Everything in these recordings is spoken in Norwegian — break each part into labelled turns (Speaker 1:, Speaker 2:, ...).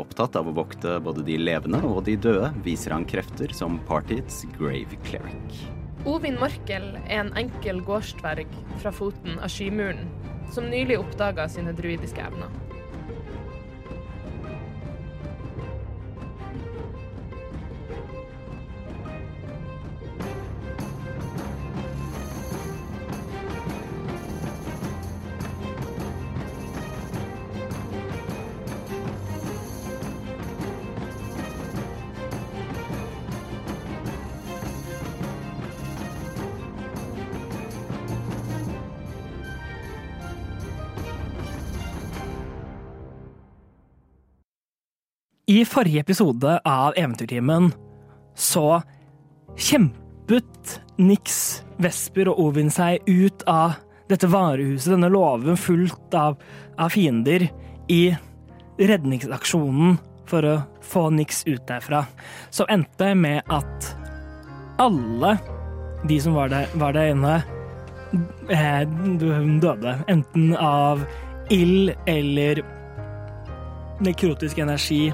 Speaker 1: Opptatt av å vokte både de levende og de døde, viser han krefter som partiets grave cleric.
Speaker 2: Ovin Morkel er en enkel gårdsdverg fra foten av Skymuren, som nylig oppdaga sine druidiske evner.
Speaker 3: I forrige episode av Eventyrtimen så kjempet Nix, Vesper og Ovin seg ut av dette varehuset, denne låven fullt av, av fiender, i redningsaksjonen for å få Nix ut derfra. Som endte med at alle de som var der, var der inne, eh, døde. Enten av ild eller nekrotisk energi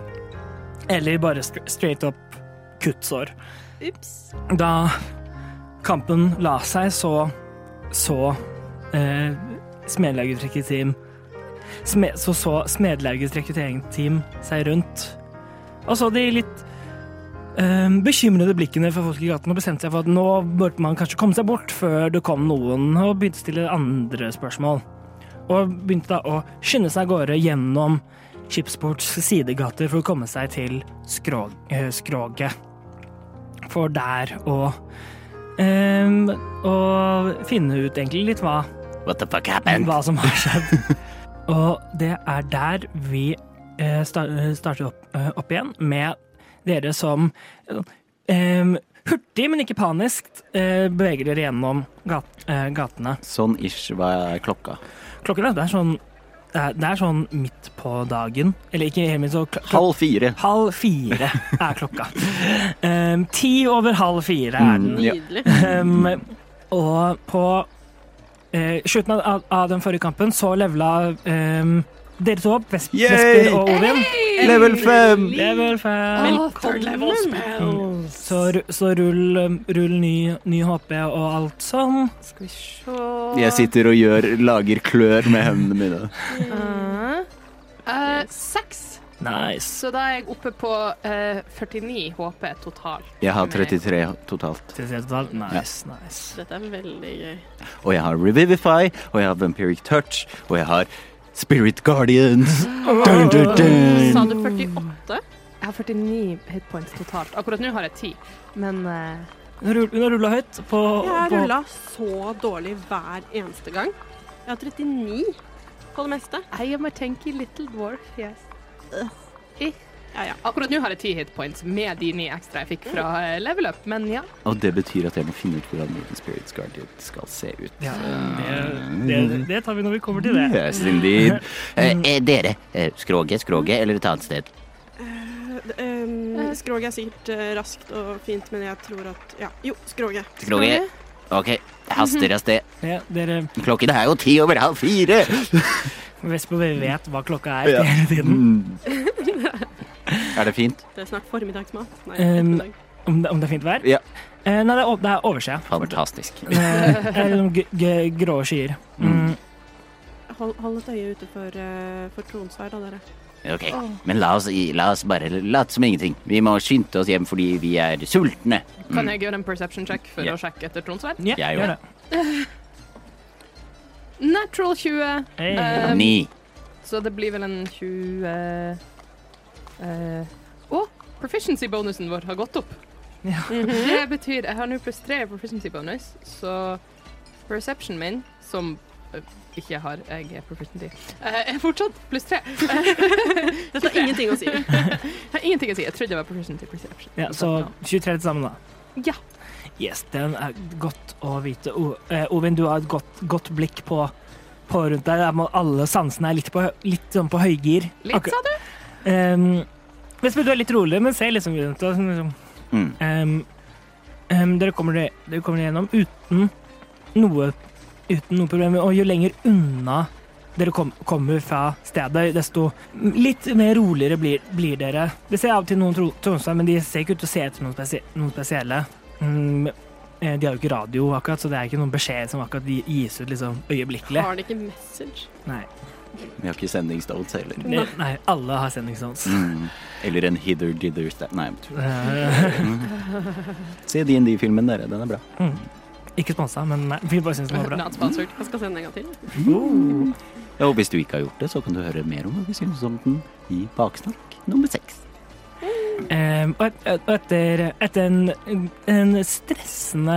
Speaker 3: eller bare straight up kuttsår.
Speaker 4: Ups.
Speaker 3: Da kampen la seg, så så eh, Smedlaugets rekrutteringsteam Så så Smedlaugets rekrutteringsteam seg rundt. Og så de litt eh, bekymrede blikkene fra folk i gaten og bestemte seg for at nå burde man kanskje komme seg bort før det kom noen og begynte å stille andre spørsmål. Og begynte da å skynde seg av gårde gjennom Skipsports sidegater for å komme seg til skrog, eh, skroget. For der å ehm, Å finne ut egentlig litt hva,
Speaker 1: What the fuck happened?
Speaker 3: hva som har skjedd. og det er der vi eh, eh, starter opp, eh, opp igjen med dere som eh, hurtig, men ikke panisk, eh, beveger dere gjennom gat, eh, gatene.
Speaker 1: Sånn ish, hva er klokka?
Speaker 3: Klokken det er sånn det er, sånn midt på dagen. Eller ikke helt midt, så
Speaker 1: Halv fire.
Speaker 3: Halv fire er klokka. Um, ti over halv fire er den.
Speaker 1: Mm.
Speaker 4: Nydelig.
Speaker 3: Um, og på eh, slutten av, av den forrige kampen så levela um, dere to opp, Vesp Vesper og Ovin.
Speaker 1: Level fem!
Speaker 3: Level fem.
Speaker 4: Velkommen.
Speaker 3: Så, så rull, um, rull ny, ny HP og alt sånn.
Speaker 2: Skal vi se
Speaker 1: Jeg sitter og gjør, lager klør med hendene mine.
Speaker 2: Uh, eh, Seks.
Speaker 3: Nice.
Speaker 2: Så da er jeg oppe på uh, 49 HP totalt.
Speaker 1: Jeg har 33 totalt.
Speaker 3: Til tre totalt. Nice, nice.
Speaker 4: Dette er veldig gøy.
Speaker 1: Og jeg har Revivify, og jeg har Vampiric Touch, og jeg har Spirit Guardians. Dun, dun,
Speaker 4: Sa du 48?
Speaker 2: Jeg har 49 hitpoints totalt. Akkurat nå har jeg 10, men uh,
Speaker 3: Hun har rull- rulla høyt på,
Speaker 4: Jeg har rulla så dårlig hver eneste gang. Jeg har 39 på det meste.
Speaker 2: I am a tanky little dwarf, yes.
Speaker 4: Ja, ja.
Speaker 2: Akkurat nå har jeg 10 hitpoints med de ni ekstra jeg fikk fra eh, level up, men ja.
Speaker 1: Og det betyr at jeg må finne ut hvordan Mutant Spirits Guardian skal se ut.
Speaker 3: ja, det, det, det tar vi når vi kommer til det.
Speaker 1: Yes, indeed. Eh, eh, dere, eh, skroget, skroget eller et annet sted?
Speaker 4: Eh, Um, skroget er sikkert eh, raskt og fint, men jeg tror at Ja, jo, skroget.
Speaker 1: Skroget. OK, haster av sted.
Speaker 3: Ja, dere
Speaker 1: Klokken er jo ti over halv fire.
Speaker 3: Vesper vet hva klokka er
Speaker 1: Ja.
Speaker 3: hele tiden.
Speaker 1: Mm. Er det fint?
Speaker 4: Det er snart formiddagsmat. Nei,
Speaker 3: Um,
Speaker 4: ettermiddag.
Speaker 3: Om det, om det er fint vær?
Speaker 1: Ja.
Speaker 3: Eh, nei, det er, o- det er overskya.
Speaker 1: Fantastisk.
Speaker 3: Eh, det er liksom g- g- grå skyer. Mm.
Speaker 4: Hold, hold et øye ute for, uh, for tronsverd, da, dere.
Speaker 1: Ok, Men la oss, la oss bare late som ingenting. Vi må skynde oss hjem fordi vi er sultne.
Speaker 2: Kan jeg gjøre en perception check for
Speaker 1: Ja.
Speaker 2: å sjekke etter tronsverd?
Speaker 3: Ja,
Speaker 1: Jeg
Speaker 3: gjør det.
Speaker 2: Natural 20.
Speaker 3: Hey.
Speaker 2: Eh,
Speaker 1: Ni.
Speaker 2: Så det blir vel en 20 eh, Å, proficiency-bonusen vår har gått opp.
Speaker 3: Ja.
Speaker 2: Det betyr Jeg har nå pluss tre proficiency bonus, så perception min, som ikke har jeg proficiency. Eh, Jeg er fortsatt pluss tre.
Speaker 4: Dette har ingenting å si.
Speaker 2: Jeg har ingenting å si. Jeg trodde jeg var proficiency perception.
Speaker 3: Ja, så 23 til sammen, da.
Speaker 2: Ja.
Speaker 3: Yes, den er godt å vite. O, eh, Ovin, du har et godt, godt blikk på, på rundt deg. Alle sansene er litt på, litt sånn på høygir.
Speaker 2: Litt, sa du?
Speaker 3: Um, Vesper, du er litt rolig, men ser liksom rundt deg. sånn liksom,
Speaker 1: Mm.
Speaker 3: Ehm, ehm, dere, kommer, dere kommer gjennom uten noe, uten noe problem. Og jo lenger unna dere kom, kommer fra stedet, desto litt mer roligere blir, blir dere. Det ser av og til noen tro- tronser, men de ser ikke ut til å se etter noen, spesie, noen spesielle. Mm, eh, de har jo ikke radio, akkurat, så det er ikke noen beskjed som akkurat de gis ut liksom, øyeblikkelig.
Speaker 4: Har de ikke message?
Speaker 3: Nei.
Speaker 1: Vi har ikke sendingsstones heller.
Speaker 3: Nei. nei, alle har sendingsstones.
Speaker 1: Mm. Eller en hither dither Nei,
Speaker 3: Eh,
Speaker 1: se DND-filmen, dere. Den er bra.
Speaker 3: Ikke sponsa, men nei, vi bare syns den var bra.
Speaker 2: Not sponsored.
Speaker 4: Jeg skal se den en gang til.
Speaker 1: Ja, og hvis du ikke har gjort det, så kan du høre mer om hva vi synes om den i Baksnakk nummer seks.
Speaker 3: Um, og, et, og etter, etter en, en stressende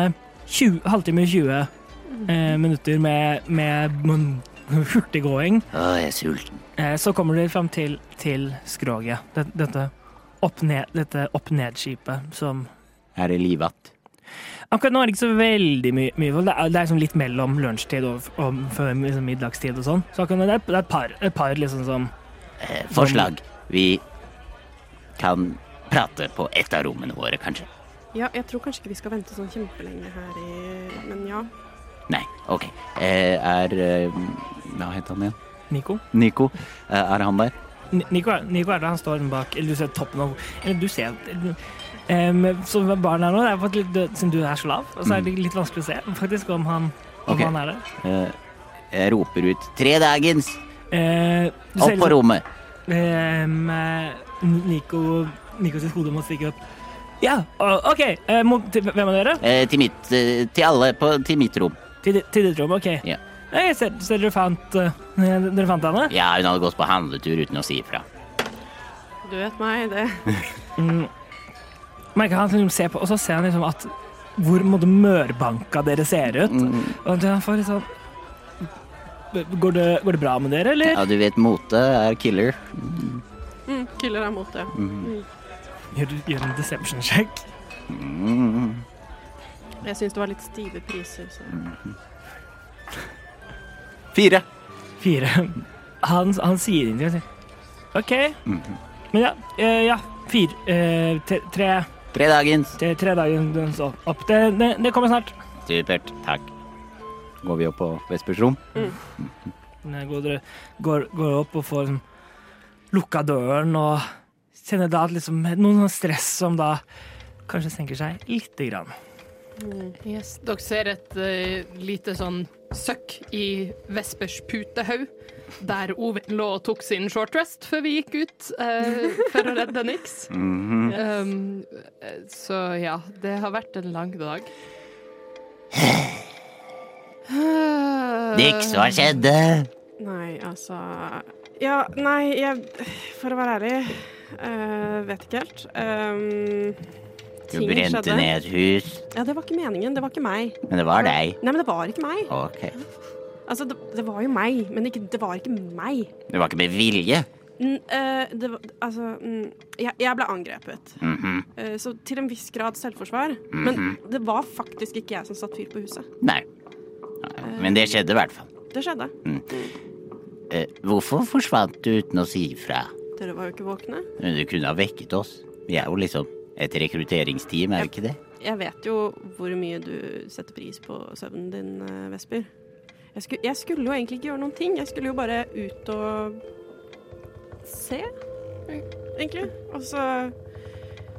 Speaker 3: 20, halvtime 20 eh, minutter med, med mon- hurtiggåing,
Speaker 1: Å, jeg er sulten.
Speaker 3: eh, så kommer dere fram til, til skroget. Dette, dette opp-ned- dette opp-ned-skipet som
Speaker 1: Er det livatt?
Speaker 3: Akkurat nå er det ikke så veldig mye, mye folk. Det er, det er liksom litt mellom lunsjtid og, og før liksom middagstid og sånn. Så akkurat nå det er det et par, et par liksom som
Speaker 1: Eh, forslag. Vi kan prate på et av rommene våre, kanskje?
Speaker 4: Ja, jeg tror kanskje ikke vi skal vente sånn kjempelenge her i Men ja.
Speaker 1: Nei, OK. Eh, er eh, Hva heter han igjen?
Speaker 3: Nico.
Speaker 1: Nico. Eh, er han der?
Speaker 3: N Nico, Nico er der, han står bak Eller du ser toppen av Eller du ser um, Så med barna nå, det er faktisk litt, siden du er så lav, og så er det litt vanskelig å se faktisk om han, om
Speaker 1: okay.
Speaker 3: han er der.
Speaker 1: Uh, jeg roper ut 'tre dagens'!
Speaker 3: Uh,
Speaker 1: Opp på rommet!
Speaker 3: Um, Nico Nico sitt hode må stikke opp. Ja, OK. Uh, må, til, hvem av dere?
Speaker 1: Eh, til mitt Til alle på, til mitt rom.
Speaker 3: Til, til ditt rom, OK.
Speaker 1: Ja.
Speaker 3: Jeg ser, ser dere fant uh, Dere fant henne?
Speaker 1: Ja, hun hadde gått på handletur uten å si ifra.
Speaker 4: Du vet meg, det.
Speaker 3: Mm. Merker han liksom ser på, og så ser han liksom at hvor mørbanka dere ser ut.
Speaker 1: Mm.
Speaker 3: Og han får sånn går det, går det bra med dere, eller?
Speaker 1: Ja, du vet mote er killer.
Speaker 4: Mm, killer er mote. det.
Speaker 1: Mm.
Speaker 3: Gjør, gjør en deception check.
Speaker 1: Mm.
Speaker 4: Jeg syns det var litt stive priser, så
Speaker 1: Fire.
Speaker 3: Fire. Han, han sier ingenting. OK. Men ja, eh, ja fire eh, tre, tre,
Speaker 1: Tre dagens.
Speaker 3: tre, tre dager den står opp. Det, det, det kommer snart.
Speaker 1: Supert. Takk. Går vi opp på Vespers rom?
Speaker 3: Jeg går, dere- går, går opp og får liksom, lukka døren og kjenner da at liksom noe sånn stress som da kanskje senker seg lite grann.
Speaker 2: Yes. Dere ser et uh, lite sånn søkk i Vespers putehaug, der Ovin lå og tok sin short rest før vi gikk ut eh, for å redde Nix.
Speaker 1: Mhm.
Speaker 2: Um, eh, så ja, det har vært en lang dag.
Speaker 1: Nix, hva skjedde?
Speaker 4: Nei, altså Ja, nei, jeg For å være ærlig uh, vet ikke helt. Um,
Speaker 1: Du brente
Speaker 4: skjedde.
Speaker 1: ned et hus,
Speaker 4: Ja, det var ikke meningen. Det var ikke meg.
Speaker 1: men det var deg.
Speaker 4: Nei, men det var ikke meg.
Speaker 1: Ok.
Speaker 4: Altså, det, det var jo meg, men ikke, det var ikke meg.
Speaker 1: Det var ikke med vilje.
Speaker 4: N uh, det var, altså mm, jeg, jeg ble angrepet.
Speaker 1: Mm
Speaker 4: -hmm. uh, så til en viss grad selvforsvar. Men det var faktisk ikke jeg som satte fyr på huset.
Speaker 1: Nei. Men det skjedde i hvert fall.
Speaker 4: Det skjedde.
Speaker 1: Eh, hvorfor forsvant du uten å si ifra?
Speaker 4: Dere var jo ikke våkne.
Speaker 1: Men Du kunne ha vekket oss. Vi er jo liksom et rekrutteringsteam, er vi ikke det?
Speaker 4: Jeg vet jo hvor mye du setter pris på søvnen din, eh, Vesper. Jeg skulle, jeg skulle jo egentlig ikke gjøre noen ting. Jeg skulle jo bare ut og se, egentlig. Og så,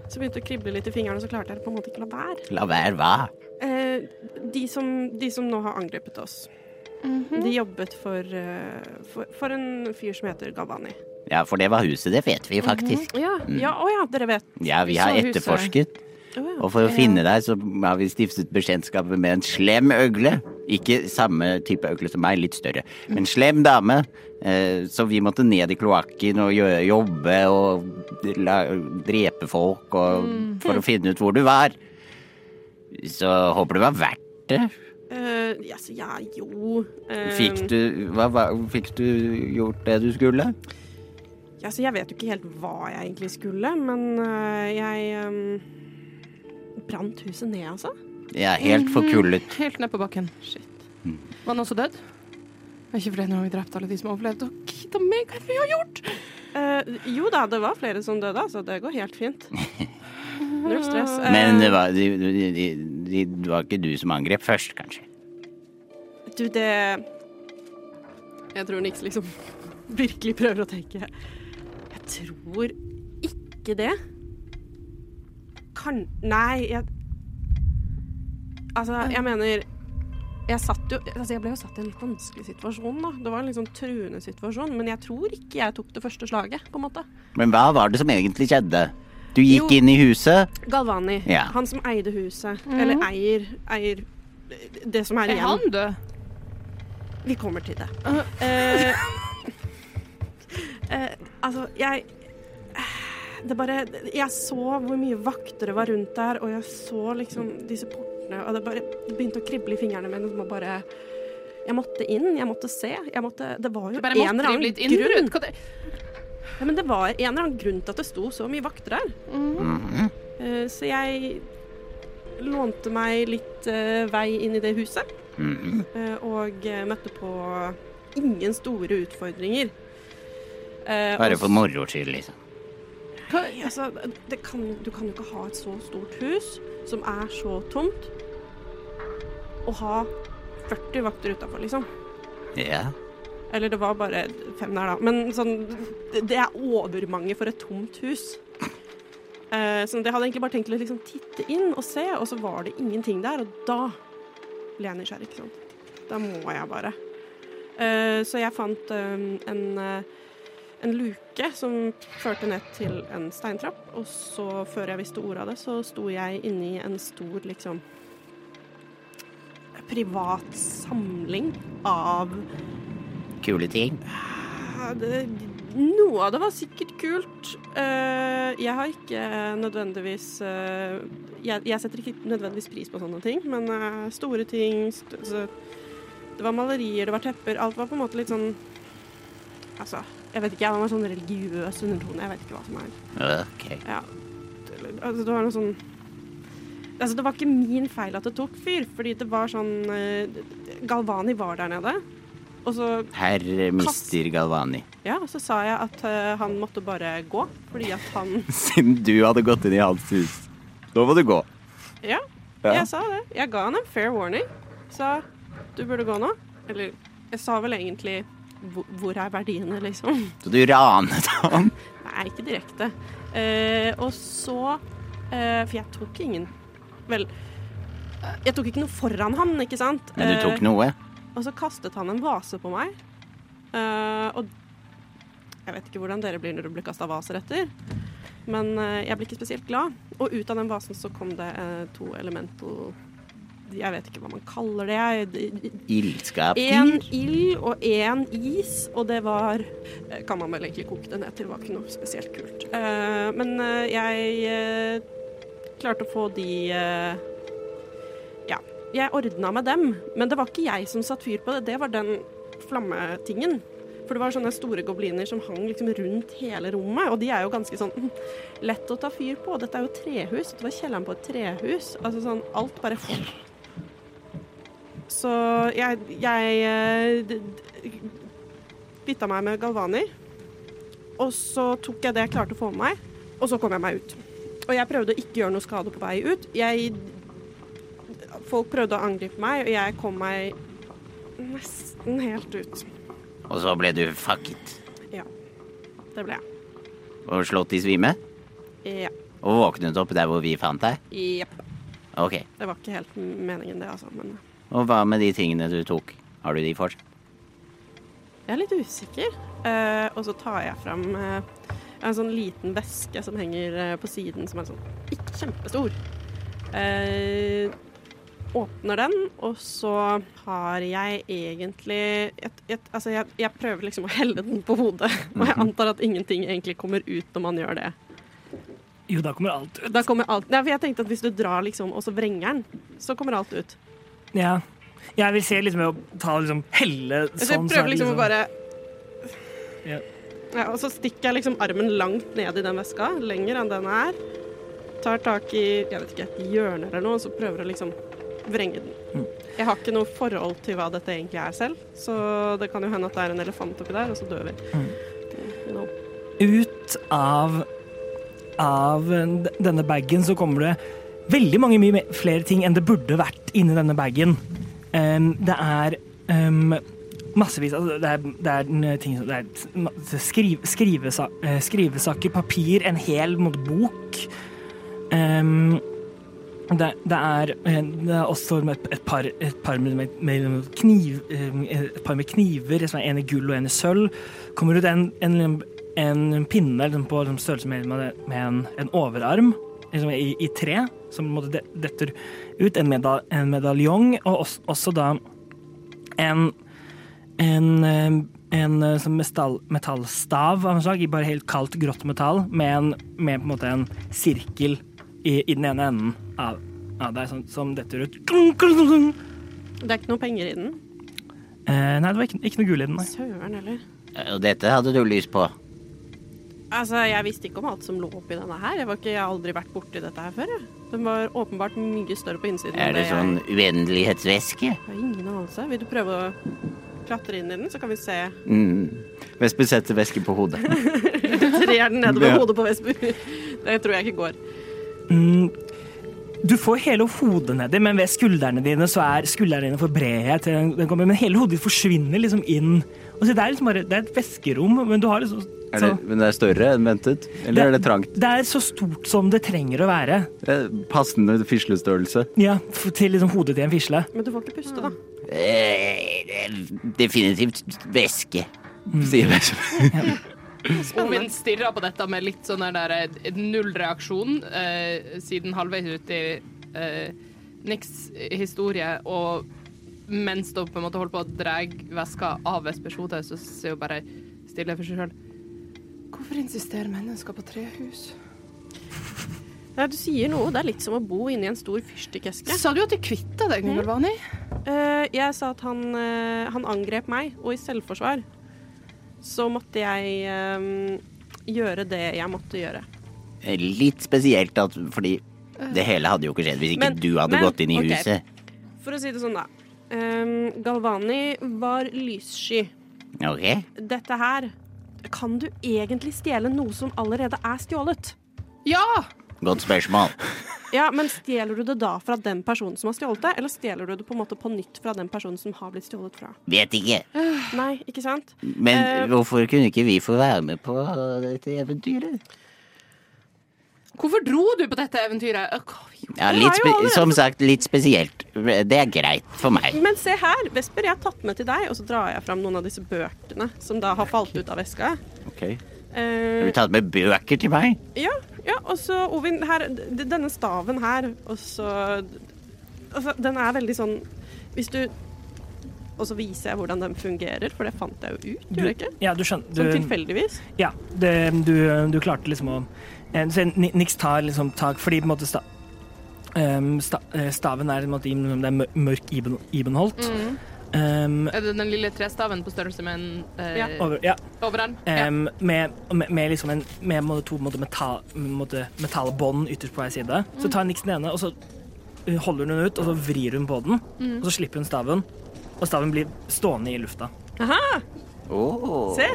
Speaker 4: så begynte det å krible litt i fingrene, og så klarte jeg på en måte ikke å la være.
Speaker 1: La være hva?
Speaker 4: Eh, de, som, de som nå har angrepet oss, de jobbet for, eh, for, for en fyr som heter Gabani
Speaker 1: Ja, for det var huset, det vet vi faktisk.
Speaker 4: Ja, ja, å ja, dere vet.
Speaker 1: Ja, vi har
Speaker 2: Så
Speaker 1: etterforsket.
Speaker 4: Huset.
Speaker 1: Og for å finne deg, så har vi stiftet bekjentskapet med en slem øgle. Ikke samme type øgle som meg, litt større. Men slem dame. Eh, så vi måtte ned i kloakken og jobbe og drepe folk og, for å finne ut hvor du var. Så håper det var verdt det.
Speaker 4: Uh, yes, ja, jo uh,
Speaker 1: Fikk du, hva, hva, fikk du gjort det du skulle?
Speaker 4: Ja, så jeg vet jo ikke helt hva jeg egentlig skulle, men eh, jeg um, brant huset ned, altså.
Speaker 1: Jeg er helt forkullet.
Speaker 2: Helt ned på bakken. Shit.
Speaker 1: Mm.
Speaker 2: Var han også død? Er ikke fordi nå har vi drept alle de som overlevde. Og gidda meg hva er det vi har gjort!
Speaker 4: Eh, jo da, det var flere som døde, altså. Det går helt fint. Null stress. Eh,
Speaker 1: Men det var, de, de, de, var ikke du som angrep først, kanskje?
Speaker 4: Du, det Jeg tror Nix liksom virkelig prøver å tenke. Jeg tror ikke det. Kan Nei, jeg Altså, jeg mener jeg, satt jo, altså jeg ble jo satt i en litt vanskelig situasjon. da. Det var en litt sånn truende situasjon. Men jeg tror ikke jeg tok det første slaget. på en måte.
Speaker 1: Men hva var det som egentlig skjedde? Du gikk
Speaker 4: Jo.
Speaker 1: inn i huset.
Speaker 4: Galvani,
Speaker 1: Ja.
Speaker 4: han som eide huset, eller eier, eier det som er
Speaker 2: Er
Speaker 4: igjen.
Speaker 2: han død?
Speaker 4: Vi kommer til det. Eh, eh, altså, jeg Det bare Jeg så hvor mye vakter det var rundt der, og jeg så liksom disse portene, og det bare begynte å krible i fingrene mine som å bare Jeg måtte inn, jeg måtte se. Jeg måtte, det var jo en eller annen
Speaker 2: litt
Speaker 4: grunn.
Speaker 2: Hva det?
Speaker 4: Ja, men det var en eller annen grunn til at det sto så mye vakter der.
Speaker 1: Mm.
Speaker 4: Uh, så jeg lånte meg litt uh, vei inn i det huset.
Speaker 1: Mhm.
Speaker 4: Eh, og møtte på ingen store utfordringer. Eh,
Speaker 1: Bare for moro skyld, liksom.
Speaker 4: Hva- Altså, det kan, du kan jo ikke ha et så stort hus som er så tomt, og ha 40 vakter utafor, liksom.
Speaker 1: Ja.
Speaker 4: Eller det var bare fem der, da. Men sånn, det- det er overmange for et tomt hus. Eh, så jeg hadde egentlig bare tenkt å liksom titte inn og se, og så var det ingenting der. Og da ble jeg nysgjerrig, ikke sant. Da må jeg bare. Eh, så jeg fant eh, en, eh, en luke som førte ned til en steintrapp, og så, før jeg visste ordet av det, så sto jeg inni en stor, liksom privat samling av
Speaker 1: Kule ting.
Speaker 4: Det, noe av det var sikkert kult. Eh, jeg har ikke nødvendigvis eh, jeg, jeg setter ikke nødvendigvis pris på sånne ting, men eh, store ting st så, Det var malerier, det var tepper. Alt var på en måte litt sånn Altså, jeg vet ikke, Det var sånn religiøs undertone. Jeg vet ikke hva som er
Speaker 1: Okay.
Speaker 4: Ja. Det, altså, det var noe sånn Altså, det var ikke min feil at det tok fyr, fordi det var sånn eh, Galvani var der nede. Og så
Speaker 1: Herr mister Galvani.
Speaker 4: Ja, og så sa jeg at eh, han måtte bare gå, fordi at han
Speaker 1: Siden du hadde gått inn i hans hus. Nå må du gå.
Speaker 4: Ja,
Speaker 1: Ja.
Speaker 4: jeg sa det. Jeg ga han en fair warning. Sa du burde gå nå. Eller jeg sa vel egentlig hvor, er verdiene, liksom.
Speaker 1: Så du ranet ham.
Speaker 4: Nei, ikke direkte. Eh, og så eh, For jeg tok ingen Vel, jeg tok ikke noe foran han, ikke sant?
Speaker 1: Men du tok
Speaker 4: Eh,
Speaker 1: noe.
Speaker 4: Og så kastet han en vase på meg. Eh, og jeg vet ikke hvordan dere blir når du blir kasta vaser etter, men eh, jeg ble ikke spesielt glad. Og ut av den vasen så kom det to elemental Jeg vet ikke hva man kaller det.
Speaker 1: Ildskap.
Speaker 4: En ild og en is, og det var Kan man vel egentlig koke det ned til, det var ikke noe spesielt kult. Men jeg klarte å få de eh, Ja, jeg ordna med dem, men det var ikke jeg som satte fyr på det, det var den flammetingen. For det var sånne store gobliner som hang liksom rundt hele rommet, og de er jo ganske sånn lett å ta fyr på. Dette er jo trehus, det var kjelleren på et trehus. Altså sånn alt bare så jeg, jeg eh, d- bytta meg med Galvani. Og så tok jeg det jeg klarte å få med meg, og så kom jeg meg ut. Og jeg prøvde å ikke gjøre noe skade på vei ut. Jeg, folk prøvde å angripe meg, og jeg kom meg nesten helt ut.
Speaker 1: Og så ble du fucket.
Speaker 4: Ja, det ble jeg.
Speaker 1: Og slått i svime.
Speaker 4: Ja.
Speaker 1: Og våknet opp der hvor vi fant deg.
Speaker 4: Jepp.
Speaker 1: Ok.
Speaker 4: Det var ikke helt meningen, det, altså. Men
Speaker 1: Og hva med de tingene du tok? Har du de fortsatt?
Speaker 4: Jeg er litt usikker. Uh, og så tar jeg fram eh, en sånn liten veske som henger eh, på siden, som er sånn ikke kjempestor. Eh, åpner den, og så har jeg egentlig et, et, Altså, jeg, jeg prøver liksom å helle den på hodet, og jeg antar at ingenting egentlig kommer ut når man gjør det.
Speaker 3: Jo, da kommer alt ut.
Speaker 4: Da kommer alt ja, for jeg tenkte at hvis du drar liksom, og så vrenger den, så kommer alt ut.
Speaker 3: Ja, Jeg vil se liksom å ta liksom helle
Speaker 4: Så
Speaker 3: sånn. så jeg
Speaker 4: prøver
Speaker 3: det
Speaker 4: liksom å bare
Speaker 3: Ja.
Speaker 4: Ja, Og så stikker jeg liksom armen langt ned i den veska, lenger enn den er. Tar tak i jeg vet ikke, et hjørne eller noe, og så prøver å liksom vrenge den.
Speaker 3: Mm.
Speaker 4: Jeg har ikke noe forhold til hva dette egentlig er selv, så det kan jo hende at det er en elefant oppi der, og så dør vi.
Speaker 3: Mm.
Speaker 4: You know.
Speaker 3: Ut av, av denne bagen så kommer det veldig mange mye flere ting enn det burde vært inni denne bagen. Um, det er em, massevis altså, det, er, det er ting som det eh, skrivesaker, papir, en hel en måte, bok. Um, det, det, er, eh, det er også et, et, par, et, par med, med kniv, eh, et par med kniver, er en i gull og en i sølv. Kommer ut en, en, en pinne liksom, på liksom, størrelse med, med, en, en overarm liksom, i, i tre, som detter ut. En, meda, medaljong, og også, også da en en, eh, en eh, sånn metall, metallstav av en slag, i bare helt kaldt, grått metall, med, en, med på en måte en sirkel i, i den ene enden av, av deg, som, som detter ut.
Speaker 4: Det er ikke noe penger i den.
Speaker 3: Eh, nei, det var ikke, ikke noe gull i den, nei.
Speaker 4: Søren heller.
Speaker 1: Dette hadde du lyst på.
Speaker 4: Altså, Jeg visste ikke om alt som lå oppi denne her. Jeg, var ikke, jeg har aldri vært borti dette her før. Jeg. Den var åpenbart mye større på innsiden.
Speaker 1: Er
Speaker 4: det,
Speaker 1: det sånn
Speaker 4: jeg-
Speaker 1: uendelighetsvæske?
Speaker 4: Jeg har ingen anelse. Vil du prøve å klatre inn i den, så kan vi se.
Speaker 1: Mm. Vesper setter vesken på hodet.
Speaker 4: Trer den nedover
Speaker 1: Ja.
Speaker 4: hodet på Vesper. Det tror jeg ikke går.
Speaker 3: Mm, du får hele hodet nedi, men ved skuldrene dine så er skuldrene dine for brede. Men hele hodet ditt forsvinner liksom inn. Og så det er liksom bare, det er et veskerom, men du har liksom
Speaker 1: Er det, men det er større enn ventet? Eller er det trangt?
Speaker 3: Det er så stort som det trenger å være.
Speaker 1: Er passende fislestørrelse.
Speaker 3: Ja, til liksom hodet til en fisle.
Speaker 4: Men du får ikke puste, da.
Speaker 1: Eh, definitivt væske, sier Vesper.
Speaker 2: Ovin stirrer på dette med litt sånn der eh, null reaksjon, eh, siden halvveis ut i eh, Niks historie, og mens du på en måte holder på å dra veska av Vespers hode, så ser hun bare stille for seg sjøl. Hvorfor insisterer mennesker på trehus?
Speaker 4: Ja, du sier noe. Det er litt som å bo inni en stor fyrstikkeske.
Speaker 2: Sa du at du kvitta deg, Gulvani?
Speaker 4: Mm. Uh, jeg sa at han, uh, han angrep meg, og i selvforsvar så måtte jeg uh, gjøre det jeg måtte gjøre.
Speaker 1: Litt spesielt at fordi det hele hadde jo ikke skjedd hvis ikke
Speaker 4: Men-
Speaker 1: du hadde
Speaker 4: men,
Speaker 1: gått inn i
Speaker 4: okay.
Speaker 1: huset.
Speaker 4: For å si det sånn, da. Um, Galvani var lyssky.
Speaker 1: Ok?
Speaker 4: Dette her Kan du egentlig stjele noe som allerede er stjålet?
Speaker 2: Ja!
Speaker 1: Godt spørsmål.
Speaker 4: Ja, men stjeler du det da fra den personen som har stjålet det, eller stjeler du det på en måte på nytt fra den personen som har blitt stjålet fra?
Speaker 1: Vet ikke.
Speaker 4: Nei, ikke sant?
Speaker 1: Men
Speaker 4: Eh.
Speaker 1: hvorfor kunne ikke vi få være med på dette eventyret?
Speaker 2: Hvorfor dro du på dette eventyret? Øh, hva vi gjorde?
Speaker 1: Ja, litt
Speaker 4: jo
Speaker 1: spe
Speaker 4: allerede-
Speaker 1: Som sagt, litt spesielt. Det er greit for meg.
Speaker 4: Men se her, Vesper, jeg har tatt med til deg, og så drar jeg fram noen av disse bøkene som da har falt ut av veska.
Speaker 1: Ok. Har
Speaker 4: Eh,
Speaker 1: du tatt med bøker til meg?
Speaker 4: ja, ja, og så Ovin, her, denne staven her, og så Altså, den er veldig sånn Hvis du Og så viser jeg hvordan den fungerer, for det fant jeg jo ut, gjorde jeg ikke?
Speaker 3: Ja, du skjønner.
Speaker 4: Sånn tilfeldigvis.
Speaker 3: ja, det, du, du klarte liksom å eh, Nix tar liksom tak fordi på en måte sta, um, sta, staven er, en måte, det er mør- mørk Iben, Ibenholt.
Speaker 2: Mm.
Speaker 3: Em,
Speaker 2: Er det den lille trestaven på størrelse med en uh,
Speaker 4: Ja.
Speaker 3: over, ja,
Speaker 2: overarm?
Speaker 3: em, med, med, med liksom en med måte to metall, på metallbånd ytterst på hver side. Så tar Nix den ene, og så uh, holder hun den ut, og så vrir hun på den. Og så slipper hun staven, og staven blir stående i lufta.
Speaker 4: Aha!
Speaker 1: Åh,
Speaker 4: Se.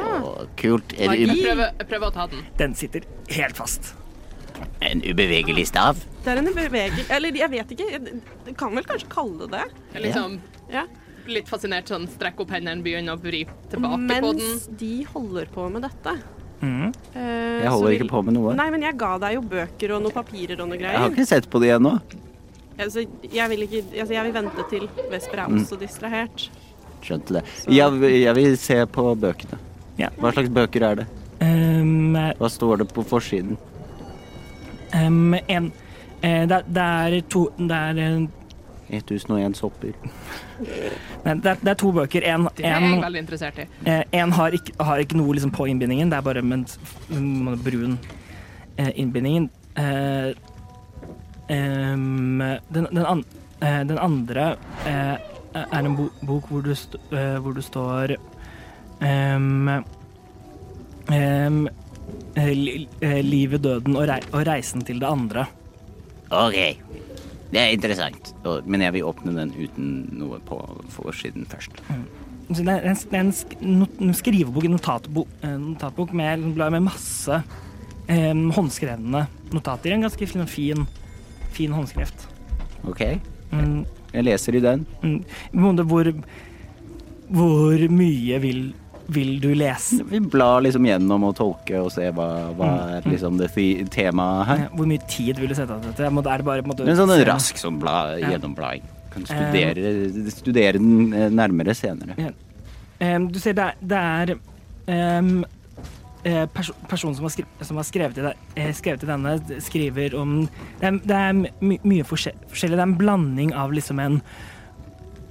Speaker 1: kult.
Speaker 2: Er
Speaker 1: det
Speaker 2: Jeg prøver, jeg prøver å ta den.
Speaker 3: Den sitter helt fast.
Speaker 1: en ubevegelig stav?
Speaker 4: Det er en ubevegelig Eller jeg vet ikke. Jeg kan vel kanskje kalle det det.
Speaker 2: Liksom ja. liksom
Speaker 4: Ja.
Speaker 2: Litt fascinert sånn strekk opp hendene, begynner å vri tilbake på den.
Speaker 4: Mens de holder på med dette.
Speaker 3: Mm.
Speaker 4: Uh,
Speaker 1: Jeg holder
Speaker 4: vil-
Speaker 1: ikke på med noe.
Speaker 4: Nei, men jeg ga deg jo bøker og noen papirer og noe
Speaker 1: Jeg har ikke sett på de ennå.
Speaker 4: Altså, jeg vil ikke Altså, jeg vil vente til Vesper er
Speaker 1: Mm.
Speaker 4: også distrahert.
Speaker 1: Skjønte det. Jeg, jeg vil se på bøkene.
Speaker 3: Ja.
Speaker 1: Hva slags bøker er det?
Speaker 3: Um,
Speaker 1: Hva står det på forsiden?
Speaker 3: Um, en, eh, det, det er to Det er, eh,
Speaker 1: 1001 sopper.
Speaker 3: Men det er, det er to bøker. En,
Speaker 2: Det er jeg
Speaker 3: en,
Speaker 2: veldig interessert i.
Speaker 3: eh, en har, ikke, har ikke noe liksom på innbindingen, det er bare med en en brun eh, innbindingen. Eh, em, den, den, an, den andre eh, er en bo bok hvor du, st eh, hvor du står um, eh, li Livet, døden og, rei og reisen til det andre.
Speaker 1: Ok, det er interessant. Men jeg vil åpne den uten noe på forsiden først.
Speaker 3: Så det er en, en en skrivebok, en notatbok, eh, notatbok med, med masse eh, håndskrevne notater. En ganske fin, fin, fin håndskrift.
Speaker 1: Ok,
Speaker 3: Mm,
Speaker 1: jeg leser i den.
Speaker 3: mm. Hvor, hvor mye vil, vil du lese?
Speaker 1: Vi blar liksom gjennom og tolke og se hva, hva er liksom det temaet her.
Speaker 3: Hvor mye tid vil du sette av til dette? Må- Er det bare på en
Speaker 1: sånn rask sånn bla, gjennomblading. Kan studere, studere den eh, nærmere senere.
Speaker 3: Du ser det er, det er um, pers personen som har, skrevet, som har skrevet, i det, eh, skrevet i denne, skriver om Det er, det er my mye forskjell forskjellig. Det er en blanding av liksom en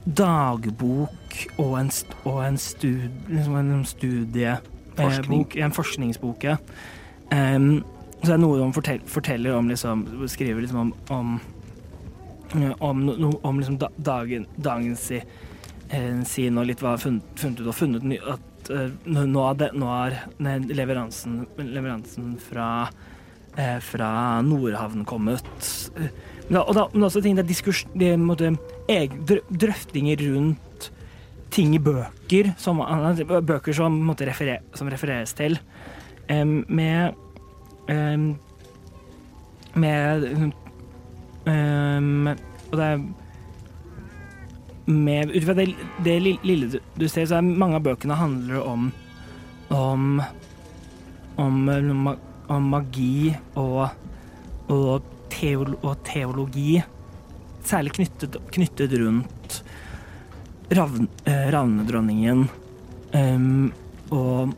Speaker 3: dagbok og en, og en, stud liksom en studie... eh, en forskningsbok, ja. Um, så det er noe de fortell forteller om liksom Skriver liksom om, om om, om liksom dagen, dagen si, eh, sin og litt hva funnet, funnet ut og funnet ny, at eh, nå, det, nå er leveransen, leveransen fra, eh, fra Nordhavn kommet. Eh, da, og da, men også ting, det er diskurs, det er, drøftinger rundt ting i bøker, som, bøker som, måtte referer, som refereres til, um, med um, med um, og det er med, Ut fra det, det lille du, du ser, så er mange av bøkene handler om om om, om magi og, og, teolo, og teologi. Særlig knyttet, knyttet rundt ravn, eh, ravnedronningen um, og,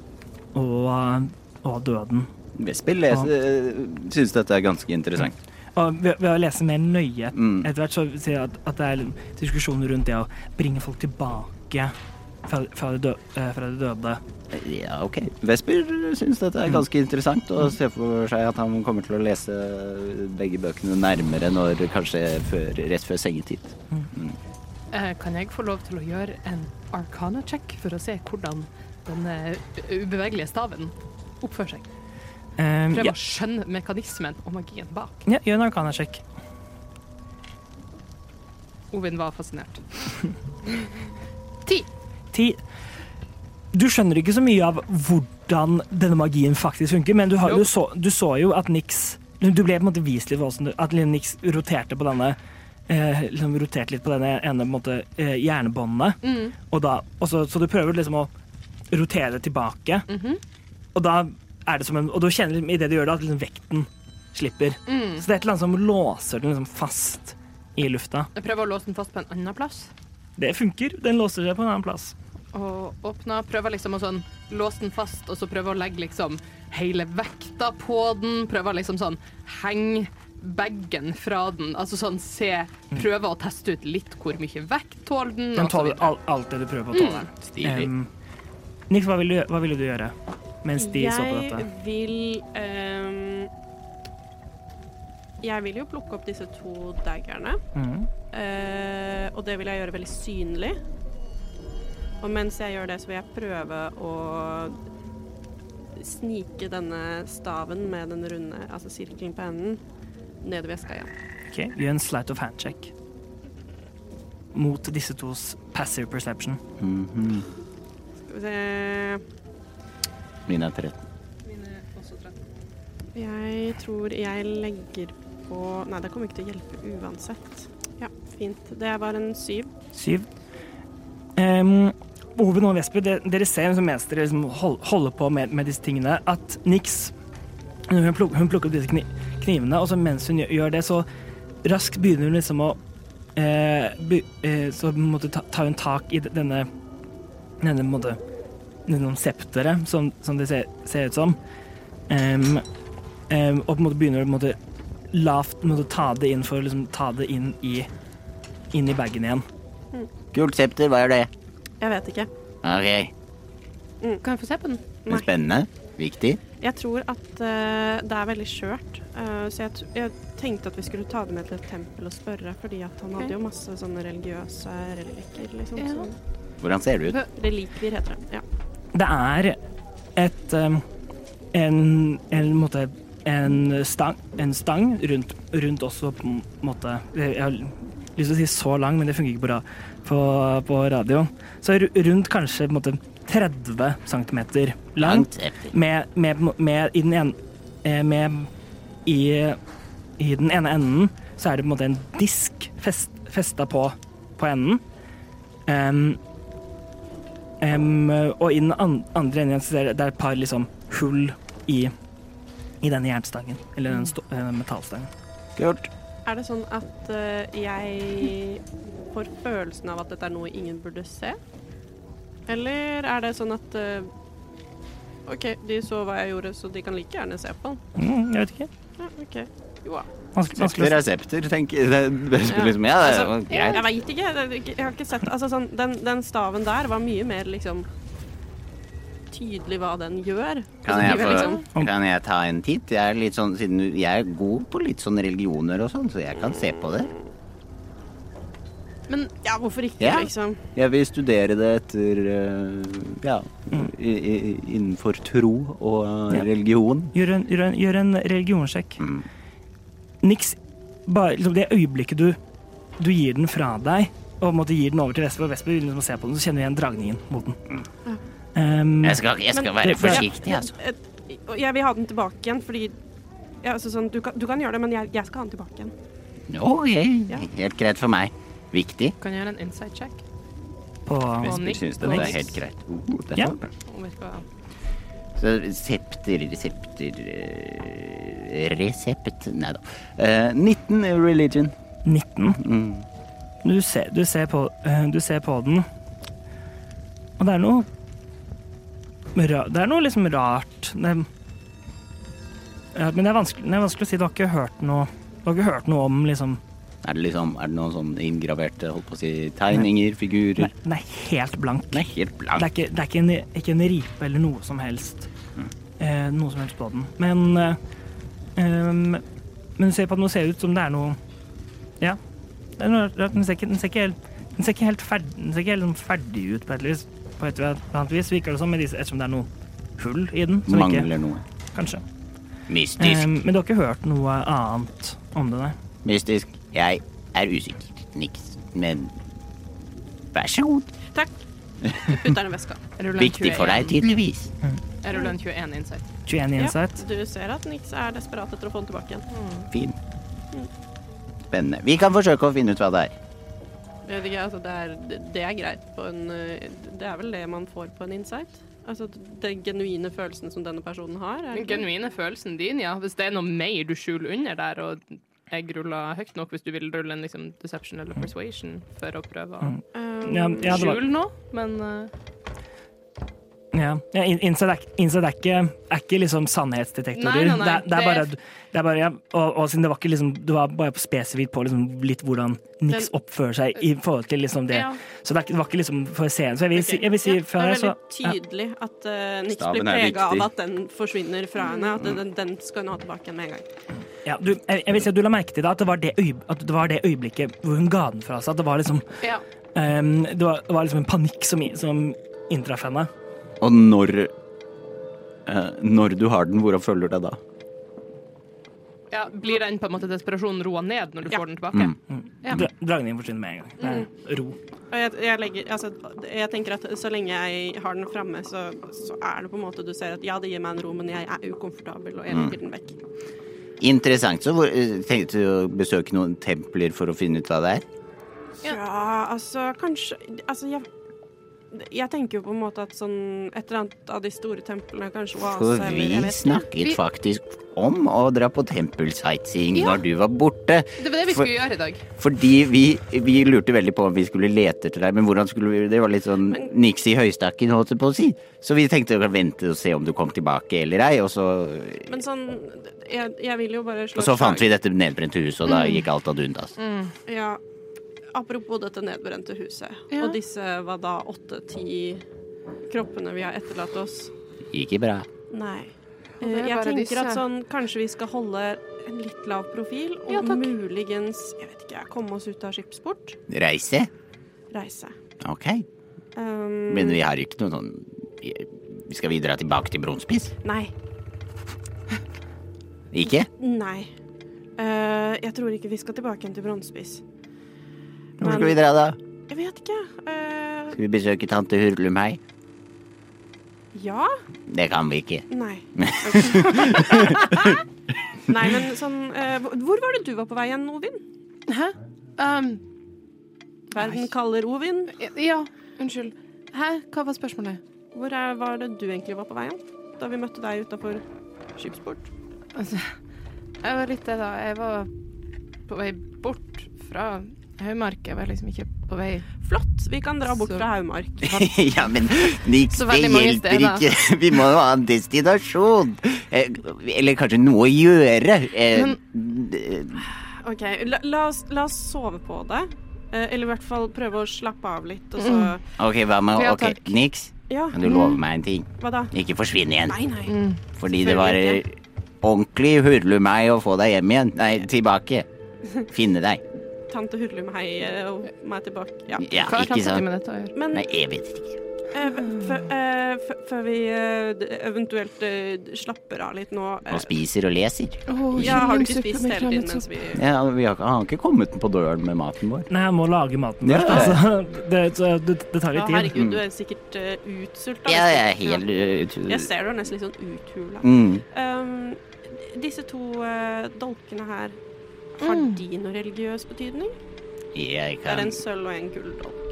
Speaker 3: og, og døden.
Speaker 1: Vesper leser, syns dette er ganske interessant.
Speaker 3: Og ved, ved å lese mer nøye
Speaker 1: Mm.
Speaker 3: etter hvert så ser jeg at, at det er diskusjoner rundt det å bringe folk tilbake fra, fra, de, dø, eh, fra de døde.
Speaker 1: Ja, ok. Vesper syns dette er ganske interessant, og ser for seg at han kommer til å lese begge bøkene nærmere når kanskje før, rett før sengetid.
Speaker 2: Mm. Kan jeg få lov til å gjøre en arcana-check for å se hvordan den ubevegelige staven oppfører seg?
Speaker 3: Um,
Speaker 2: Prøve
Speaker 3: ja,
Speaker 2: å skjønne mekanismen og magien bak.
Speaker 3: ja, gjør en arcana-sjekk.
Speaker 2: Ovin var fascinert. Ti.
Speaker 3: Ti. Du skjønner ikke så mye av hvordan denne magien faktisk funker, men du, har, du, så, du så jo at Nix Du ble på en måte vist litt hvordan at Nix roterte på denne eh, liksom roterte litt på denne ene på en måte, eh, hjernebåndet,
Speaker 2: Mm.
Speaker 3: Og da, og så, så du prøver liksom å rotere det tilbake.
Speaker 2: Mhm.
Speaker 3: Og da er det som en Og du kjenner i det du gjør det, at liksom vekten slipper.
Speaker 2: Mm.
Speaker 3: Så det er et eller annet som låser den liksom fast i lufta.
Speaker 2: Jeg prøver å låse den fast på en annen plass.
Speaker 3: Det funker. Den låser seg på en annen plass.
Speaker 2: Og åpna, prøver liksom å sånn låse den fast, og så prøver å legge liksom hele vekta på den. Prøver liksom sånn henge bagen fra den. Altså sånn se Prøve å teste ut litt hvor mye vekt tåler den.
Speaker 3: Den tåler all, alt det du prøver på å tåle.
Speaker 1: Stilig.
Speaker 3: Um, Nix, hva du, hva ville du gjøre mens de så på
Speaker 4: jeg
Speaker 3: dette?
Speaker 4: vil um, Jeg vil jo plukke opp disse to daggerne.
Speaker 3: Mm.
Speaker 4: Uh, og det vil jeg gjøre veldig synlig. Og mens jeg gjør det, så vil jeg prøve å snike denne staven med den runde, altså sirkelen på enden, ned i veska igjen.
Speaker 3: Ok, Gjør en slight of hand check mot disse tos passive perception.
Speaker 1: Mhm.
Speaker 4: Skal vi se
Speaker 1: Mine er 13. Mine også 13.
Speaker 4: Jeg tror jeg legger på Nei, det kommer ikke til å hjelpe uansett. Ja, fint. Det var en syv.
Speaker 3: Syv. Um, Oven og Vesper, dere ser som mens dere liksom hold, holder på med, med disse tingene, at Nix hun, hun plukker opp disse kni, knivene, og så mens hun gjør, det, så raskt begynner hun liksom å eh, be, eh, Så måtte ta, ta, hun tak i denne denne måte denne septeret, som, som det ser, ser ut som. Um, um, og på en måte begynner å lavt måtte ta det inn for å liksom, ta det inn i, inn i bagen igjen.
Speaker 1: Kult septer, hva er det?
Speaker 4: Jeg vet ikke.
Speaker 1: Ok,
Speaker 2: Kan jeg få se på den?
Speaker 4: Nei.
Speaker 1: spennende. Viktig.
Speaker 4: Jeg tror at eh, det er veldig skjørt, eh, så jeg, t- jeg tenkte at vi skulle ta det med til et tempel og spørre, fordi at han hadde jo masse sånne religiøse relikker liksom.
Speaker 2: Ja.
Speaker 4: Sånn.
Speaker 1: Hvordan ser det ut?
Speaker 4: relikvier heter det. Ja.
Speaker 3: Det er et um, en, en måte en stang, en stang rundt, rundt også på en måte Jeg har lyst til å si så lang, men det fungerer ikke på, ra- på, på radio. Så ru- rundt kanskje på en måte 30 cm langt. Med, med, med i den ene eh, Med i, i den ene enden så er det på en måte en disk fest, festa på, på enden. Um, um, og i den andre enden så er det, et par liksom hull i, i denne jernstangen. Eller den sto, eh, metallstangen.
Speaker 1: Kult.
Speaker 4: Er det sånn at eh, jeg får følelsen av at dette er noe ingen burde se? Eller er det sånn at eh, OK, de så hva jeg gjorde, så de kan like gjerne se på den.
Speaker 3: Mm, jeg vet ikke.
Speaker 4: Ja, OK. Jo da.
Speaker 1: Septer er septer, tenker jeg. det,
Speaker 4: Ja.
Speaker 1: liksom, ja, det
Speaker 4: Altså, jeg
Speaker 1: greit.
Speaker 4: veit ikke- Jeg har ikke sett Altså sånn, den, den staven der var mye mer liksom tydelig hva den gjør.
Speaker 1: Kan jeg,
Speaker 4: er liksom,
Speaker 1: kan jeg ta en titt? Jeg er, litt sånn, siden jeg er god på litt sånn religioner og sånn, så jeg kan se på det.
Speaker 2: Men
Speaker 4: ja, hvorfor ikke,
Speaker 1: Ja.
Speaker 4: liksom?
Speaker 1: Jeg vil studere det etter eh, ja, i, i, innenfor tro og
Speaker 3: Ja.
Speaker 1: religion.
Speaker 3: Gjør en, gjør en, gjør en religionssjekk.
Speaker 1: Mm.
Speaker 3: Niks bare liksom det øyeblikket du, du gir den fra deg, og på en måte gir den over til Vesper, og Vesper vil liksom se på den, så kjenner du igjen dragningen mot den. Um,
Speaker 1: Jeg skal, jeg skal
Speaker 4: Men-
Speaker 1: være forsiktig, altså.
Speaker 4: Jeg vil ha den tilbake igjen, fordi ja, altså sånn, du, kan, du kan gjøre det, men jeg, jeg skal ha den tilbake igjen.
Speaker 1: Ok,
Speaker 4: Ja.
Speaker 1: helt greit for meg. Viktig.
Speaker 2: kan jeg gjøre en inside check?
Speaker 3: på
Speaker 1: på
Speaker 2: Nick
Speaker 1: syns det er helt greit. Oh, det er
Speaker 3: Ja.
Speaker 1: Så septer, septer eh, Resept Nei da. Uh, 19 er religion.
Speaker 3: 19.
Speaker 1: Mm.
Speaker 3: Du ser, du, ser på, eh, du ser på den, og det er noe Det er noe liksom rart det, ja, Men det er, vanskelig, det er vanskelig å si. Du har ikke hørt noe Du har ikke hørt noe om liksom
Speaker 1: Er det liksom Er det noen sånn inngraverte holdt på å si, tegninger, figurer?
Speaker 3: Nei, den er helt blank.
Speaker 1: Den er helt
Speaker 3: Det er ikke, det er ikke, en, ikke en ripe eller noe som helst. Eh, noe som helst på den. Men eh, Men du ser på at noe ser ut som det er noe Ja. Den, ser ikke, den, ser ikke helt, den ser ikke helt ferdig, ser helt sånn ferdig ut på et, vis, på et eller annet vis, virker det som, med disse, ettersom det er noe hull i den. Som ikke,
Speaker 1: Mangler noe.
Speaker 3: kanskje.
Speaker 1: Mystisk.
Speaker 3: Eh, men du har ikke hørt noe annet om det, nei?
Speaker 1: Mystisk. Jeg er usikker. Niks. Men vær så god.
Speaker 4: Takk. Jeg putter den i veska.
Speaker 1: Viktig for deg,
Speaker 2: 21.
Speaker 1: tydeligvis.
Speaker 2: Jeg ruller en 21 insight.
Speaker 3: 21 insight.
Speaker 4: Ja, du ser at Nix er desperat etter å få den tilbake igjen.
Speaker 1: Fin. Spennende. Vi kan forsøke å finne ut hva det er.
Speaker 4: Jeg vet ikke, altså, det, er, det, er greit på en eh, Det er vel det man får på en insight? Altså den genuine følelsen som denne personen har? Er
Speaker 2: Den genuine følelsen din, ja. Hvis det er noe mer du skjuler under der, og jeg ruller høyt nok hvis du vil rulle en liksom, deception eller persuasion for å prøve å
Speaker 3: Mm.
Speaker 4: Um,
Speaker 3: Ja, ja, var,
Speaker 2: skjule noe, men eh,
Speaker 3: Ja, ja Inside, er, insight er, ikke, er ikke liksom sannhetsdetektorer.
Speaker 2: Nei, nei, nei,
Speaker 3: Det, er, det bare, det er bare ja, og, og siden det var ikke liksom Du var bare spesifikt på liksom litt hvordan Nix oppfører seg i forhold til liksom det.
Speaker 2: ja.
Speaker 3: Så det, er, det var ikke liksom for scenen. Så jeg vil, si, jeg vil si
Speaker 4: ja, Det er
Speaker 3: så
Speaker 4: veldig tydelig at uh, Nix blir prega av at den forsvinner fra henne. At den, den skal hun ha tilbake igjen med en gang.
Speaker 3: ja, du, jeg, jeg vil si at du la merke til det, at det var det, øye, at det var det øyeblikket hvor hun ga den fra seg. At det var liksom
Speaker 2: ja.
Speaker 3: ehm, det, var, det var liksom en panikk som, som inntraff henne.
Speaker 1: Og når eh, Når du har den, hvordan føler du deg da?
Speaker 2: ja. Blir den på en måte desperasjonen roa ned når du
Speaker 4: Ja.
Speaker 2: får den tilbake?
Speaker 1: Mm.
Speaker 2: Ja.
Speaker 3: Dra, dragningen forsvinner med en gang. Det er ro.
Speaker 4: Og jeg, jeg, legger, altså, jeg tenker at så lenge jeg har den framme, så, så er det på en måte du ser at ja, det gir meg en ro, men jeg er ukomfortabel, og jeg legger den vekk.
Speaker 1: Interessant. Så hvor, eh, tenkte du å besøke noen templer for å finne ut hva det er?
Speaker 4: Ja, altså kanskje Altså, jeg jeg tenker jo på en måte at sånn et eller annet av de store templene, kanskje
Speaker 1: For
Speaker 4: Oase eller
Speaker 1: vi snakket
Speaker 2: Vi-
Speaker 1: faktisk om å dra på tempelsightseeing
Speaker 2: Ja.
Speaker 1: når du var borte.
Speaker 2: Det var det vi
Speaker 1: For-
Speaker 2: skulle gjøre i dag.
Speaker 1: Fordi vi, vi lurte veldig på om vi skulle lete etter deg, men hvordan skulle vi Det var litt sånn
Speaker 4: Men-
Speaker 1: niks i høystakken, holdt jeg på å si. Så vi tenkte å vente og se om du kom tilbake eller ei, og så
Speaker 4: Men sånn jeg, jeg vil jo bare slå
Speaker 1: Og så fant vi dette nedbrente huset, og da gikk alt ad undas.
Speaker 4: Ja. Apropos dette nedbrente huset,
Speaker 2: Ja.
Speaker 4: og disse var da, åtte-ti kroppene vi har etterlatt oss.
Speaker 1: Ikke bra.
Speaker 4: Nei. Eh, Jeg tenker
Speaker 2: disse.
Speaker 4: at sånn, kanskje vi skal holde en litt lav profil, og
Speaker 2: Ja,
Speaker 4: muligens, jeg vet ikke, komme oss ut av skipsport.
Speaker 1: Reise?
Speaker 4: Reise.
Speaker 1: OK.
Speaker 4: Um,
Speaker 1: Men vi har ikke noe sånn vi- Skal vi dra tilbake til Bronspiss?
Speaker 4: Nei.
Speaker 1: Ikke?
Speaker 4: Nei. Uh, jeg tror ikke vi skal tilbake igjen til Bronsespiss.
Speaker 1: Hvor skal vi dra da?
Speaker 4: Jeg vet ikke. Uh...
Speaker 1: Skal vi besøke tante Hurlumhei?
Speaker 4: ja?
Speaker 1: Det kan vi ikke.
Speaker 4: Nei. Nei, men sånn uh, hvor- Hvor var det du var på vei igjen, Ovin?
Speaker 2: Hæ? Um,
Speaker 4: Verden kaller Ovin.
Speaker 2: ja, unnskyld. Hæ? Hva var spørsmålet?
Speaker 4: Hvor er, var det du egentlig var på vei igjen? Da vi møtte deg utafor skipsport?
Speaker 2: Altså, jeg var litt det, da. Jeg var på vei bort fra Haumark. er var liksom ikke på vei
Speaker 4: Flott, vi kan dra bort
Speaker 2: Så-
Speaker 4: fra Haumark.
Speaker 1: ja, men Nix, det hjelper ikke. Vi må jo ha en destinasjon. Eh, Eller kanskje noe å gjøre. Eh, men,
Speaker 4: OK, la, la, oss, la oss sove på det. Eh, eller i hvert fall prøve å slappe av litt, og så
Speaker 1: OK, hva med Ok. Nix,
Speaker 4: Ja,
Speaker 1: kan du love meg en ting?
Speaker 4: hva da?
Speaker 1: Ikke forsvinn igjen.
Speaker 4: Nei, nei.
Speaker 2: mm.
Speaker 1: Fordi det var ordentlig
Speaker 4: Selvfølgelig
Speaker 1: meg å få deg hjem igjen. Nei, tilbake. Finne deg.
Speaker 4: Tante Hurlum, hei, eh, og meg tilbake. Ja.
Speaker 1: Ja,
Speaker 2: Hva med dette å gjøre?
Speaker 4: Men
Speaker 1: Nei, jeg vet ikke.
Speaker 4: eh, før- eh, før- vi eventuelt slapper av litt nå
Speaker 1: Og spiser og leser.
Speaker 4: Ja, har du ikke spist hele tiden mens vi
Speaker 1: Ja, vi har, han har ikke kommet på døren med maten vår.
Speaker 3: Nei, han må lage maten vår.
Speaker 1: ja, ja.
Speaker 3: Altså. Det, det, det tar
Speaker 4: Ja,
Speaker 3: litt tid.
Speaker 4: herregud, du er sikkert uh, utsulta.
Speaker 1: Ja, jeg er helt ut...
Speaker 4: Jeg ser du er nesten litt sånn uthula.
Speaker 1: Mm.
Speaker 4: Um, disse to uh, dolkene her, har
Speaker 2: Mm.
Speaker 4: de noe religiøs betydning?
Speaker 1: Jeg
Speaker 4: Det er en sølv og en gulldolk.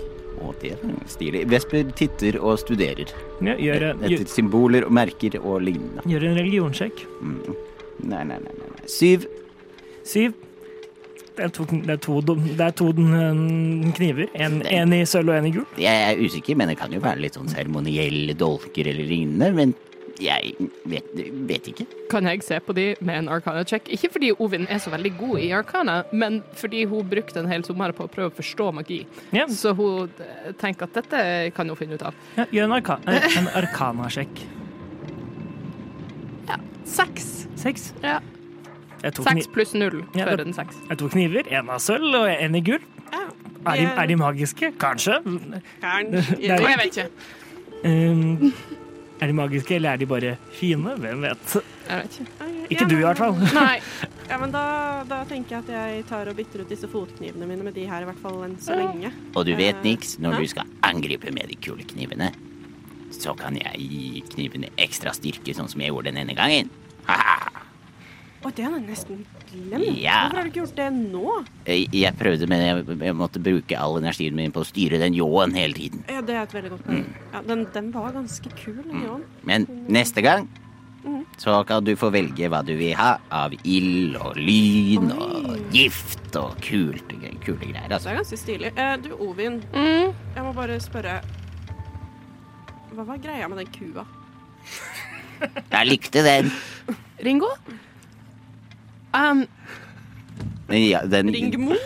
Speaker 1: Å, det er stilig. Vesper titter og studerer.
Speaker 3: Ja, gjør,
Speaker 1: Etter
Speaker 3: gjør,
Speaker 1: symboler og merker og lignende.
Speaker 3: gjør en religionssjekk.
Speaker 1: Mm. Nei, nei, nei, nei. nei. Syv.
Speaker 3: Syv. Det er to, det er to, det er to mm, kniver. En, en i sølv og en i gul.
Speaker 1: Jeg er usikker, men det kan jo være litt sånn seremonielle dolker eller lignende. Men jeg vet, vet ikke.
Speaker 2: Kan jeg se på de med en arcana-check? Ikke fordi Ovin er så veldig god i arcana, men fordi hun brukte en hel sommer på å prøve å forstå magi.
Speaker 3: Ja,
Speaker 2: Så hun eh, tenker at dette kan hun finne ut av.
Speaker 3: ja, gjør en, arka, eh, en arkana-sjekk.
Speaker 2: Seks.
Speaker 3: Seks.
Speaker 2: Ja. Seks pluss null
Speaker 3: Ja, før
Speaker 2: en seks.
Speaker 3: jeg tok kniver. En av sølv og en i gull.
Speaker 4: Ja,
Speaker 3: Er de, er de magiske? Kanskje. Kanskje.
Speaker 2: Jeg vet ikke.
Speaker 3: Um, er de magiske, eller er de bare fine? Hvem vet?
Speaker 2: Jeg vet ikke.
Speaker 3: Ikke du, i hvert fall.
Speaker 2: Nei.
Speaker 4: Ja, men da, da tenker jeg at jeg tar og bytter ut disse fotknivene mine med de her, i hvert fall enn så lenge.
Speaker 1: Og du vet, niks, når
Speaker 4: hæ?
Speaker 1: du skal angripe med de kule knivene, så kan jeg gi knivene ekstra styrke, sånn som jeg gjorde den ene gangen. Haha.
Speaker 4: Å, det hadde jeg nesten glemt.
Speaker 1: Ja.
Speaker 4: Hvorfor har du ikke gjort det nå?
Speaker 1: Jeg jeg prøvde, men jeg, jeg måtte bruke all energien min på å styre den ljåen hele tiden.
Speaker 4: Ja, det er et veldig godt poeng. Ja, den, den var ganske kul, den
Speaker 1: Mm. Men neste gang så kan du få velge hva du vil ha av ild og lyn og gift og kult, kule greier.
Speaker 4: Det
Speaker 1: Altså.
Speaker 4: er ganske stilig. Eh, du, Ovin,
Speaker 2: Mm.
Speaker 4: jeg må bare spørre Hva var greia med den kua?
Speaker 1: Jeg likte den.
Speaker 2: Ringo? Um,
Speaker 1: Ja, den
Speaker 4: Ringmor?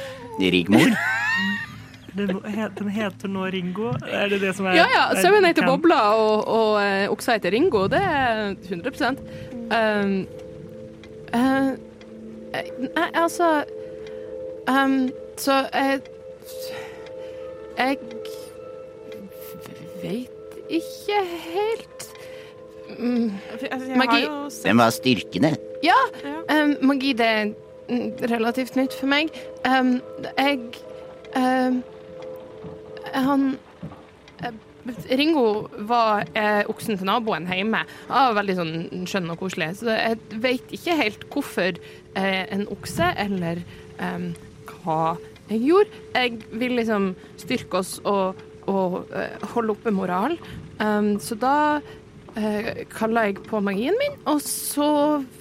Speaker 1: Rigmor?
Speaker 3: Den, heter nå Ringo. Er det det som er
Speaker 2: ja ja, sauen heter Bobla, og, og uh, oksa heter Ringo. Det er 100 um, eh, eh, Nei, altså um, Så jeg Jeg vet ikke helt mm,
Speaker 4: Altså, jeg
Speaker 2: Magi.
Speaker 4: har jo sett
Speaker 1: Den var styrkende.
Speaker 2: Ja, um, magi det er relativt nytt for meg. Um, jeg um, Han eh, Ringo var eh, oksen til naboen hjemme. Han var veldig sånn skjønn og koselig. Så jeg vet ikke helt hvorfor eh, en okse, eller em, hva jeg gjorde. Jeg vil liksom styrke oss og, og eh, holde oppe moral. Um, så da uh, kalla jeg på magien min, og så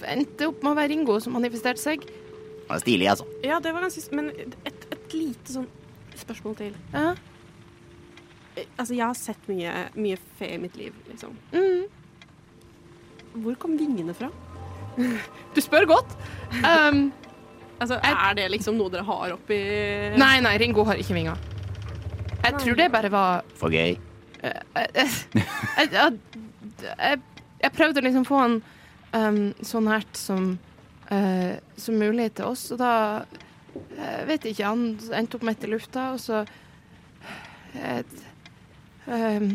Speaker 2: endte det opp med å være Ringo som manifesterte seg.
Speaker 1: Det var stilig, altså.
Speaker 4: ja, det var ganske Men et, et lite sånn spørsmål til.
Speaker 2: Ja.
Speaker 4: Eh, Altså, jeg har sett mye, mye fe i mitt liv, liksom.
Speaker 2: Mm.
Speaker 4: Hvor kom vingene fra?
Speaker 2: Du spør godt. Um,
Speaker 4: Altså, Er det liksom noe dere har oppi
Speaker 2: nei, nei, Ringo har ikke vinger. Jeg
Speaker 4: Nei.
Speaker 2: tror det bare var
Speaker 1: For gøy.
Speaker 2: eh, eh, eh, jeg, jeg prøvde liksom å få han um, så nært som, uh, som mulig til oss, og da jeg vet jeg ikke, han endte opp midt i lufta, og så et, um,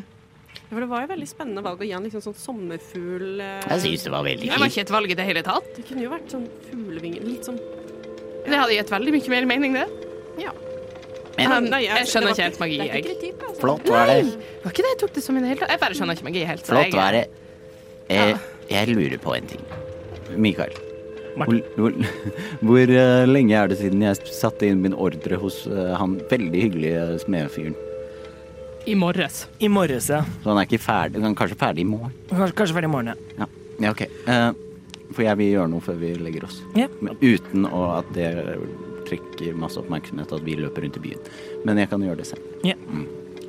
Speaker 4: for det var jo veldig spennende valg å gi han liksom sånn sommerfugl eh,
Speaker 5: Jeg syns det var veldig
Speaker 2: Det var ikke et valg i det hele tatt.
Speaker 4: Det kunne jo vært sånn fuglevinger Litt sånn
Speaker 2: Det hadde gitt veldig mye mer mening, det.
Speaker 4: Ja.
Speaker 5: Men
Speaker 2: Um,
Speaker 4: Nei,
Speaker 2: jeg skjønner ikke helt magi, jeg.
Speaker 4: altså.
Speaker 5: flott var det.
Speaker 2: Var ikke det jeg tok det som en det. Jeg bare skjønner ikke magi helt. så
Speaker 5: Flott
Speaker 2: jeg-
Speaker 5: var det. Eh, jeg lurer på en ting.
Speaker 1: Mikael, hvor, hvor, hvor eh, lenge er det siden jeg satte inn min ordre hos eh, han veldig hyggelige smedfyren?
Speaker 2: I morges.
Speaker 3: I morges, ja.
Speaker 1: Så han er ikke ferdig, han er kanskje ferdig i morgen?
Speaker 3: Kanskje, kanskje ferdig i morgen, ja.
Speaker 1: Ja, ja ok. Eh, for jeg vil gjøre noe før vi legger oss.
Speaker 3: Ja.
Speaker 1: Men uten å, at det trekker masse oppmerksomhet at vi løper rundt i byen. Men jeg kan gjøre det selv.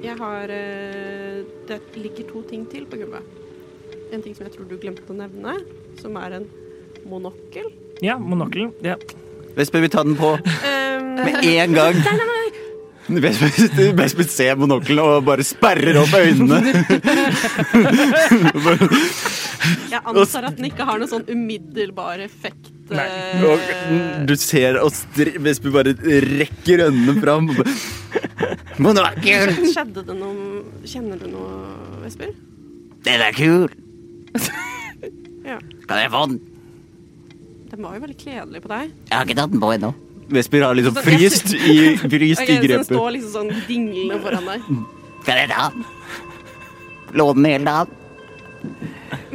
Speaker 4: Jeg har eh, Det ligger to ting til på gulvet. En ting som jeg tror du glemte å nevne, som er en monokkel.
Speaker 3: Ja, monokkelen. Ja.
Speaker 1: Vesper vil ta den på
Speaker 4: Um,
Speaker 1: med en gang. Vesper, Vesper ser monokkelen og bare sperrer opp øynene.
Speaker 4: jeg antar at den ikke har noen sånn umiddelbar effekt. Eh,
Speaker 1: Og du ser og Vesper bare rekker øynene fram. Men det var kult!
Speaker 4: Skjedde det noe Kjenner du noe, Vesper?
Speaker 5: Den er kul.
Speaker 4: Ja.
Speaker 5: Kan jeg få den?
Speaker 4: Den var jo veldig kledelig på deg.
Speaker 5: Jeg har ikke tatt den på ennå.
Speaker 1: Vesper har liksom fryst i, fryst
Speaker 4: okay,
Speaker 1: i
Speaker 4: grepet. den står liksom sånn dinglende foran deg.
Speaker 5: Kan jeg ta den? Låne den hele dagen?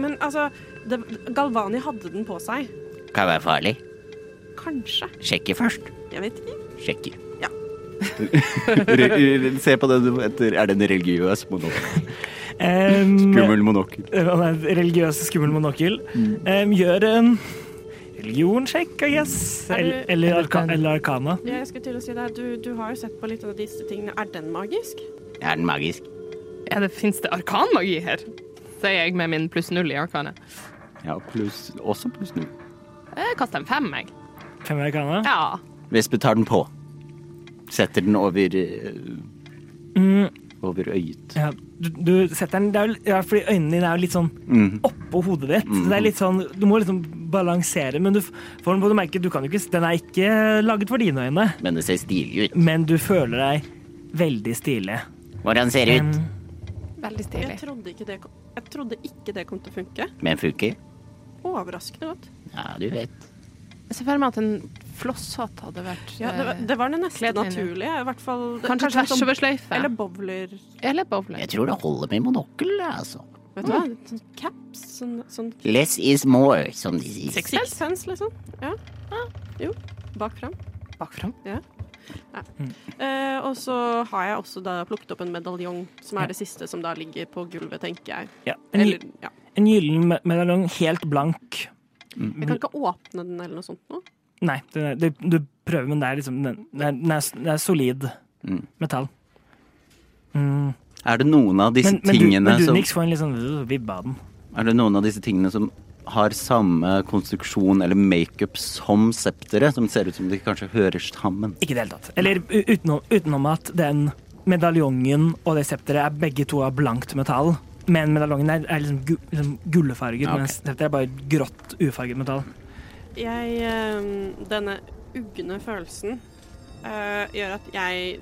Speaker 4: Men altså, det, Galvani hadde den på seg.
Speaker 5: Kan være farlig.
Speaker 4: Kanskje.
Speaker 5: Sjekke først.
Speaker 4: Jeg vet ikke.
Speaker 5: Sjekke.
Speaker 1: Ja. Se på den etter Er det en religiøs monokkel?
Speaker 3: Um,
Speaker 1: Skummel monokkel.
Speaker 3: Han er en religiøs, skummel monokkel. Um, gjør en religionssjekk, I guess.
Speaker 4: Er
Speaker 3: Eller, eller, arka, eller arkana.
Speaker 4: Ja, jeg skulle til å si det. Du, du har jo sett på litt av disse tingene. Er den magisk?
Speaker 5: Er den magisk?
Speaker 2: Ja, det Fins det arkanmagi her? Sier jeg med min pluss null i arkanet.
Speaker 1: Ja, pluss Også pluss null.
Speaker 2: Jeg kaster en fem, jeg.
Speaker 3: Fem arkana.
Speaker 2: Ja.
Speaker 1: Vesper tar den på. Setter den over eh,
Speaker 3: Mm,
Speaker 1: over øyet.
Speaker 3: ja. Du, du setter den det er, jo- ja, fordi øynene dine er jo litt sånn
Speaker 1: mm.
Speaker 3: oppå hodet ditt. Så det er litt sånn, Du må liksom balansere, men du får den på du merker du kan jo ikke Den er ikke laget for dine øyne,
Speaker 5: Men det ser stilig ut.
Speaker 3: men du føler deg veldig stilig.
Speaker 5: Hvordan ser det ut?
Speaker 3: Veldig
Speaker 2: Veldig
Speaker 4: Jeg
Speaker 2: stilig.
Speaker 4: trodde ikke det jeg trodde ikke det kom til å funke.
Speaker 5: Men funker?
Speaker 4: Overraskende godt.
Speaker 5: Ja, du vet.
Speaker 2: Jeg ser for meg at en flosshatt hadde vært
Speaker 4: Ja, det, var,
Speaker 2: eh,
Speaker 4: det var det
Speaker 2: i.
Speaker 4: naturlige. I hvert fall
Speaker 2: Kanskje
Speaker 4: en
Speaker 2: tvers
Speaker 4: sånn-
Speaker 2: over sløyfe.
Speaker 4: Eller bowler.
Speaker 2: Eller bowler.
Speaker 5: Jeg tror det holder med monokkel, altså.
Speaker 4: Vet du hva? Sånn caps. Sånn, sånn
Speaker 5: Less is more, som de sier.
Speaker 2: Six
Speaker 4: sixpence, liksom. Ja. Jo. Bak fram.
Speaker 2: Bak fram.
Speaker 4: Eh, og så har jeg også da plukket opp en medaljong, som er det siste som da ligger på gulvet, tenker jeg.
Speaker 3: ja. En,
Speaker 4: Eller, ja.
Speaker 3: en gyllen medaljong, helt blank.
Speaker 4: Jeg kan ikke åpne den eller noe sånt nå.
Speaker 3: Nei, det, du prøver, men det er liksom Den, er, er, det er solid
Speaker 1: Mm.
Speaker 3: metall. Mm.
Speaker 1: Er det noen av disse
Speaker 3: Men, men, du,
Speaker 1: tingene
Speaker 3: men du,
Speaker 1: som
Speaker 3: Nix, får en litt sånn uh, av den.
Speaker 1: Er det noen av disse tingene som har samme konstruksjon eller makeup som septeret? Som ser ut som de kanskje hører sammen?
Speaker 3: Ikke i det hele tatt. Eller utenom, utenom at den medaljongen og det septeret er begge to av blankt metall. Men medaljongen er, er liksom, gu, liksom gullfarget,
Speaker 1: okay.
Speaker 3: mens dette er bare grått, ufarget metall.
Speaker 4: Jeg eh, Denne ugne følelsen uh, gjør at jeg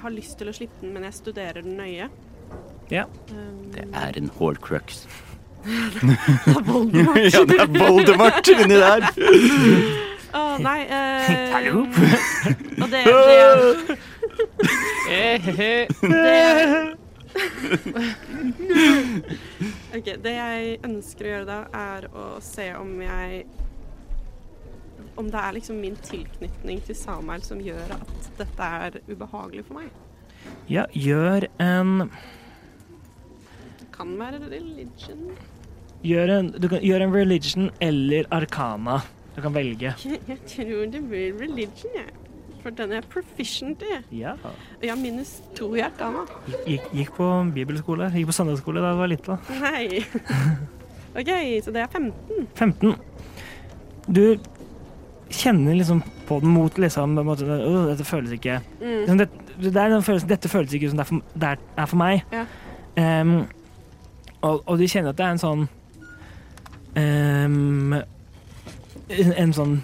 Speaker 4: har lyst til å slippe den, men jeg studerer den nøye.
Speaker 3: Ja.
Speaker 4: Um,
Speaker 1: Det er en horcrux.
Speaker 4: Voldemort.
Speaker 1: ja, det er Voldemort inni der!
Speaker 4: Å, nei eh,
Speaker 3: Hallo?
Speaker 4: Og det, det,
Speaker 2: det, eh,
Speaker 4: det Ok, Det jeg ønsker å gjøre da, er å se om jeg Om det er liksom min tilknytning til Samuel som gjør at dette er ubehagelig for meg.
Speaker 3: Ja, gjør en
Speaker 4: Det kan være religion.
Speaker 3: Gjør en, du kan gjør en religion eller arkana. Du kan velge.
Speaker 4: Jeg, tror det blir religion, jeg. For den er jeg proficient i.
Speaker 3: Ja.
Speaker 4: Jeg har minus to i arkana.
Speaker 3: Gikk, gikk på bibelskole. Gikk på søndagsskole da jeg var lita.
Speaker 4: Nei. OK, så det er 15.
Speaker 3: 15. Du kjenner liksom på den mot liksom måte, «Åh, Dette føles ikke
Speaker 4: Mm.
Speaker 3: liksom, det, det er den følelsen, Dette føles ikke som det er for, det er for meg.
Speaker 4: Ja.
Speaker 3: Um, og, og du kjenner at det er en sånn um, en, en sånn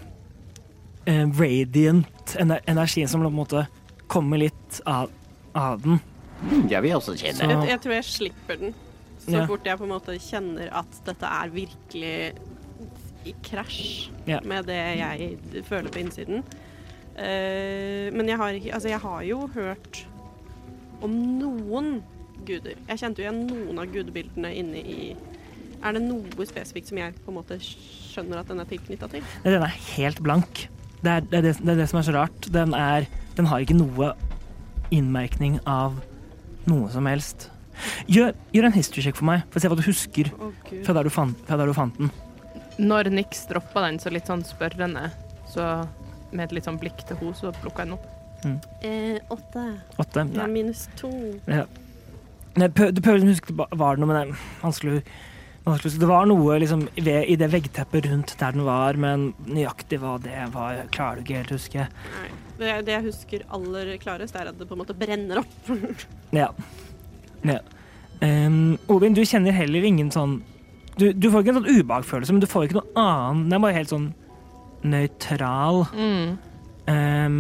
Speaker 3: uh, radiant ener energi som på en måte kommer litt av, av den.
Speaker 5: Jeg vil også kjenne.
Speaker 4: Jeg, jeg tror jeg slipper den så
Speaker 3: Ja.
Speaker 4: fort jeg på en måte kjenner at dette er virkelig i krasj
Speaker 3: Ja.
Speaker 4: med det jeg føler på innsiden. Uh, men jeg har, altså jeg har jo hørt om noen guder. Jeg kjente jo igjen noen av gudebildene inne i Er det noe spesifikt som jeg på en måte skjønner at den er tilknytta til?
Speaker 3: Nei, Den er helt blank. Det er det, er det, det er det som er så rart. Den, er, den har ikke noe innmerkning av noe som helst. Gjør, gjør en history check for meg, for å se hva du husker
Speaker 4: Å,
Speaker 3: fra der du fant, fra der du fant den.
Speaker 2: Når Nix droppa den så litt sånn spørrende, så med et litt sånn blikk til henne, så plukka jeg den opp.
Speaker 4: Eh, åtte.
Speaker 3: Åtte.
Speaker 4: Er minus to.
Speaker 3: Ja. Nei, Du prøver å huske var det noe, men det er vanskelig, vanskelig. Det var noe liksom, ved, i det veggteppet rundt der den var, men nøyaktig hva det var, klarer du ikke helt å huske.
Speaker 4: Nei. Det, det jeg husker aller klarest, er at det på en måte brenner opp.
Speaker 3: Ja. ja. Um, Ovin, du kjenner heller ingen sånn du, du får ikke en sånn ubehagfølelse, men du får ikke noe annet. Den er bare helt sånn nøytral.
Speaker 2: Mm.
Speaker 3: Um,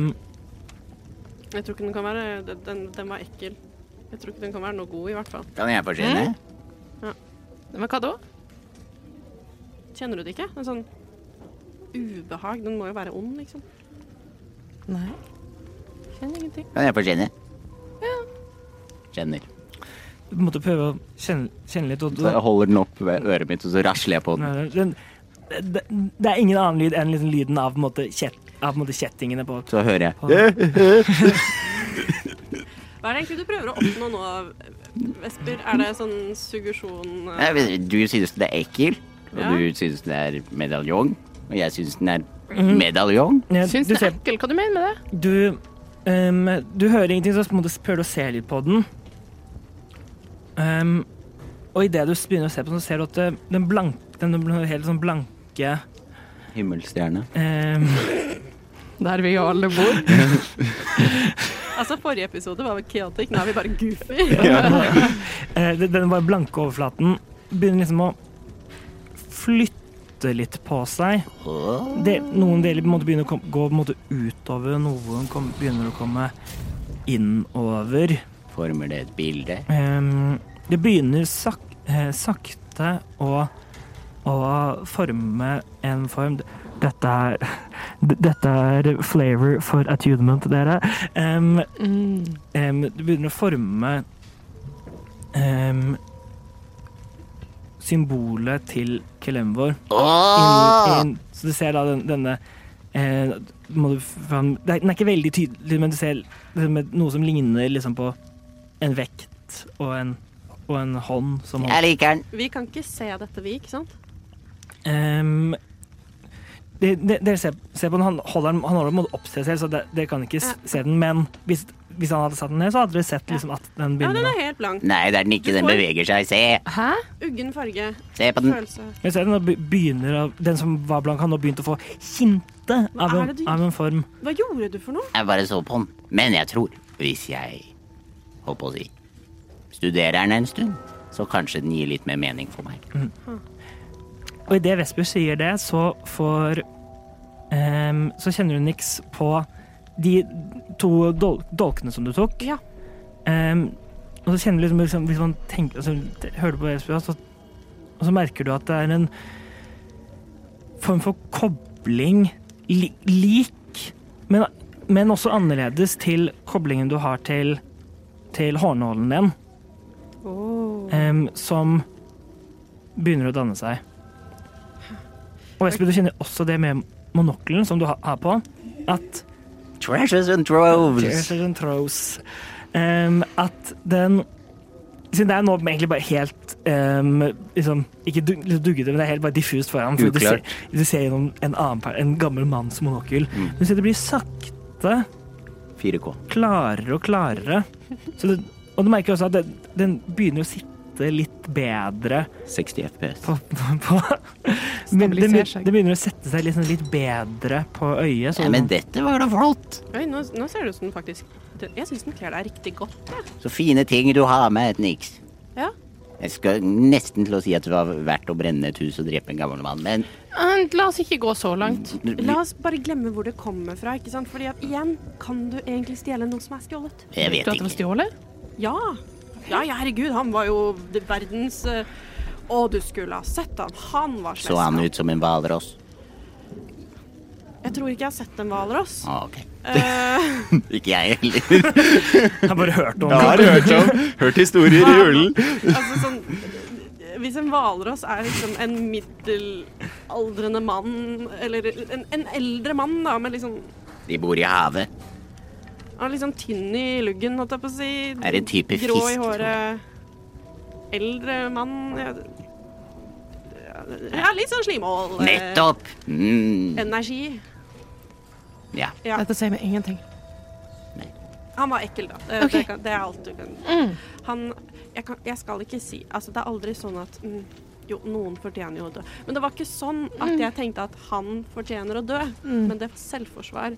Speaker 4: Jeg tror ikke den kan være den- Den, var ekkel. Jeg tror ikke den kan være noe god, i hvert fall.
Speaker 5: Kan jeg få kjenne?
Speaker 2: Men hva da?
Speaker 4: Kjenner du det ikke? En sånn ubehag. Den må jo være ond, liksom.
Speaker 2: Nei. Kjenner ingenting.
Speaker 5: Kan jeg få kjenne? Kjenner.
Speaker 3: du måtte prøve å kjenne, kjenne litt. Og,
Speaker 5: Så jeg holder den opp ved øret mitt, og så rasler jeg på den.
Speaker 3: den, det, det er ingen annen lyd enn liksom lyden av, på en måte, kjett, av på en måte, kjettingene på
Speaker 5: Så hører jeg.
Speaker 3: på-
Speaker 4: Hva er det egentlig du prøver å oppnå nå, Vesper? Er det sånn suggesjon
Speaker 5: uh... Du synes den er ekkel, og
Speaker 4: Ja.
Speaker 5: du synes den er medaljong, og jeg synes den er medaljong.
Speaker 3: Ja,
Speaker 2: Syns
Speaker 3: du,
Speaker 2: det er ekkel. Hva du mener med det?
Speaker 3: du, um, du hører ingenting, så må du prøve å se litt på den. Um, og idet du begynner å se på den, så ser du at den, blank, den helt sånn blanke
Speaker 5: Himmelstjerne.
Speaker 3: um,
Speaker 2: Der vi jo alle bor.
Speaker 4: Altså, forrige episode var vel chaotic, nå er vi bare goofy.
Speaker 3: ja. den den bare blanke overflaten begynner liksom å flytte litt på seg. Det, noen deler på en måte begynner å kom, gå på en måte utover, noen kom, begynner å komme innover.
Speaker 5: Former det et bilde?
Speaker 3: Um, det begynner sak, eh, sakte å, å forme en form. Dette er, dette er flavor for attunement, dere.
Speaker 2: Um,
Speaker 3: um, du begynner å forme um, symbolet til Kelemvor. Inn, inn, så du ser da den, denne eh, må du er, Den er ikke veldig tydelig, men du ser liksom noe som ligner liksom på en vekt og en, og en hånd som
Speaker 5: Jeg liker den.
Speaker 4: Vi kan ikke se dette, vi, ikke sant?
Speaker 3: Det- Dere ser, ser på den, han holder den han holder den på en måte opp til seg selv, så det- dere kan ikke
Speaker 4: Ja.
Speaker 3: se den. Men hvis, hvis han hadde satt den ned, så hadde dere sett liksom at den begynner
Speaker 4: Ja,
Speaker 3: den
Speaker 4: er helt blank.
Speaker 5: Nei, det er den ikke. Den beveger seg. Se!
Speaker 2: Hæ?
Speaker 4: Uggen farge.
Speaker 5: Se på den.
Speaker 4: Følelse.
Speaker 3: Jeg ser den begynner Den som var blank, har nå begynt å få
Speaker 4: kinte
Speaker 3: av en, av en form.
Speaker 4: Hva gjorde du for noe?
Speaker 5: Jeg bare så på den. Men jeg tror, hvis jeg holdt på å si studerer den en stund, så kanskje den gir litt mer mening for meg.
Speaker 3: Og idet Vesper sier det, så får um, Så kjenner du niks på de to dol dolkene som du tok.
Speaker 4: Ja.
Speaker 3: Um, og så kjenner du liksom, liksom Hvis man tenker altså, Hører du på Vesper, så, og så merker du at det er en form for kobling li, lik, men, men også annerledes til koblingen du har til, til hårnålen din, em, som begynner å danne seg. Og Espen, du kjenner også det med monokkelen som du har på, at
Speaker 5: Treasures and troves.
Speaker 3: Treasures and throws. Um, at den Siden det er nå egentlig bare helt um, liksom, Ikke liksom duggete, men det er helt bare diffust foran. for Du ser, du ser gjennom en, annen, en gammel manns monokkel.
Speaker 5: Mm.
Speaker 3: Men så det blir sakte
Speaker 5: 4K.
Speaker 3: klarere og klarere. Så det, og du merker også at den, den begynner å sitte litt bedre
Speaker 5: 60 FPS.
Speaker 3: på, på, på men det, det begynner å sette seg liksom litt bedre på øyet. Sånn.
Speaker 5: Ja, men dette var da flott.
Speaker 4: Oi, nå, nå ser det ut som den faktisk Jeg syns den kler deg riktig godt. Ja.
Speaker 5: Så fine ting du har med, Nix.
Speaker 4: ja.
Speaker 5: Jeg skal nesten til å si at det var verdt å brenne et hus og drepe en gammel mann, men
Speaker 2: La oss ikke gå så langt.
Speaker 4: La oss bare glemme hvor det kommer fra, ikke sant? Fordi at igjen, kan du egentlig stjele noe som er stjålet?
Speaker 5: jeg
Speaker 2: Vet
Speaker 5: vet
Speaker 2: du at det var stjålet?
Speaker 4: Ja. Ja, ja, herregud, han var jo verdens eh, Å, du skulle ha sett han. Han var
Speaker 5: Så han ut som en hvalross?
Speaker 4: Jeg tror ikke jeg har sett en hvalross.
Speaker 5: Ah, ok.
Speaker 4: Eh,
Speaker 5: Ikke jeg heller.
Speaker 3: Jeg har bare hørt om
Speaker 1: har hørt om. Hørt historier i julen.
Speaker 4: altså sånn Hvis en hvalross er liksom en middelaldrende mann, eller en, en eldre mann, da, med liksom
Speaker 5: De bor i havet.
Speaker 4: Han er litt sånn tynn i luggen, holdt jeg på å si.
Speaker 5: Er en type
Speaker 4: Grå
Speaker 5: fisk,
Speaker 4: i håret. Eldre mann ja. ja, litt sånn slimål. eh,
Speaker 5: Nettopp! Mm.
Speaker 4: Energi.
Speaker 5: Ja.
Speaker 4: Ja.
Speaker 2: Dette sier meg ingenting.
Speaker 4: Han var ekkel, da. Det,
Speaker 2: okay.
Speaker 4: det, det er alt du kan
Speaker 2: Mm.
Speaker 4: Han jeg, kan, jeg skal ikke si Altså, det er aldri sånn at mm, Jo, noen fortjener jo å dø. Men det var ikke sånn at jeg tenkte at han fortjener å dø.
Speaker 2: Mm.
Speaker 4: Men det var selvforsvar.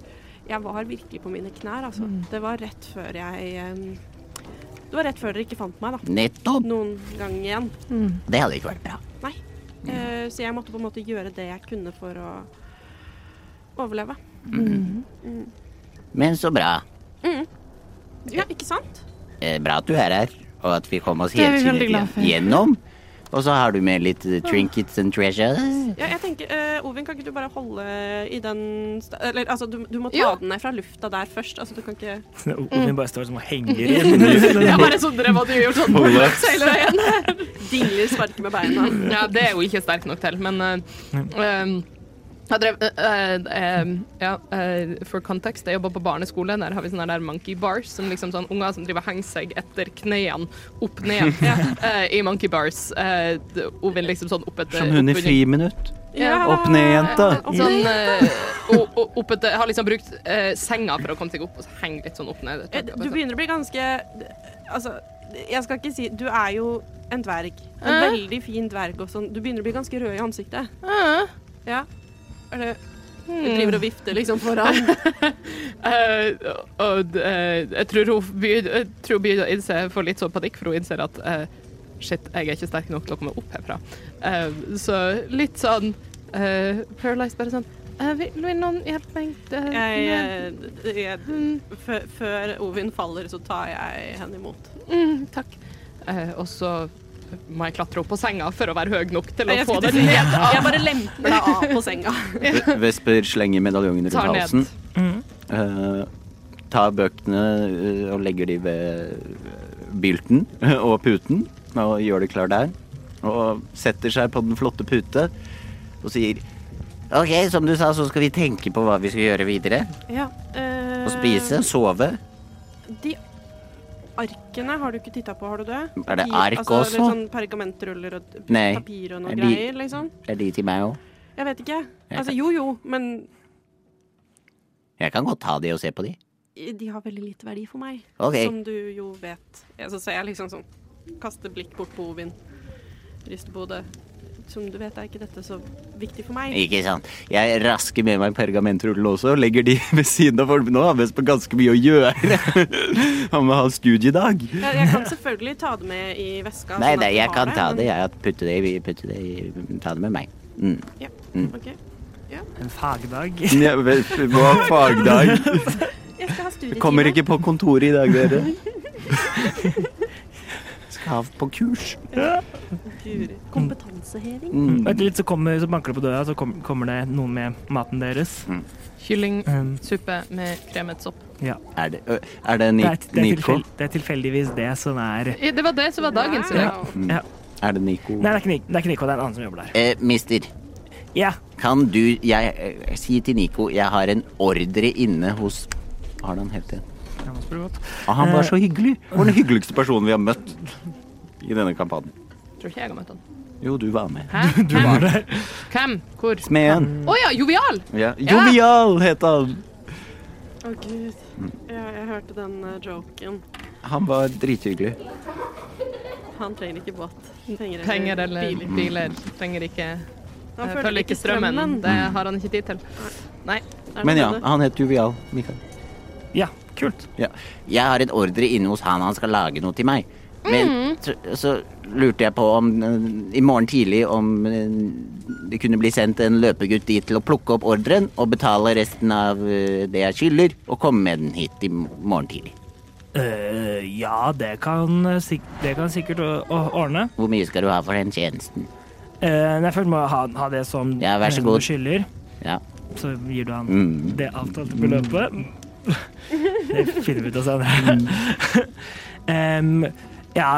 Speaker 4: Jeg var virkelig på mine knær, altså. Det var rett før jeg Det var rett før dere ikke fant meg, da.
Speaker 5: Nettopp!
Speaker 4: Noen gang igjen.
Speaker 5: Det hadde ikke vært bra.
Speaker 4: Nei. Eh, så jeg måtte på en måte gjøre det jeg kunne for å overleve.
Speaker 5: Men så bra.
Speaker 4: Ja, ikke sant?
Speaker 5: Eh, bra at du er her, og at vi kom oss
Speaker 2: Det er vi
Speaker 5: helt
Speaker 2: veldig glad for.
Speaker 5: gjennom. Og så har du med litt eh, trinkets and treasures.
Speaker 4: Ja, jeg tenker, uh, Ovin, kan ikke du bare holde i den Eller altså, du, du må ta
Speaker 2: Jo.
Speaker 4: den ned fra lufta der først. Altså, du kan ikke
Speaker 3: Ovin bare står som og henger igjen.
Speaker 2: Jeg bare sondrer hva du gjør sånn bullocks hele veien.
Speaker 4: Dingler sparker med beina.
Speaker 2: Ja, det er jo ikke sterk nok til, men uh, eh, jeg drev uh, uh, Ja, eh, for context, jeg jobber på barneskole. Der har vi sånne der monkey bars, som liksom sånn unger som driver henger seg etter knærne opp ned i monkey bars. Uh, vil liksom sånn opp etter
Speaker 1: Som hun i friminutt.
Speaker 4: Ja.
Speaker 1: Opp ned, jenta.
Speaker 2: Sånn og- og opp etter Har liksom brukt senga for å komme seg opp, og så henger litt sånn opp ned.
Speaker 4: Du begynner å bli ganske Altså, jeg skal ikke si Du er jo en dverg. En veldig fin dverg og sånn. Du begynner å bli ganske rød i ansiktet. Ja. Er det hun driver og vifter liksom foran.
Speaker 2: uh, og uh, jeg tror hun begynner, jeg å får litt sånn panikk, for hun innser at uh, shit, jeg er ikke sterk nok til å komme opp herfra. Eh, så litt sånn Paralyzed, bare sånn eh, vil, vil noen hjelpe meg? eh,
Speaker 4: Jeg, eh, jeg,
Speaker 2: Mm,
Speaker 4: før- Ovin faller, så tar jeg henne imot.
Speaker 2: mm, takk. Eh, og så må jeg klatre opp på senga for å være høy nok til å
Speaker 4: Jeg,
Speaker 2: få den ned. Ja.
Speaker 4: jeg bare lemper deg av på senga.
Speaker 1: Vesper slenger medaljongen rundt
Speaker 2: Tar
Speaker 1: halsen.
Speaker 3: Mm.
Speaker 1: Uh, tar bøkene eh, og legger de ved bylten og puten, og gjør det klar der. Og setter seg på den flotte pute og sier
Speaker 5: Ok, som du sa, så skal vi tenke på hva vi skal gjøre videre.
Speaker 4: Ja, uh,
Speaker 5: Og spise, sove.
Speaker 4: De arkene har du ikke titta på, har du det?
Speaker 5: Er det ark
Speaker 4: altså,
Speaker 5: også?
Speaker 4: Litt sånn pergamentruller og
Speaker 5: Nei.
Speaker 4: papir og noe
Speaker 5: Er de-
Speaker 4: greier, liksom?
Speaker 5: Er de til meg òg?
Speaker 4: Jeg vet ikke. Altså, jo jo, men
Speaker 5: Jeg kan godt ta de og se på de.
Speaker 4: de har veldig lite verdi for meg.
Speaker 5: okay.
Speaker 4: Som du jo vet. Så ser jeg liksom sånn Kaster blikk bort på Ovin. Rister på hodet. Som du vet, er ikke dette så viktig for meg.
Speaker 5: Ikke sant?
Speaker 1: Jeg rasker med meg pergamentrullene også, og legger de ved siden av folk Nå har Vesper ganske mye å gjøre. Han må ha studiedag.
Speaker 4: Jeg, jeg kan selvfølgelig ta det med i veska.
Speaker 5: Nei,
Speaker 4: sånn at
Speaker 5: nei, jeg
Speaker 4: kan
Speaker 5: kan ta det. Jeg putte det, i- putte det i Ta det med meg. Mm.
Speaker 4: Ja,
Speaker 5: Mm.
Speaker 4: ok.
Speaker 3: En fagdag.
Speaker 1: Ja, må ha fagdag.
Speaker 4: Jeg skal ha studietime.
Speaker 1: Kommer ikke på kontoret i dag, dere. Skal på kurs.
Speaker 4: Kompetanseheving.
Speaker 1: Mm.
Speaker 3: Etter litt så, kommer, så banker det på døra, så kom, kommer det noen med maten deres.
Speaker 2: Kyllingsuppe
Speaker 3: Um,
Speaker 2: med kremet sopp.
Speaker 3: ja.
Speaker 1: Er det, er det
Speaker 3: Det er, det, er
Speaker 1: Nico?
Speaker 3: det er tilfeldigvis det som er
Speaker 2: Ja, Det var det som var dagens i dag.
Speaker 4: Wow.
Speaker 1: Mm.
Speaker 3: Ja.
Speaker 1: Er det Nico?
Speaker 3: Nei, det er ikke, det er ikke Nico, det er en annen som jobber der.
Speaker 5: Eh, mister,
Speaker 3: Ja.
Speaker 5: kan du jeg, eh, si til Nico jeg har en ordre inne hos Hva har han het igjen?
Speaker 3: Ja, du.
Speaker 1: Ah, han var så hyggelig. Han var den hyggeligste personen vi har møtt i denne kampanjen.
Speaker 2: Tror ikke jeg har møtt han.
Speaker 1: Jo, du var med.
Speaker 2: Hæ?
Speaker 3: Du var
Speaker 2: Hvem?
Speaker 3: der.
Speaker 2: Hvem? Hvor?
Speaker 1: Smeden.
Speaker 2: Å ja, jovial!
Speaker 1: Ja. Jovial het han.
Speaker 4: Å, gud. Ja, jeg hørte den uh, joken.
Speaker 1: Han var drithyggelig.
Speaker 4: Han trenger ikke båt. Han trenger,
Speaker 2: Penger eller
Speaker 4: biler.
Speaker 2: biler. Trenger ikke
Speaker 4: Han
Speaker 2: eh, Følger ikke strømmen. Det har han ikke tid til. Nei.
Speaker 1: Men ja,
Speaker 4: det?
Speaker 1: han het Jovial. Mikael.
Speaker 3: Ja, kult.
Speaker 5: Jeg har en ordre inne hos han han skal lage noe til meg. Men så, så lurte jeg på om eh, i morgen tidlig om eh, det kunne bli sendt en løpegutt dit til å plukke opp ordren og betale resten av eh, det jeg skylder, og komme med den hit i morgen tidlig.
Speaker 3: Uh, ja, det kan, det kan sikkert ordne.
Speaker 5: Hvor mye skal du ha for den tjenesten?
Speaker 3: Uh, nei, først må jeg ha, ha det som
Speaker 5: Ja, vær så god.
Speaker 3: skylder.
Speaker 5: Ja.
Speaker 3: Så gir du han
Speaker 5: Mm.
Speaker 3: det avtalte beløpet. Det finner vi ut av senere. um, ja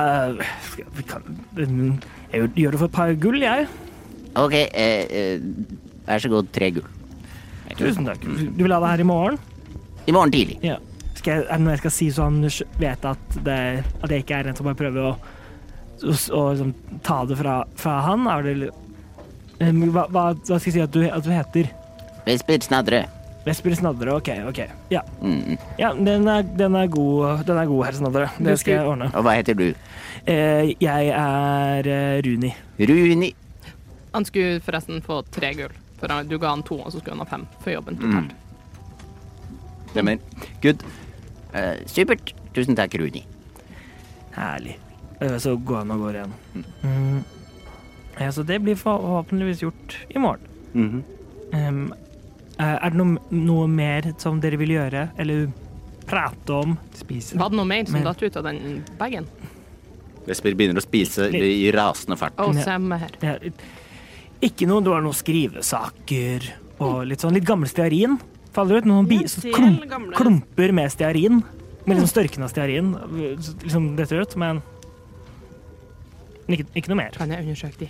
Speaker 3: vi kan, um, Jeg gjør- det for et par gull, jeg.
Speaker 5: Ok, eh, eh, vær så god, tre gull.
Speaker 3: Tusen takk. Du vil ha det her i morgen?
Speaker 5: I morgen tidlig.
Speaker 3: Ja. Skal jeg, er det noe jeg skal si så han vet at, det, at jeg ikke er en som bare prøver å, å, å liksom, ta det fra, fra han? Er det, hva, hva, hva skal jeg si at du, at du heter?
Speaker 5: Vesper Snadre.
Speaker 3: Vesper Snadre, OK. ok. Ja,
Speaker 5: Mm.
Speaker 3: ja den, er, den, er god, den er god, herr Snadre. Det skal jeg ordne.
Speaker 5: Og hva heter du?
Speaker 3: Eh, jeg er eh, Runi.
Speaker 5: Runi.
Speaker 2: Han skulle forresten få tre gull, for du ga han to, og så skulle han ha fem for jobben totalt.
Speaker 1: Stemmer.
Speaker 5: Good. Eh, supert. Tusen takk, Runi.
Speaker 3: Herlig. Eh, så går han og går igjen. Mm. Ja, så det blir forhåpentligvis gjort i morgen.
Speaker 1: Mm
Speaker 3: -hmm. eh, er det noe, noe mer som dere vil gjøre, eller prate om? Spise?
Speaker 2: Var det noe mer som
Speaker 3: Men-
Speaker 2: datt ut av den bagen?
Speaker 1: Vesper begynner å spise i rasende fart.
Speaker 3: Oh,
Speaker 2: samme her.
Speaker 3: Ja, ikke noe, det var noen skrivesaker og litt sånn litt gammel stearin. Faller ut noen bi,
Speaker 4: Ja,
Speaker 3: klump,
Speaker 4: gamle-
Speaker 3: klumper med stearin. Med liksom størkna stearin. så Liksom detter ut, men ikke, ikke noe mer.
Speaker 2: Kan jeg undersøke de?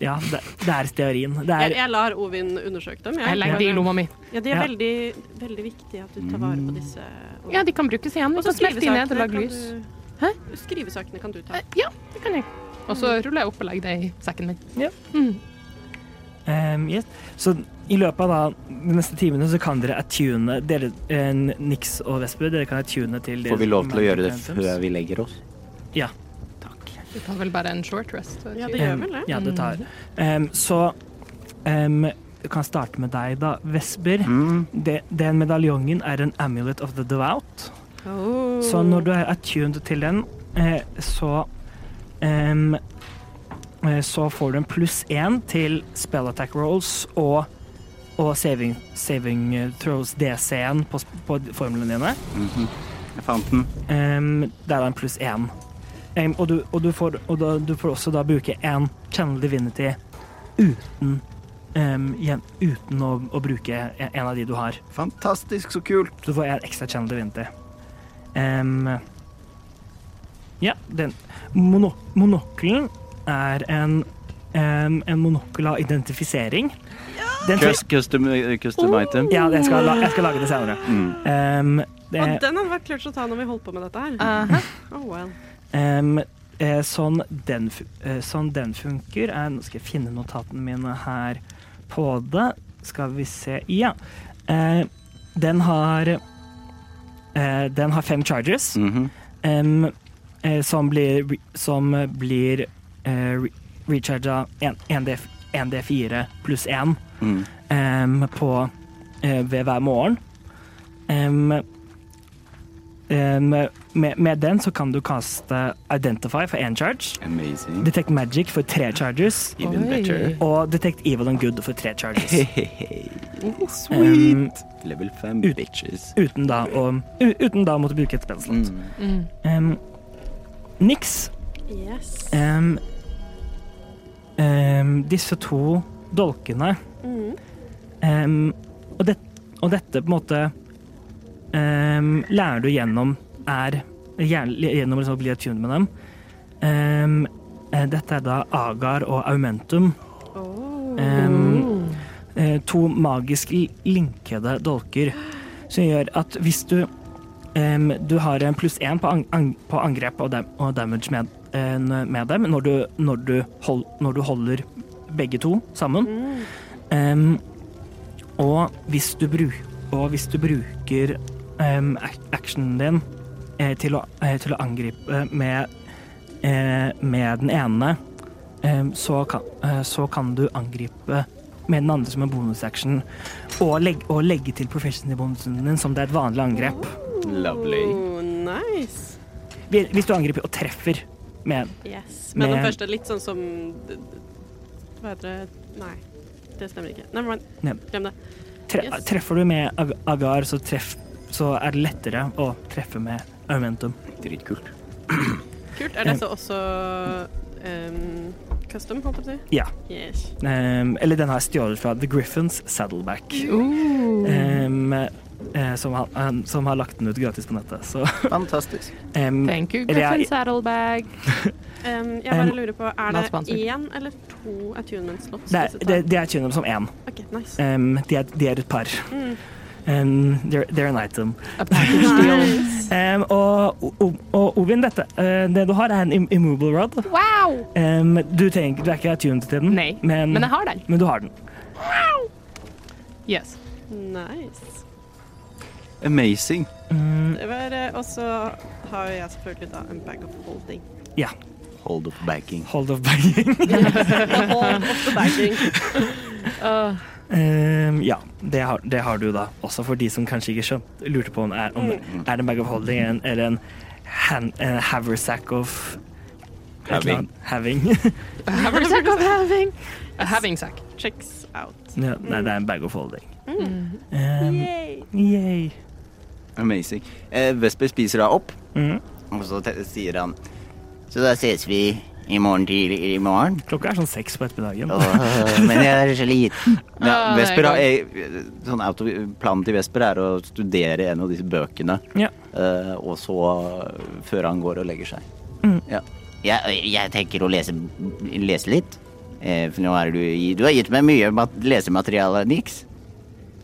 Speaker 3: Ja, det, det er stearin. Det
Speaker 4: Jeg,
Speaker 3: er
Speaker 4: jeg lar Ovin undersøke dem.
Speaker 2: Jeg legger de i lomma mi.
Speaker 4: Ja, de er
Speaker 3: Ja.
Speaker 4: veldig, veldig viktige at du tar vare på disse. Ovin.
Speaker 2: Ja, de kan brukes igjen.
Speaker 4: Og så
Speaker 2: kan smelte de ned og lage lys.
Speaker 4: du-
Speaker 2: Hæ?
Speaker 4: Skrivesakene kan du ta.
Speaker 2: Eh, Ja, det kan jeg. Og så ruller jeg opp og legger det i sekken min.
Speaker 3: Ja.
Speaker 2: Mm.
Speaker 3: Um, yes. Så i løpet av da, de neste timene så kan dere attune dere, eh, Nix og Vesper, dere kan attune til
Speaker 1: Får vi lov til å gjøre det før vi legger oss?
Speaker 3: Ja.
Speaker 2: Vi tar vel bare en short rest.
Speaker 4: Ja, det gjør vel det.
Speaker 3: Ja, det tar. Um, så um, jeg kan starte med deg, da. Vesper.
Speaker 1: Mm.
Speaker 3: Det, den medaljongen er en amulet of the devout.
Speaker 4: Oh.
Speaker 3: Så når du er attuned til den, eh, så eh, Så får du en pluss én til spell attack rolls og, og saving, saving eh, throws DC-en på, på formlene dine.
Speaker 1: Mhm. Jeg fant den.
Speaker 3: Um, der er en pluss én. Um, og du, og du, får, og da, du får også da bruke én channel divinity uten um, igjen, uten å, å bruke en, av de du har.
Speaker 1: Fantastisk, så kult.
Speaker 3: Så du får en ekstra channel divinity. Um, ja, den mono, Monokkelen er en, um, en monokkel av identifisering. Den
Speaker 1: Cus- Custom, custom item.
Speaker 3: ja, jeg skal, jeg skal lage det senere.
Speaker 1: Mm.
Speaker 3: Um, det,
Speaker 4: Og den hadde vært klart å ta når vi holdt på med dette her.
Speaker 2: Aha.
Speaker 4: Oh well.
Speaker 3: Eh, sånn, den, eh, sånn den funker er Nå skal jeg finne notatene mine her på det. Skal vi se Ja. Eh, den har eh, Den har fem charges
Speaker 1: Mhm.
Speaker 3: em, eh, som blir, som blir re recharga 1D4 pluss 1
Speaker 1: Mm.
Speaker 3: um, på, ved hver morgen. Em, em, med, med den så kan du kaste Identify for én charge,
Speaker 1: Amazing.
Speaker 3: Detect Magic for tre charges,
Speaker 1: Even better.
Speaker 3: og Detect Evil and Good for tre charges.
Speaker 1: Sweet.
Speaker 3: Um,
Speaker 1: Level 5
Speaker 3: ut-
Speaker 1: bitches.
Speaker 3: uten, da å, uten da å måtte bruke et spellslott.
Speaker 1: Mm.
Speaker 3: Um, Nix,
Speaker 4: Yes.
Speaker 3: um, disse to dolkene
Speaker 4: Mm.
Speaker 3: Og, det, og dette på en måte em, lærer du gjennom er gjennom liksom å bli attuned med dem. Em, eh, dette er da Agar og Aumentum. Um, to magisk linkede dolker som gjør at hvis du um, Du har en pluss én på, ang på angrep og, dam og damage med, eh, med dem når du, når, du hold når du holder begge to sammen.
Speaker 4: Mm.
Speaker 3: Og, hvis du bru og hvis du bruker actionen din eh, til, å, eh, til å angripe med, eh, med den ene, så, kan, eh, så kan du angripe med den andre som en bonusaction, og, legg, og legge til professional-bonusen din som det er et vanlig angrep.
Speaker 1: Lovely.
Speaker 4: Oh, nice.
Speaker 3: Hvis du angriper og treffer med
Speaker 4: Yes. Men den
Speaker 3: første
Speaker 4: første litt sånn som Hva heter det? Nei, det stemmer ikke. Never mind. Glem det.
Speaker 3: tre,
Speaker 4: Yes.
Speaker 3: Treffer du med agar, så, treff, så er det lettere å treffe med aumentum.
Speaker 6: Dritkult.
Speaker 4: Kult. Er det så også um, custom, holdt jeg på å si?
Speaker 3: Ja.
Speaker 4: Yes.
Speaker 3: Um, eller den har jeg stjålet fra The Griffins Saddleback. Um, eh, som, har, han, som har lagt den ut gratis på nettet. Så
Speaker 6: Fantastisk.
Speaker 3: um,
Speaker 2: Thank you, Griffin Saddlebag.
Speaker 4: Um, jeg bare lurer på, er det én eller to attunement slots?
Speaker 3: det, er, det, det er kjønnet som én.
Speaker 4: OK, nice.
Speaker 3: Um, de, er, de er et par.
Speaker 4: Mm.
Speaker 3: Um, they're, they're an item.
Speaker 4: Nice.
Speaker 3: Um, og, og, og Ovin, dette. uh, det du har, er en im immovable rod.
Speaker 2: Wow!
Speaker 3: Um, du, tenker, du er ikke attuned til den,
Speaker 2: Nei,
Speaker 3: men,
Speaker 2: men jeg har den.
Speaker 3: men du har den. Wow.
Speaker 2: Yes.
Speaker 4: nice.
Speaker 6: Amazing.
Speaker 3: Mm,
Speaker 4: eh, Og så har jeg selvfølgelig da en bag of holding.
Speaker 3: ja.
Speaker 6: Hold of backing.
Speaker 3: Hold of bagging.
Speaker 4: Hold of the bagging.
Speaker 2: Uh,
Speaker 3: Um, ja, det har, det har du da. Også for de som kanskje ikke skjønt, lurte på om, er, om det er det en bag of holding en, eller en, en haversack of
Speaker 6: Having.
Speaker 3: Having.
Speaker 2: haversack of having. A having sack.
Speaker 4: Checks out.
Speaker 3: ja, nei, det er en bag of holding.
Speaker 4: Mm.
Speaker 3: Um,
Speaker 4: Yay.
Speaker 3: yay.
Speaker 6: Amazing. Eh, Vesper spiser da opp,
Speaker 3: Mm.
Speaker 6: og så sier han
Speaker 1: Så da ses vi i morgen tidlig i morgen.
Speaker 3: Klokka er sånn seks på ettermiddagen.
Speaker 1: Åh, men jeg er sliten. liten.
Speaker 6: ja, Vesper eh, sånn auto, Planen til Vesper er å studere en av disse bøkene,
Speaker 3: Ja.
Speaker 6: uh, og så før han går og legger seg.
Speaker 1: Jeg, jeg tenker å lese, lese litt. Uh, For nå er du, du har gitt meg mye mat, lesemateriale, Nix.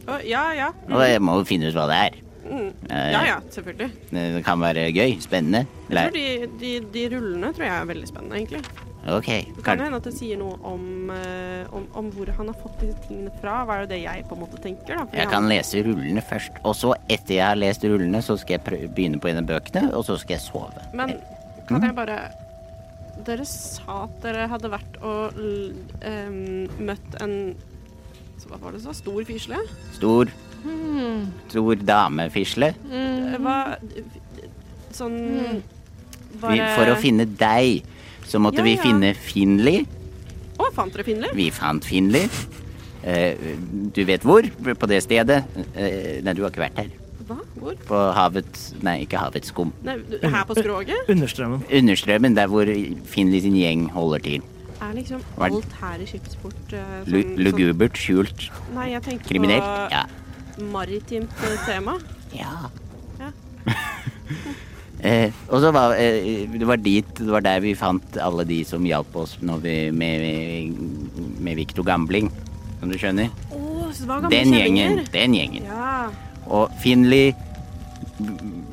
Speaker 4: Uh, ja, ja.
Speaker 1: Og jeg må jo finne ut hva det er.
Speaker 4: Mm.
Speaker 1: Eh,
Speaker 4: Ja, ja, selvfølgelig.
Speaker 1: Det kan være gøy, spennende.
Speaker 4: Jeg tror de, de, de rullene tror jeg er veldig spennende, egentlig.
Speaker 1: Ok.
Speaker 4: Det kan
Speaker 1: jo
Speaker 4: hende at det sier noe om, eh, om, om hvor han har fått disse tingene fra. Hva er det jeg på en måte tenker? da?
Speaker 1: Jeg kan lese rullene først. Og så, etter jeg har lest rullene, så skal jeg begynne på en av bøkene, og så skal jeg sove.
Speaker 4: Men kan jeg bare Dere sa at dere hadde vært og um, møtt en Hva var det så? Stor fisle?
Speaker 1: Stor,
Speaker 2: Hmm.
Speaker 1: stor damefisle.
Speaker 4: Mm. Hva Sånn
Speaker 1: Vi,
Speaker 4: bare
Speaker 1: for å finne deg, så måtte
Speaker 4: Ja,
Speaker 1: vi
Speaker 4: ja.
Speaker 1: finne Finli.
Speaker 4: Å, fant dere Finli?
Speaker 1: Vi fant Finli. Eh, du vet hvor? På det stedet? Eh, nei, du har ikke vært her.
Speaker 4: Hva? Hvor?
Speaker 1: På havet Nei, ikke havets skum.
Speaker 4: Nei, her på skroget?
Speaker 3: Understrømmen.
Speaker 1: Understrømmen, der hvor Finli sin gjeng holder til.
Speaker 4: Er liksom alt her i skipsport
Speaker 1: uh,
Speaker 4: sånn-
Speaker 1: lugubert, skjult,
Speaker 4: Nei, jeg tenkte
Speaker 1: kriminelt.
Speaker 4: på
Speaker 1: Ja.
Speaker 4: Maritimt eh, tema.
Speaker 1: ja.
Speaker 4: Ja.
Speaker 1: eh, og så var eh, Det var dit Det var der vi fant alle de som hjalp oss vi, med, med Victor Gambling. Som du skjønner?
Speaker 4: Oh, så det var gamle
Speaker 1: Den gjengen. Den gjengen.
Speaker 4: Ja.
Speaker 1: Og Finley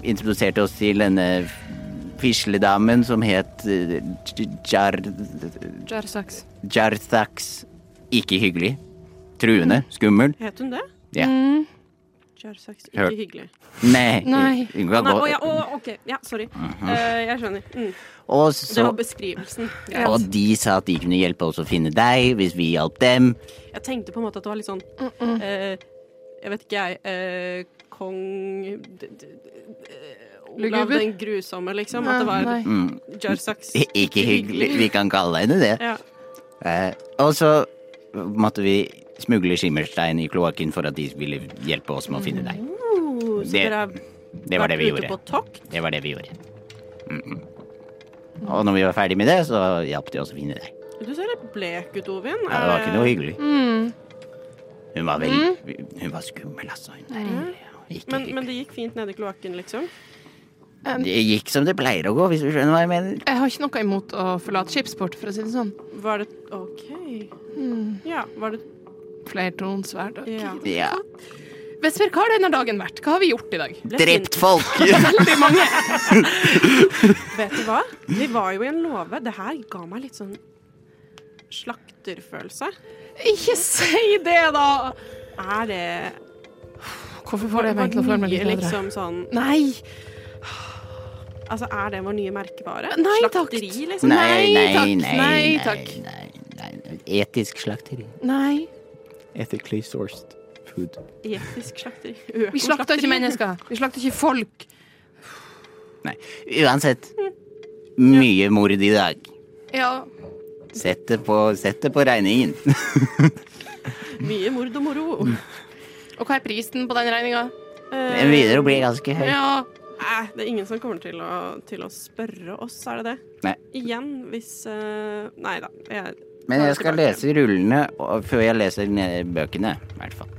Speaker 1: introduserte oss til denne fisledamen som het eh, Jar...
Speaker 2: Jarsax.
Speaker 1: Jarthax. Ikke hyggelig. Truende. Skummel.
Speaker 4: Het hun det?
Speaker 1: Ja.
Speaker 2: Mm.
Speaker 1: Hør.
Speaker 4: ikke hyggelig.
Speaker 1: Nei.
Speaker 2: Nei.
Speaker 1: Hun kan
Speaker 4: Nei,
Speaker 1: gå-
Speaker 4: å, ja, å, OK. Ja, sorry. Eh, jeg skjønner. Mm.
Speaker 1: Og,
Speaker 4: Det var beskrivelsen. Greit.
Speaker 1: og de sa at de kunne hjelpe oss å finne deg hvis vi hjalp dem.
Speaker 4: Jeg tenkte på en måte at det var litt sånn eh, Jeg vet ikke, jeg. eh, kong d, d, d, eh, Olav den grusomme, liksom. At det var
Speaker 2: Nei.
Speaker 1: Mm.
Speaker 4: Jarsaks.
Speaker 1: Ikke hyggelig. Vi kan kalle henne det.
Speaker 4: Ja.
Speaker 1: Eh, og så måtte vi smugle skimmerstein i kloakken for at de ville hjelpe oss med å finne deg. Det- Det var det vi gjorde. Det var det vi gjorde. Mm -mm. Og når vi var ferdig med det, så hjalp de oss å finne deg.
Speaker 4: Du ser litt blek ut, Ovin.
Speaker 1: Ja, det var ikke noe hyggelig.
Speaker 2: Mm.
Speaker 1: Hun var veldig Hun var skummel, altså. Hun.
Speaker 4: Men, men det gikk fint nede i kloakken, liksom?
Speaker 1: Det gikk som det pleier å gå, hvis du skjønner hva jeg mener.
Speaker 2: Jeg har ikke noe imot å forlate skipsport, for å si det sånn.
Speaker 4: Var det OK. Ja, var det
Speaker 2: Flertons hverdag.
Speaker 4: Ja.
Speaker 1: Ja.
Speaker 2: Vesper, hva har denne dagen vært? Hva har vi gjort i dag?
Speaker 1: Drept folk!
Speaker 2: Veldig mange.
Speaker 4: Vet du hva? Vi var jo i en låve. Det her ga meg litt sånn slakterfølelse.
Speaker 2: Ikke si det, da!
Speaker 4: Er det
Speaker 2: Hvorfor får det meg til å føle meg litt bedre?
Speaker 4: liksom sånn
Speaker 2: Nei!
Speaker 4: Altså, er det vår nye merkevare?
Speaker 2: Nei, takk.
Speaker 4: Slakteri, liksom?
Speaker 1: Nei,
Speaker 2: Nei,
Speaker 1: nei,
Speaker 2: takk.
Speaker 1: nei,
Speaker 2: Nei,
Speaker 1: nei,
Speaker 2: takk.
Speaker 1: nei, nei. Etisk slakteri.
Speaker 2: Nei.
Speaker 6: Ethically sourced food.
Speaker 4: Etisk slakteri.
Speaker 2: Vi slakter ikke mennesker. Vi slakter ikke folk.
Speaker 5: Nei. Uansett. Mye mord i dag.
Speaker 2: Ja.
Speaker 5: Sett det på, sett det på regningen.
Speaker 4: Mye mord og moro.
Speaker 2: Og hva er prisen på den regninga?
Speaker 5: Den begynner å bli ganske høy.
Speaker 2: Ja.
Speaker 4: Nei, det er ingen som kommer til å, til å spørre oss, er det det?
Speaker 5: Nei.
Speaker 4: Igjen, hvis uh, Nei da. Jeg,
Speaker 5: Men jeg skal lese rullene før jeg leser bøkene, i hvert fall.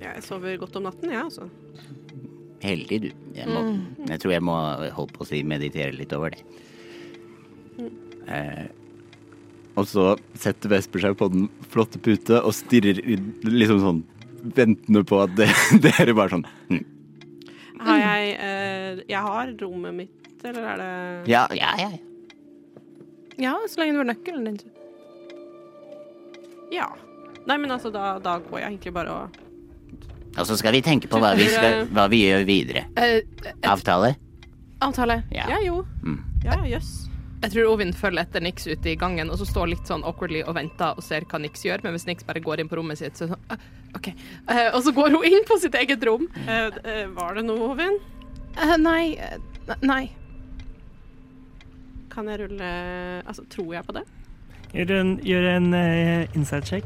Speaker 4: jeg sover godt om natten, jeg, altså.
Speaker 5: Heldig, du. Jeg, må, jeg tror jeg må holde på å si meditere litt over det. Eh, og så setter Vesper seg på den flotte pute og stirrer liksom sånn ventende på at det, dere bare sånn hm.
Speaker 4: Har jeg eh, Jeg har rommet mitt, eller er det
Speaker 5: Ja, ja, ja.
Speaker 2: Ja, så lenge det var nøkkelen din.
Speaker 4: Ja. Nei, men altså, da, da går jeg egentlig bare og
Speaker 5: Og så skal vi tenke på hva vi, skal, hva vi gjør videre.
Speaker 2: Eh,
Speaker 5: Avtale?
Speaker 2: avtale.
Speaker 5: Ja.
Speaker 4: Ja, jo.
Speaker 5: Mm.
Speaker 4: Ja, jøss.
Speaker 2: Jeg tror Ovin følger etter Nix ute i gangen, og så står litt sånn awkwardly og venter og ser hva Nix gjør. Men hvis Nix bare går inn på rommet sitt, så sånn ah, OK. Eh, og så går hun inn på sitt eget rom.
Speaker 4: Eh, eh, var det noe, Ovin?
Speaker 2: Eh, nei eh, Nei.
Speaker 4: Kan jeg rulle Altså, tror jeg på det?
Speaker 3: Gjør en, gjør en uh, insight check.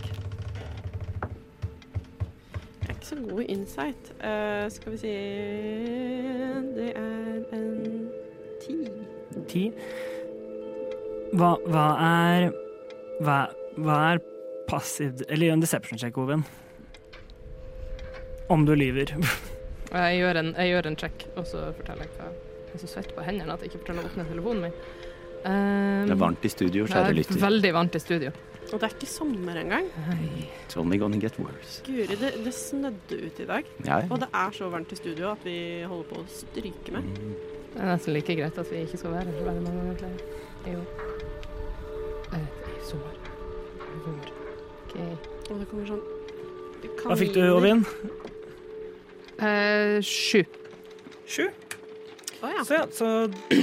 Speaker 4: Jeg er ikke så god i insight. Uh, skal vi si Det er en ti.
Speaker 3: Ti. Hva, hva er hva, hva er passiv Eller gjør en deception check, Oven. Om du lyver.
Speaker 2: Jeg gjør en, jeg gjør en check, og så forteller jeg hva Jeg er så svett på hendene at jeg ikke forteller å åpne telefonen min. Um,
Speaker 1: Det er varmt i studio,
Speaker 2: det
Speaker 1: kjære
Speaker 2: er veldig varmt i studio.
Speaker 4: Og det er ikke sommer engang.
Speaker 1: It's only gonna get worse.
Speaker 4: Guri, det, det snødde ut i dag.
Speaker 1: Ja,
Speaker 4: Og det er så varmt i studio at vi holder på å stryke med.
Speaker 2: Det er nesten like greit at vi ikke skal være her så veldig mange ganger flere. år. Eh, sommer. Vår. OK.
Speaker 4: Og det kommer sånn
Speaker 3: Hva fikk du, Ovin?
Speaker 2: Eh, sju.
Speaker 3: Sju.
Speaker 4: Å ja.
Speaker 3: Så ja, så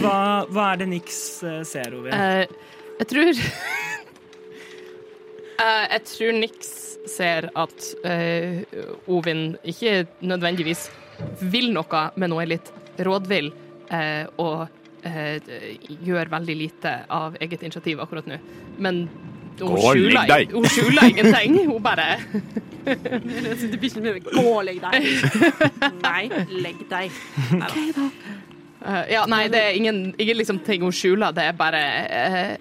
Speaker 3: hva, hva er det Nix eh, ser, Ovin?
Speaker 2: Uh, jeg tror uh, Jeg tror Nix ser at uh, Ovin ikke nødvendigvis vil noe, men hun er litt rådvill eh, og eh, gjør veldig lite av eget initiativ akkurat nå. Men hun
Speaker 1: Gå
Speaker 2: skjuler,
Speaker 1: deg.
Speaker 2: hun skjuler ingenting. Hun bare
Speaker 4: Gå og legg deg. Nei, legg deg. Neida.
Speaker 2: Eh, ja, nei, det er ingen, ingen liksom ting hun skjuler. Det er bare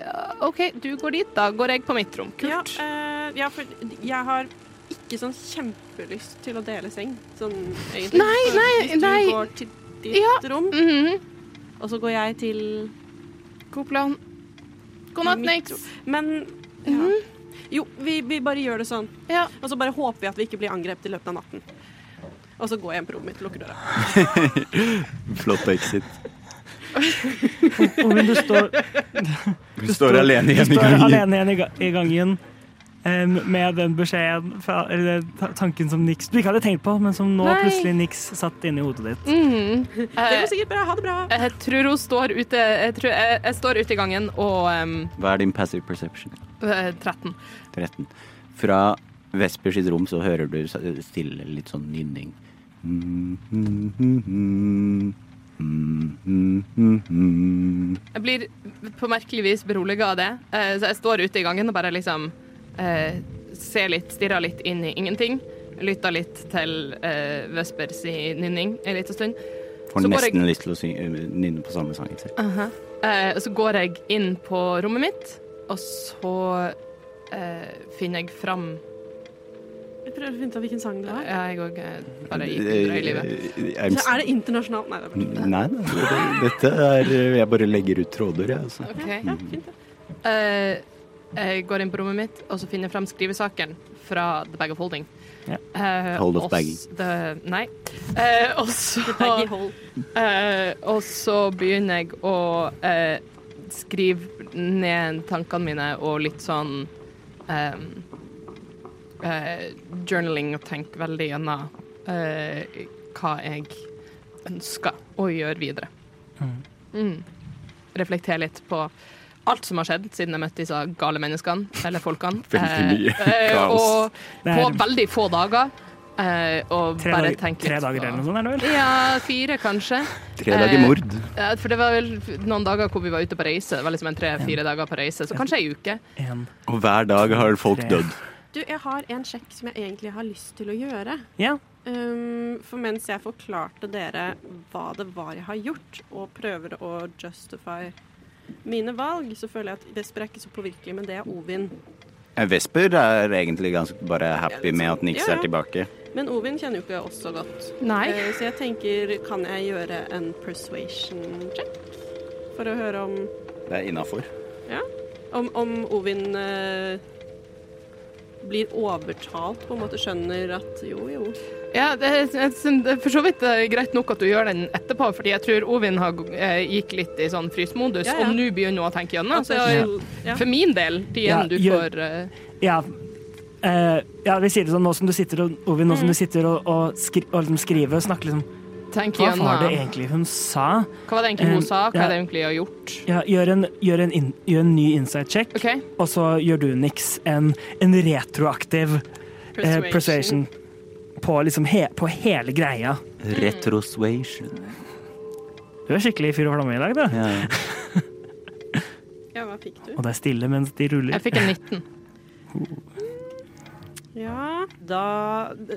Speaker 2: uh, OK, du går dit, da går jeg på mitt rom.
Speaker 4: Ja,
Speaker 2: Kult.
Speaker 4: eh, ja, for jeg har ikke sånn kjempelyst til å dele seng, sånn egentlig.
Speaker 2: Nei, nei,
Speaker 4: Hvis du
Speaker 2: nei.
Speaker 4: går til ditt
Speaker 2: Ja.
Speaker 4: rom,
Speaker 2: Mhm.
Speaker 4: og så går jeg til
Speaker 2: God plan. God natt,
Speaker 4: rom. Men ja. Jo, vi, vi bare gjør det sånn.
Speaker 2: Ja.
Speaker 4: Og så bare håper vi at vi ikke blir angrepet i løpet av natten. Og så går jeg inn på rommet mitt og lukker døra.
Speaker 1: Flott exit.
Speaker 3: Hun du står,
Speaker 1: Du står alene igjen i
Speaker 3: står
Speaker 1: gangen.
Speaker 3: alene igjen i, ga- i gangen um, med den beskjeden, fra, eller tanken som Nix du ikke hadde tenkt på, men som nå
Speaker 2: Nei.
Speaker 3: plutselig Nix satt inni hodet ditt.
Speaker 2: Mhm.
Speaker 4: Det går sikkert bra. Ha det bra.
Speaker 2: jeg tror hun står ute Jeg, tror, jeg, jeg står ute i gangen og um,
Speaker 1: Hva er din passive perception?
Speaker 2: eh, 13.
Speaker 1: 13. Fra Vesper sitt rom så hører du stille litt sånn nynning.
Speaker 2: Jeg blir på merkelig vis beroliga av det. Eh, så jeg står ute i gangen og bare liksom eh, ser litt, stirrer litt inn i ingenting. Lytter litt til uh, Vesper nynning en liten stund.
Speaker 1: Får nesten lyst til å øh, nynne på samme sangen selv.
Speaker 2: Eh, og så går jeg inn på rommet mitt, og så eh, finner jeg fram
Speaker 4: Jeg prøver å finne ut av hvilken sang det var.
Speaker 2: Ja, jeg òg bare gikk i livet.
Speaker 1: Eh,
Speaker 4: Så er det internasjonalt? Nei, det er bare
Speaker 1: Nei, nei, det- dette er Jeg bare legger ut tråder, jeg. Altså.
Speaker 2: OK.
Speaker 4: ja, fint. det.
Speaker 2: Eh, jeg går inn på rommet mitt, og så finner jeg frem skrivesaken fra The Bag of Holding.
Speaker 3: Ja.
Speaker 2: Eh,
Speaker 1: Hold of
Speaker 2: s- Nei. Uh, og så. Eh, og så begynner jeg å eh, skrive ned tankene mine og litt sånn ehm, eh, journaling og tenke veldig gjennom eh, hva jeg ønsker å gjøre videre. Mm. Reflektere litt på alt som har skjedd siden jeg møtte disse gale menneskene, eller folkene.
Speaker 1: Veldig mye
Speaker 2: Eh, eh. Og på veldig få dager. eh, og
Speaker 3: Tre,
Speaker 2: bare tenke
Speaker 3: tre dager eller noe sånt, er det vel?
Speaker 2: Ja, fire kanskje.
Speaker 1: Tre dager
Speaker 2: Eh,
Speaker 1: mord.
Speaker 2: Ja, for det var vel noen dager hvor vi var ute på reise. Det var liksom en tre-fire dager på reise, så kanskje ei uke.
Speaker 3: En.
Speaker 1: Og hver dag har folk
Speaker 3: Tre.
Speaker 1: dødd.
Speaker 4: Du, jeg har en sjekk som jeg egentlig har lyst til å gjøre.
Speaker 3: Ja.
Speaker 4: Um, for mens jeg forklarte dere hva det var jeg har gjort, og prøver å justify mine valg, så føler jeg at det er ikke så påvirkelig, men det er Ovin.
Speaker 1: Vesper er egentlig ganske bare happy med at Nix
Speaker 4: Ja, ja.
Speaker 1: er tilbake.
Speaker 4: Men Ovin kjenner jo ikke oss så godt.
Speaker 2: Nei.
Speaker 4: Eh, så jeg tenker, kan jeg gjøre en persuasion check? For å høre om,
Speaker 1: Det er innafor.
Speaker 4: om, om Ovin eh, blir overtalt, på en måte skjønner at jo, jo.
Speaker 2: Ja, det, er- jeg det er for så vidt eh, greit nok at du gjør den etterpå, fordi jeg tror Ovin har, eh, gikk litt i sånn frysmodus,
Speaker 4: Ja, ja.
Speaker 2: og nå begynner hun å tenke gjennom.
Speaker 4: Altså,
Speaker 2: Så
Speaker 4: ja.
Speaker 2: for min del, tiden
Speaker 3: Ja,
Speaker 2: du får eh,
Speaker 3: Ja. uh, ja, vi sier det sånn nå som du sitter og, Ovin, nå som du sitter og, og, skri, og liksom skriver og snakker liksom
Speaker 2: tenke
Speaker 3: Hva var det egentlig hun sa?
Speaker 2: Hva var det egentlig hun
Speaker 3: Eh,
Speaker 2: sa? Hva
Speaker 3: ja.
Speaker 2: er det egentlig hun har gjort?
Speaker 3: Ja, gjør, en, gjør, en in, gjør en ny insight check,
Speaker 2: okay.
Speaker 3: og så gjør du, Nix, en, en retroaktiv eh, persuasion på, liksom he, på hele greia.
Speaker 1: Retroswation.
Speaker 3: Du er skikkelig fyr og flamme i dag, du.
Speaker 1: Ja.
Speaker 4: Ja, hva fikk du?
Speaker 3: Og det er stille mens de ruller.
Speaker 2: Jeg fikk en 19.
Speaker 4: Ja, da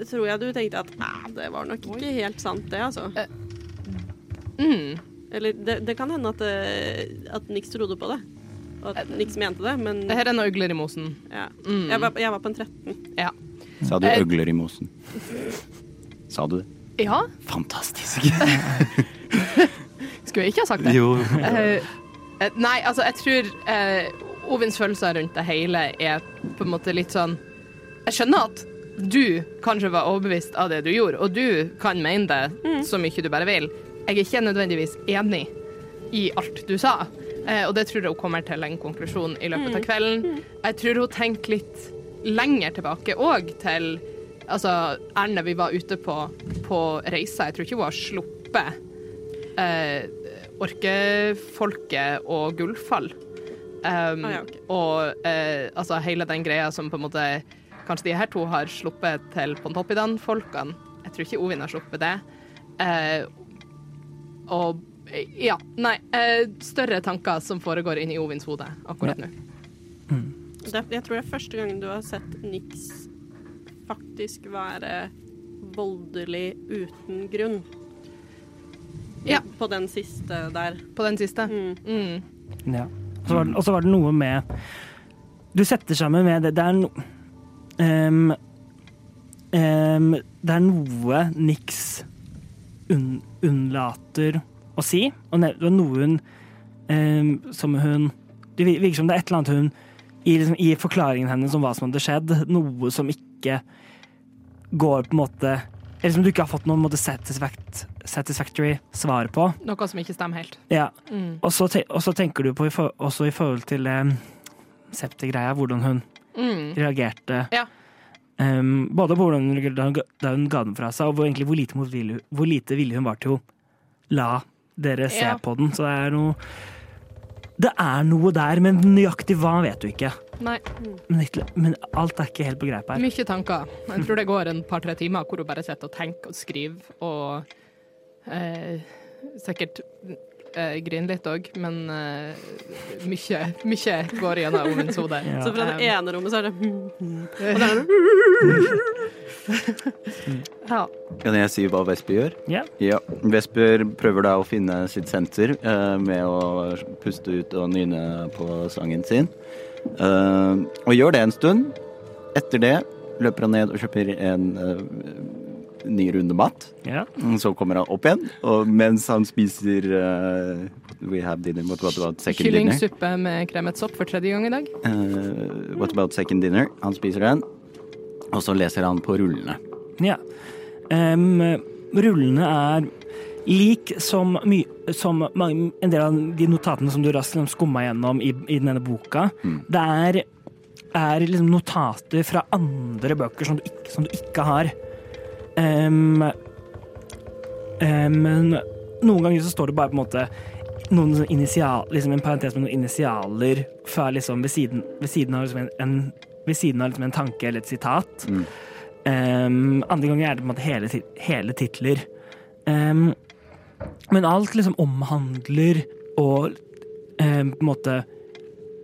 Speaker 4: tror jeg du tenkte at "Æ, det var nok ikke helt sant, det, altså.
Speaker 2: Mm.
Speaker 4: Eller det, det kan hende at, eh, at Nix trodde på det. Og at Nix mente det, men
Speaker 2: Det her er noen øgler i mosen.
Speaker 4: ja.
Speaker 2: Mm.
Speaker 4: jeg, var, jeg var på en 13.
Speaker 2: Ja.
Speaker 1: Sa du
Speaker 2: Eh.
Speaker 1: øgler i mosen? Sa du det?
Speaker 2: ja.
Speaker 1: Fantastisk.
Speaker 2: Skulle jeg ikke ha sagt det?
Speaker 1: Jo.
Speaker 2: Eh, eh, nei, altså, jeg tror uh, Ovins følelser rundt det hele er på en måte litt sånn Jeg skjønner at du kanskje var overbevist av det du gjorde, og du kan mene det så mye du bare vil. Jeg er ikke nødvendigvis enig i alt du sa, eh, og det tror jeg hun kommer til en konklusjon i løpet av kvelden. Jeg tror hun tenker litt lenger tilbake òg til Altså, Erne vi var ute på, på reise, jeg tror ikke hun har sluppet eh, orkefolket og Gullfall. Um,
Speaker 4: Ah, ja, okay.
Speaker 2: Og eh, altså hele den greia som på en måte Kanskje de her to har sluppet til Pontoppidan-folkene. Jeg tror ikke Ovin har sluppet det. Eh, og ja, nei. Eh, større tanker som foregår inni Ovins hode akkurat nå.
Speaker 4: Det, jeg tror det er første gangen du har sett Nix faktisk være voldelig uten grunn.
Speaker 2: Ja.
Speaker 4: På den siste der.
Speaker 2: På den siste.
Speaker 4: Mm.
Speaker 2: Mm.
Speaker 3: Ja. Og så var det- var det noe med Du setter sammen med det Det er no, ehm, um, Det er noe Nix unn- unnlater å si, og det er noe hun um, som hun Det virker som det er et eller annet hun i, liksom, I forklaringen hennes om hva som hadde skjedd, noe som ikke går på en måte Eller som du ikke har fått noen måte satisfact, satisfactory svar på.
Speaker 2: Noe som ikke stemmer helt.
Speaker 3: Ja,
Speaker 2: Mm.
Speaker 3: og så, tenker du på også i forhold til um, septegreia, hvordan hun
Speaker 2: Mm.
Speaker 3: reagerte.
Speaker 2: Ja.
Speaker 3: Um, både på hvordan hun da hun ga- den fra seg, og egentlig hvor lite, motvillig, hvor lite villig hun var til å la dere se
Speaker 2: Ja.
Speaker 3: på den. Så det er noe Det er noe der, men nøyaktig hva vet du ikke.
Speaker 2: Nei.
Speaker 3: Men, men alt er ikke helt på greip her.
Speaker 2: Mye tanker. Jeg tror det går en par-tre timer hvor hun bare sitter og tenker og skriver og eh, sikkert eh, griner litt òg, men eh, mye, mye går gjennom Ovens hode.
Speaker 3: Ja.
Speaker 4: Så fra det
Speaker 2: Um,
Speaker 4: ene rommet så er det
Speaker 2: ja.
Speaker 1: Kan jeg si hva Vesper gjør?
Speaker 3: Ja.
Speaker 1: Ja, Vesper prøver da å finne sitt senter eh, med å puste ut og nynne på sangen sin. Eh, og gjør det en stund. Etter det løper han ned og kjøper en eh, ny runde mat.
Speaker 3: Ja.
Speaker 1: Så kommer han opp igjen, og mens han spiser uh, We have dinner, what about second dinner?
Speaker 2: Kyllingsuppe med kremet sopp for tredje gang i dag.
Speaker 1: Uh, what about second dinner? Han spiser den, og så leser han på rullene.
Speaker 3: Ja. Um, rullene er lik som, my, som en del av de notatene som du raskt liksom skumma gjennom i, i denne boka.
Speaker 1: Mm.
Speaker 3: Det er, er liksom notater fra andre bøker som du ikke, som du ikke har. Em, men noen ganger så står det bare på en måte noen initial, liksom en parentes med noen initialer fra liksom ved siden, ved siden av liksom en, en, ved siden av liksom en tanke eller et sitat.
Speaker 1: Mm.
Speaker 3: Um, andre ganger er det på en måte hele, hele titler. Um, men alt liksom omhandler og em, på en måte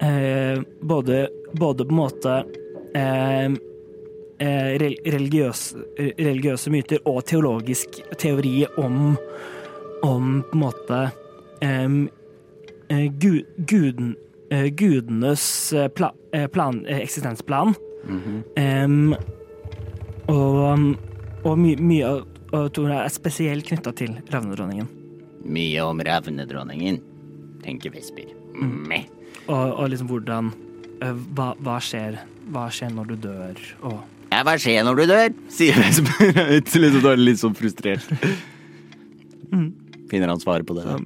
Speaker 3: uh, både, både på en måte uh, religiøse, religiøse myter og teologisk teori om, om på en måte um, gud, guden, eh, gudenes eh, pla, eh, plan, eh, eksistensplan. um, og og my, mye av er spesielt knytta til ravnedronningen.
Speaker 5: Mye om ravnedronningen, tenker Vesper. Mm.
Speaker 3: Og, og liksom hvordan eh, hva, hva, skjer, hva skjer når du dør, og
Speaker 5: Ja, hva skjer når du dør?
Speaker 1: Sier Vesper ut, liksom, er litt sånn frustrert. Finner han svaret på det? da?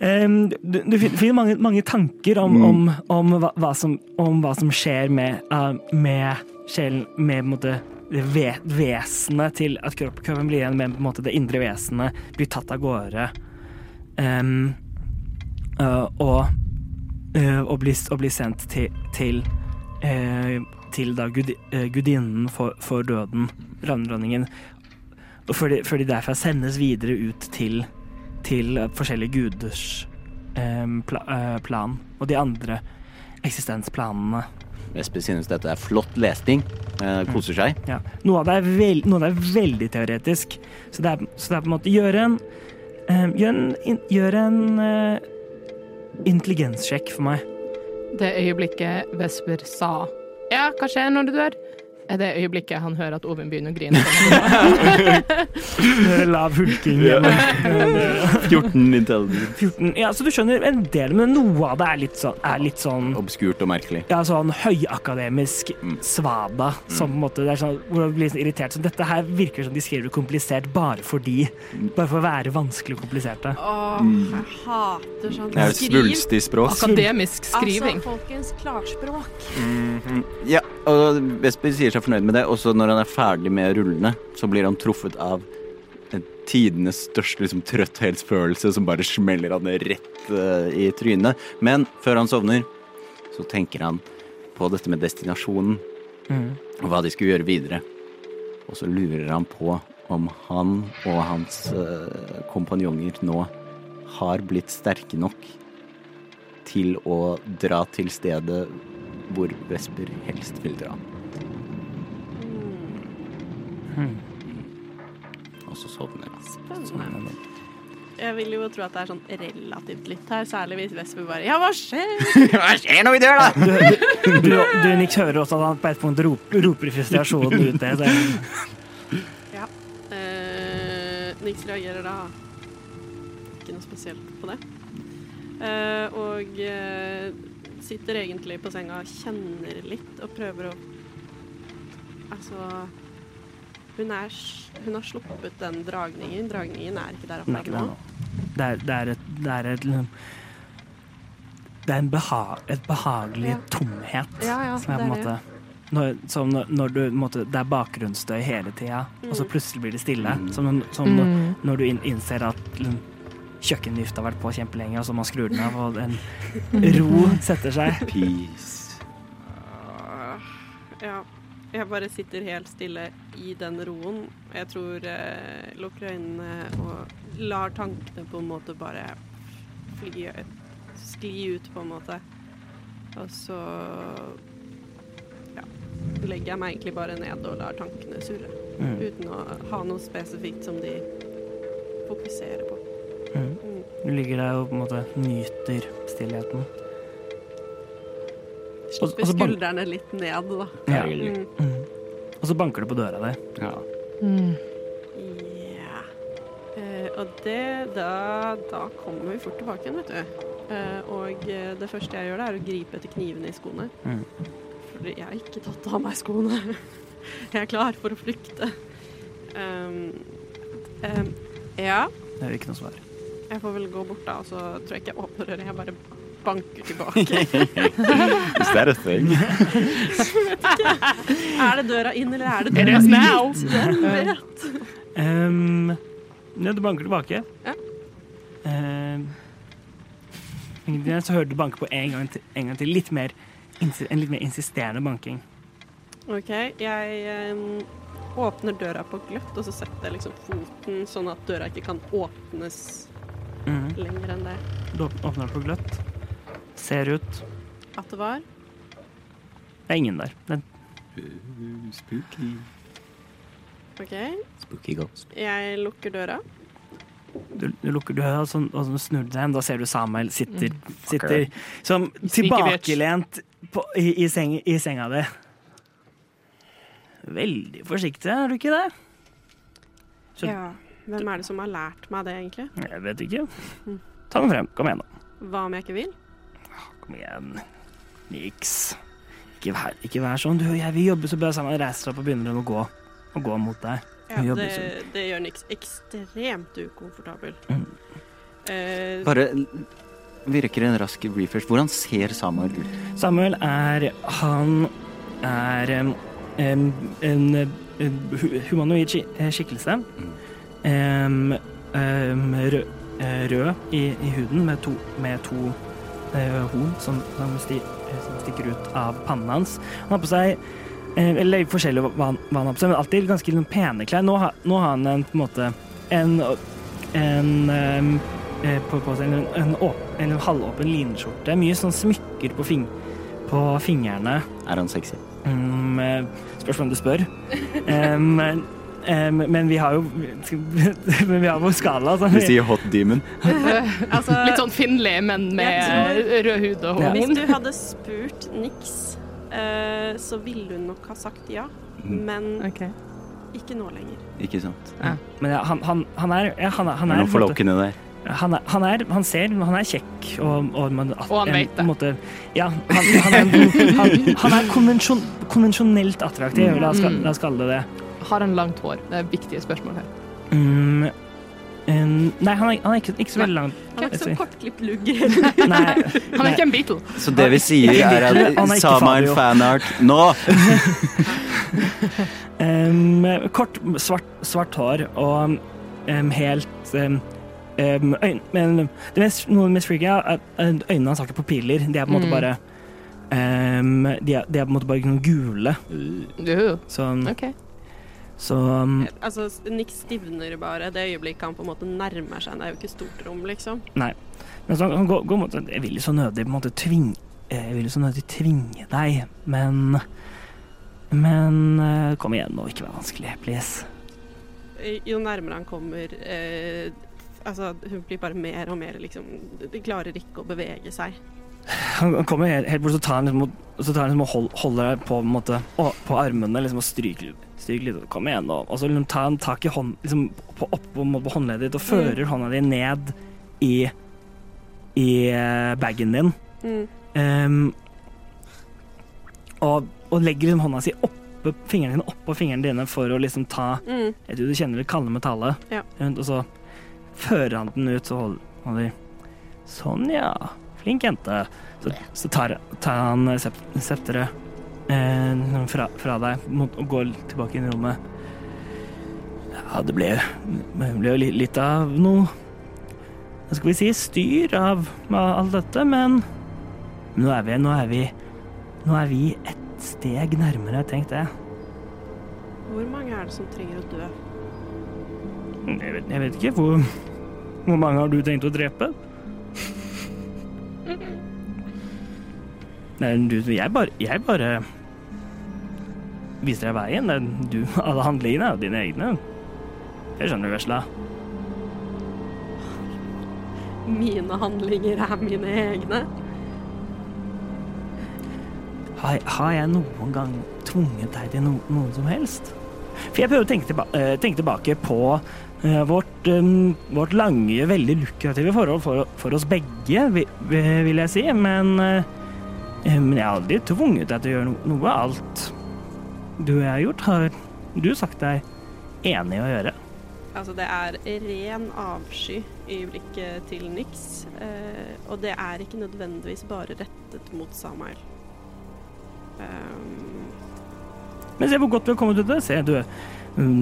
Speaker 3: Em, du, du finner mange, mange tanker om, om, om, hva, hva som, om hva som skjer med, uh, med sjelen, med på en måte, det ve, vesenet til at kropp, kroppen blir igjen med på en måte, det indre vesenet blir tatt av gårde. Um, uh, og, uh, og, blir, og blir sendt til, til, eh, til da gud, eh, gudinnen for, for døden, ravnedronningen. Og før de, før de derfra sendes videre ut til til forskjellige guders em, pla, eh, plan, og de andre eksistensplanene.
Speaker 1: Vesper synes dette er flott lesning. Eh, koser seg.
Speaker 3: Ja. Noe, av det er vel, noe av det er veldig teoretisk, så det er, så det er på en måte Gjøre en, em, gjør en, in, gjør en eh, intelligenssjekk for meg.
Speaker 2: Det øyeblikket Vesper sa Ja, hva skjer når du dør? Er det øyeblikket han hører at Ovin begynner å grine.
Speaker 3: La Lav hulking gjennom
Speaker 1: 14 intelligence.
Speaker 3: 14 Ja, så du skjønner en del, men noe av det er litt sånn, er litt sånn
Speaker 1: Obskurt og merkelig.
Speaker 3: Ja, sånn høyakademisk svada. Som på en måte, det er sånn, hvor man blir sånn irritert. Så dette her virker som de skriver komplisert bare fordi. Bare for å være vanskelig og kompliserte.
Speaker 4: Åh, jeg hater sånn
Speaker 1: Det er jo svulstig språk.
Speaker 2: Akademisk skriving.
Speaker 4: Altså, folkens, klarspråk.
Speaker 1: Ja, og Vesper sier seg fornøyd med det. Også når han er ferdig med rullene, så blir han truffet av tidenes største liksom, trøtthetsfølelse som bare smeller han rett uh, i trynet. Men før han sovner, så tenker han på dette med destinasjonen og hva de skulle gjøre videre. Og så lurer han på om han og hans uh, kompanjonger nå har blitt sterke nok til å dra til stedet hvor Vesper helst vil dra. Og så sovner han.
Speaker 4: Spennende. Jeg vil jo tro at det er sånn relativt litt her, særlig hvis Vesper bare Ja, hva skjer?
Speaker 5: Hva skjer når vi dør, da?
Speaker 3: Du, du, du, du Nick, hører også at han på et punkt roper, roper i frustrasjon ut det. Så
Speaker 4: Ja. Eh, Nix reagerer da ikke noe spesielt på det. Eh, og eh, sitter egentlig på senga og kjenner litt og prøver å Altså hun, er, hun har sluppet den dragningen. Dragningen er ikke der oppe nå.
Speaker 3: Det er, det er et Det er et liksom- Det er en beha, et behagelig
Speaker 4: Ja.
Speaker 3: tomhet
Speaker 4: Ja, ja,
Speaker 3: som er på en måte når, som når, når du, måte, Det er bakgrunnsstøy hele tida, og så plutselig blir det stille. Som, når- som
Speaker 2: Mm.
Speaker 3: når du innser at liksom, kjøkkenvifta har vært på kjempelenge, og så man skrur den av, og en ro setter seg.
Speaker 1: Peace.
Speaker 4: Ja. Jeg bare sitter helt stille i den roen. Jeg tror eh, lukker øynene og lar tankene på en måte bare fly, skli ut, på en måte. Og så ja, legger jeg meg egentlig bare ned og lar tankene surre.
Speaker 3: Mm.
Speaker 4: Uten å ha noe spesifikt som de fokuserer på.
Speaker 3: Mm.
Speaker 4: Mm.
Speaker 3: Du ligger der og på en måte nyter stillheten.
Speaker 4: Slipper
Speaker 3: altså,
Speaker 4: skuldrene litt ned, da.
Speaker 3: Ja.
Speaker 4: Mm.
Speaker 3: Mm. Og så banker det på døra di.
Speaker 1: Ja.
Speaker 2: Mm.
Speaker 4: Yeah. Eh, og det da, da kommer vi fort tilbake igjen, vet du. Eh, og eh, det første jeg gjør, da, er å gripe etter knivene i skoene.
Speaker 3: Mm.
Speaker 4: Fordi jeg har ikke tatt av meg skoene. jeg er klar for å flykte. Um, um, ja,
Speaker 3: Det er ikke noe svar.
Speaker 4: jeg får vel gå bort da, og så tror jeg ikke jeg åpner døra. Jeg bare banker tilbake.
Speaker 1: Is that a thing?
Speaker 4: er det døra inn, eller er det
Speaker 2: It
Speaker 4: døra
Speaker 2: is
Speaker 4: ut?
Speaker 2: now.
Speaker 4: Hvem vet?
Speaker 3: Um, ja, du banker tilbake.
Speaker 4: Ja.
Speaker 3: Uh, så hører du banke på en gang til, en gang til. Litt mer, en litt mer insisterende banking.
Speaker 4: OK, jeg um, åpner døra på gløtt, og så setter jeg liksom foten sånn at døra ikke kan åpnes
Speaker 3: Mm.
Speaker 4: lenger enn det.
Speaker 3: Du åp- åpner på gløtt. Ser ut.
Speaker 4: At det var.
Speaker 3: Det er ingen der. Det,
Speaker 1: Spooky.
Speaker 4: OK,
Speaker 1: Spooky ghost.
Speaker 4: jeg lukker døra.
Speaker 3: du, du lukker døra, og så, og så snur du deg igjen. Da ser du Samuel sitter, sitter som tilbakelent på, i, i, seng, i senga di. Veldig forsiktig, er du ikke det? Så-
Speaker 4: Ja. Hvem er det som har lært meg det, egentlig?
Speaker 3: Jeg vet ikke. Ta den frem. Kom igjen, da.
Speaker 4: Hva om jeg ikke vil?
Speaker 3: Kom igjen. Niks. Ikke vær, ikke vær sånn. Du og jeg, vi jobber så bra sammen. Reiser deg opp og begynner å gå, Og gå mot deg.
Speaker 4: Ja, det, det gjør Nix ekstremt ukomfortabel.
Speaker 3: Mm.
Speaker 4: Eh,
Speaker 1: Bare virker en rask refresh. Hvordan ser Samuel ut?
Speaker 3: Samuel er Han er um, um, en uh, humanoid eh, skikkelse. Em, em, rød, eh, rød i, i huden med to, med to eh, horn som, som, sti, som stikker ut av pannen hans. Han har på seg eh, Eller forskjellig hva han, hva han har på seg, men alltid ganske liksom, pene klær. Nå, har- nå har han en, på en måte en, en eh, på, på en, en, en halvåpen linskjorte. Mye sånn smykker på, fing, på fingrene.
Speaker 1: Er han sexy?
Speaker 3: Um, spørs hvem du spør. Em, men- men vi har jo Men vi har vår skala. Sånn.
Speaker 1: Vi sier hot demon.
Speaker 4: altså,
Speaker 2: Litt sånn Finlay, men med rød hud og
Speaker 3: Ja.
Speaker 4: Hvis du hadde spurt Nix, eh, så ville hun nok ha sagt ja.
Speaker 1: Mm.
Speaker 4: Men
Speaker 2: okay.
Speaker 4: ikke nå lenger.
Speaker 1: Ikke sant?
Speaker 3: Men ja, han, han, han er ja, han, er- han er
Speaker 1: er noe forlokkende der.
Speaker 3: han, er, han, er, han ser Han er kjekk, og, og, man, at-
Speaker 2: Og han vet det.
Speaker 3: Måte, ja, han, han er, han, han er konvensjon, konvensjonelt attraktiv, la oss,
Speaker 2: Mm.
Speaker 3: la oss kalle det det.
Speaker 2: Har han langt hår? Det er viktige spørsmål her.
Speaker 3: Mm, um, nei, han er, han er ikke, ikke så veldig lang.
Speaker 4: Han er ikke
Speaker 3: så
Speaker 4: sånn kortklipt lugg.
Speaker 2: Han er ikke en Beatle.
Speaker 1: Så det vi sier, er at
Speaker 3: Samar
Speaker 1: Samuel fanart nå!
Speaker 3: um, kort, svart, svart hår og um, helt Um, øyn, Men det mest, noe av det mest freaky er at øynene hans har ikke pupiller. De er på en måte
Speaker 2: Mm.
Speaker 3: bare um, de, er, de er på en måte bare noen gule.
Speaker 2: Uh,
Speaker 3: sånn.
Speaker 2: OK.
Speaker 3: Så um,
Speaker 4: altså, Nick stivner bare det øyeblikket han på en måte nærmer seg. Det er jo ikke stort rom, liksom.
Speaker 3: Men så han går, går mot Jeg vil jo så nødig på en måte tvinge Jeg vil jo så nødig tvinge deg, men Men eh, kom igjen nå, ikke vær vanskelig, please.
Speaker 4: Eh, Jo nærmere han kommer eh, Altså, hun blir bare mer og mer liksom De klarer ikke å bevege seg.
Speaker 3: Han kommer helt, helt bort, så tar han liksom, og- så tar han liksom og hold, holder deg på, på, på armene liksom, og stryker, litt- stryker litt. Kom igjen nå. Og så liksom, tar han tak i hånd, liksom, på, opp på, håndleddet ditt og fører hånda di ned i, i eh, bagen din.
Speaker 4: Mm.
Speaker 3: Um, og, og legger liksom hånda si oppå fingrene dine oppå fingrene dine for å liksom ta
Speaker 4: Mm.
Speaker 3: Jeg tror du kjenner det kalde metallet.
Speaker 4: Ja.
Speaker 3: rundt, Og så fører han den ut, så holder han Sånn, ja. Flink jente. Så, så tar, tar han eh, sep septeret eh, fra, fra deg og går tilbake inn i rommet. Ja, det ble, jo litt av noe Hva skal vi si? Styr av, av alt dette, men nå er vi Nå er vi, nå er vi et steg nærmere, tenk det.
Speaker 4: Hvor mange er det som trenger å dø?
Speaker 3: Jeg vet, jeg vet ikke. Hvor, hvor mange har du tenkt å drepe? Nei, du, jeg bare, jeg bare viser deg veien. Du, alle handlingene er jo dine egne. Det skjønner du, vesla.
Speaker 4: Mine handlinger er mine egne.
Speaker 3: Har, har jeg noen gang tvunget deg til no, noe som helst? For jeg prøver å tenke, tilba eh, tenke tilbake på uh, vårt, um, vårt lange, veldig lukrative forhold for, for oss begge, vi, vi, vil jeg si. Men, eh, men jeg har aldri tvunget deg til å gjøre no, noe. Alt du og jeg har gjort, har du sagt deg enig i å gjøre.
Speaker 4: Altså, det er ren avsky i blikket til Nix, eh, og det er ikke nødvendigvis bare rettet mot Samael. Um,
Speaker 3: Men se hvor godt du har kommet ut av det. Se, du,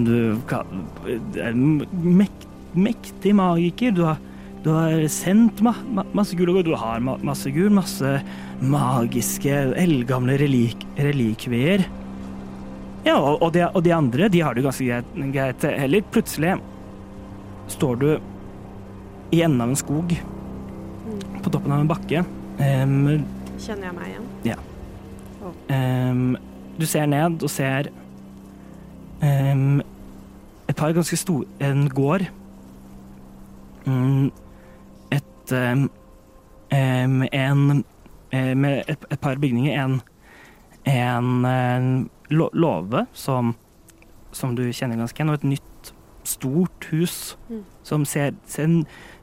Speaker 3: du er mek, mektig magiker. Du har, du har sendt ma, ma, masse gull og. Du har ma, masse gull, masse magiske, eldgamle relik, relikvier. Ja, og, de, og de andre, de har det ganske greit, heller. Plutselig står du i enden av en skog, på toppen av en bakke. Um,
Speaker 4: Kjenner jeg meg igjen?
Speaker 3: Ehm, du ser ned og ser um, et par ganske store En gård. Mm, et En eh, Med et, et par bygninger. En, en eh, låve som, som du kjenner ganske igjen, og et nytt, stort hus
Speaker 4: Mm.
Speaker 3: som ser, ser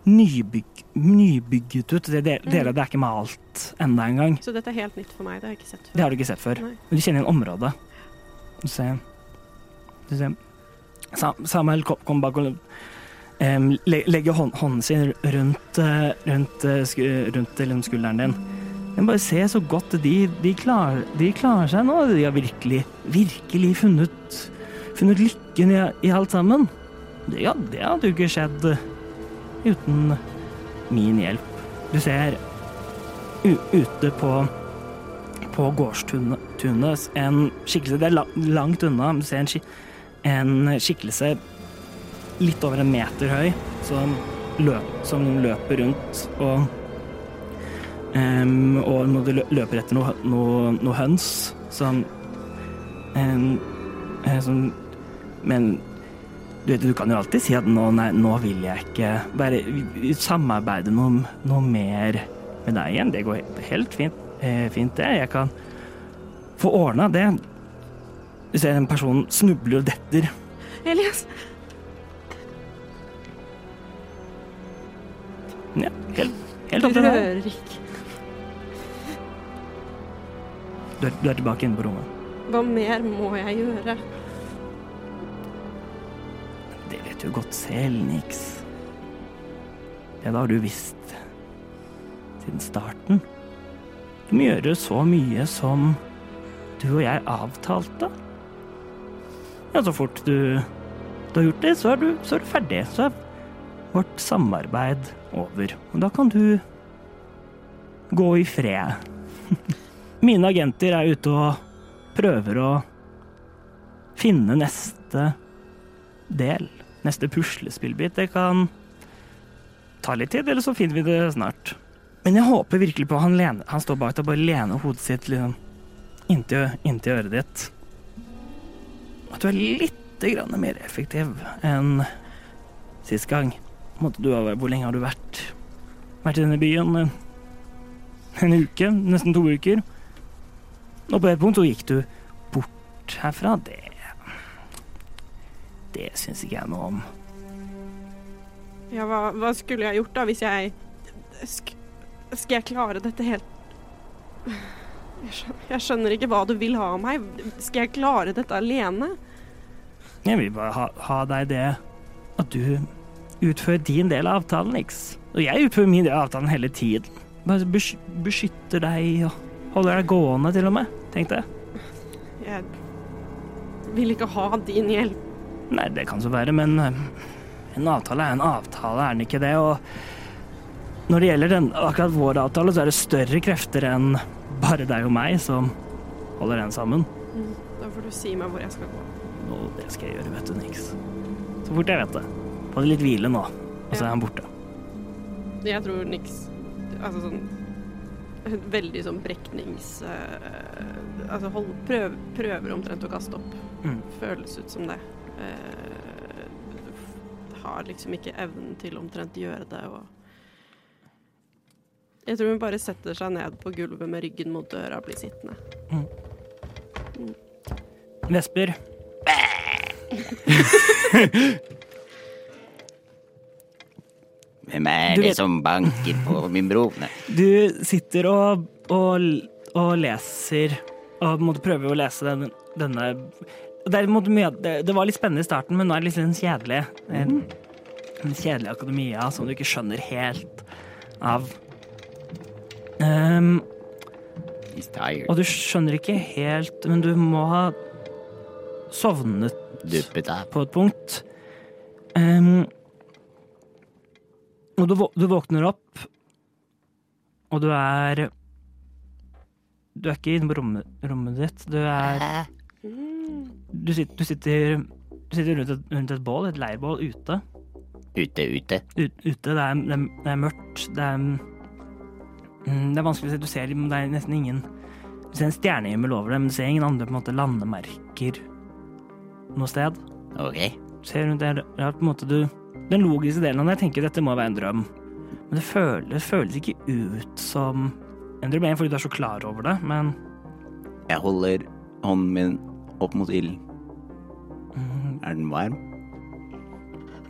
Speaker 3: nybyg, nybygget ut. Det, det, mm. av det er ikke malt enda engang.
Speaker 4: Så dette er helt nytt for meg. Det har jeg ikke sett
Speaker 3: Det har du ikke sett før.
Speaker 4: Nei.
Speaker 3: Men du kjenner igjen området. Du ser, du ser. Samuel kom, bak og um, legger hånden sin rundt, rundt, rundt, eh, rundt liksom skulderen din. Men bare se så godt de, de, klarer, de klarer seg nå. De har virkelig, virkelig funnet, funnet lykken i, i alt sammen. Det, ja, det hadde jo ikke skjedd uten min hjelp. Du ser ute på på gårdstunet en skikkelse Det er la, langt unna, men du ser en, skik, en skikkelse litt over en meter høy som, løp, som løper rundt og em, Og når du løper etter noe, noe, noe høns som um, som Men du, vet, du kan jo alltid si at nå, nei, nå vil jeg ikke bare samarbeide noe, noe mer med deg igjen. Det går helt fint, eh, fint det. Jeg kan få ordna det. Du ser en person snubler og detter.
Speaker 4: Elias!
Speaker 3: Ja, helt, helt opp til deg.
Speaker 4: rører
Speaker 3: Du, er- du er tilbake inne på rommet.
Speaker 4: Hva mer må jeg gjøre?
Speaker 3: Det vet du godt selv, Nix. Det har du visst siden starten. Du må gjøre så mye som du og jeg avtalte. Ja, så fort du, du har gjort det, så er du, så er du ferdig. Så er vårt samarbeid over. Og da kan du gå i fred. Mine agenter er ute og prøver å finne neste del. Neste puslespillbit. Det kan ta litt tid, eller så finner vi det snart. Men jeg håper virkelig på han, han står bak deg og bare lener hodet sitt liksom inntil, inntil øret ditt. At du er litt grann mer effektiv enn sist gang. Du hvor lenge har du vært, vært i denne byen? En, en uke? Nesten to uker? Og på et punkt så gikk du bort herfra. Det det syns ikke jeg noe om.
Speaker 4: Ja, hva, hva skulle jeg gjort da, hvis jeg sk Skal jeg klare dette helt jeg skjønner, jeg skjønner ikke hva du vil ha av meg. Skal jeg klare dette alene?
Speaker 3: Jeg vil bare ha, ha deg det at du utfører din del av avtalen, Nix. Og jeg utfører min del av avtalen hele tiden. Bare beskytter deg og holder deg gående, til og med, tenkte jeg.
Speaker 4: Jeg vil ikke ha din hjelp.
Speaker 3: Nei, det kan så være, men eh, en avtale er en avtale, er den ikke det? Og når det gjelder den, akkurat vår avtale, så er det større krefter enn bare deg og meg som holder den sammen.
Speaker 4: Da får du si meg hvor jeg skal gå.
Speaker 3: Nå, det skal jeg gjøre, vet du, Nix. Så fort jeg vet det. Få litt hvile nå, og så er han borte.
Speaker 4: Jeg tror niks Altså sånn Veldig sånn breknings... Uh, altså hold, prøv, prøver omtrent å kaste opp.
Speaker 3: Mm.
Speaker 4: Føles ut som det. Uh, har liksom ikke evnen til omtrent gjøre det og Jeg tror hun bare setter seg ned på gulvet med ryggen mot døra og blir sittende.
Speaker 3: Vesper.
Speaker 5: Hvem er det som banker på min bro? Nei.
Speaker 3: Du sitter og, og, og leser og måtte prøve å lese den, denne det, mye, det, det var litt spennende i starten, men nå er det litt sånn kjedelig. En, en kjedelig akademia som du ikke skjønner helt av.
Speaker 5: Um,
Speaker 3: og du skjønner ikke helt, men du må ha sovnet på et punkt. Ehm, og du, du våkner opp, og du er Du er ikke inne på rommet, rommet ditt. Du er du, sitter, du, sitter, du sitter rundt et, rundt et bål, et leirbål, ute.
Speaker 5: Ute, ute.
Speaker 3: Ut, ute, det er, det, er, det er mørkt, det er mm, Det er vanskelig å se, du ser det er nesten ingen Du ser en stjernehimmel over det, men du ser ingen andre på en måte landemerker noe sted.
Speaker 5: Ok.
Speaker 3: Du ser rundt der, det er på en måte du Den logiske delen av det, tenker dette må være en drøm. Men det føles, føles ikke ut som en drøm, fordi du er så klar over det, men
Speaker 1: Jeg holder hånden min opp mot ilden.
Speaker 3: mm,
Speaker 1: Er den varm?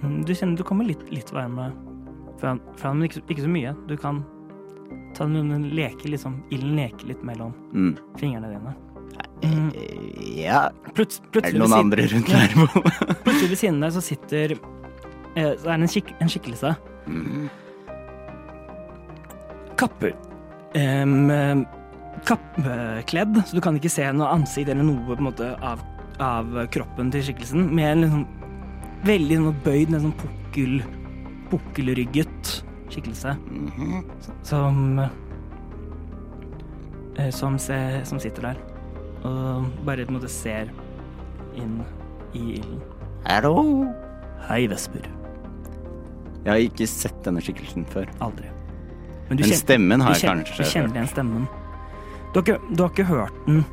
Speaker 3: Mm, Du kjenner du kommer litt, litt varme fra, den, men ikke, ikke så mye. Du kan ta den under leke liksom, ilden leker litt mellom
Speaker 1: Mm.
Speaker 3: fingrene dine. Mm.
Speaker 1: Eh, Ja.
Speaker 3: Plut,
Speaker 1: Er det noen andre rundt der?
Speaker 3: Plutselig ved siden av deg så sitter Så er det en, skik en skikkelse.
Speaker 1: Mm.
Speaker 3: Kapper. Em, Kappkledd, så du kan ikke se noe ansikt eller noe måte av, av kroppen til skikkelsen. Med en liksom veldig sånn bøyd, nesten sånn pukkel, pukkelrygget skikkelse.
Speaker 1: Mhm.
Speaker 3: som eh, som, se, som sitter der og bare på en måte ser inn i ilden.
Speaker 5: Hallo?
Speaker 3: Hei, Vesper.
Speaker 1: Jeg har ikke sett denne skikkelsen før.
Speaker 3: Aldri. Men
Speaker 1: Men stemmen har jeg kanskje hørt.
Speaker 3: du kjenner igjen stemmen. Du har, ikke, du har ikke hørt den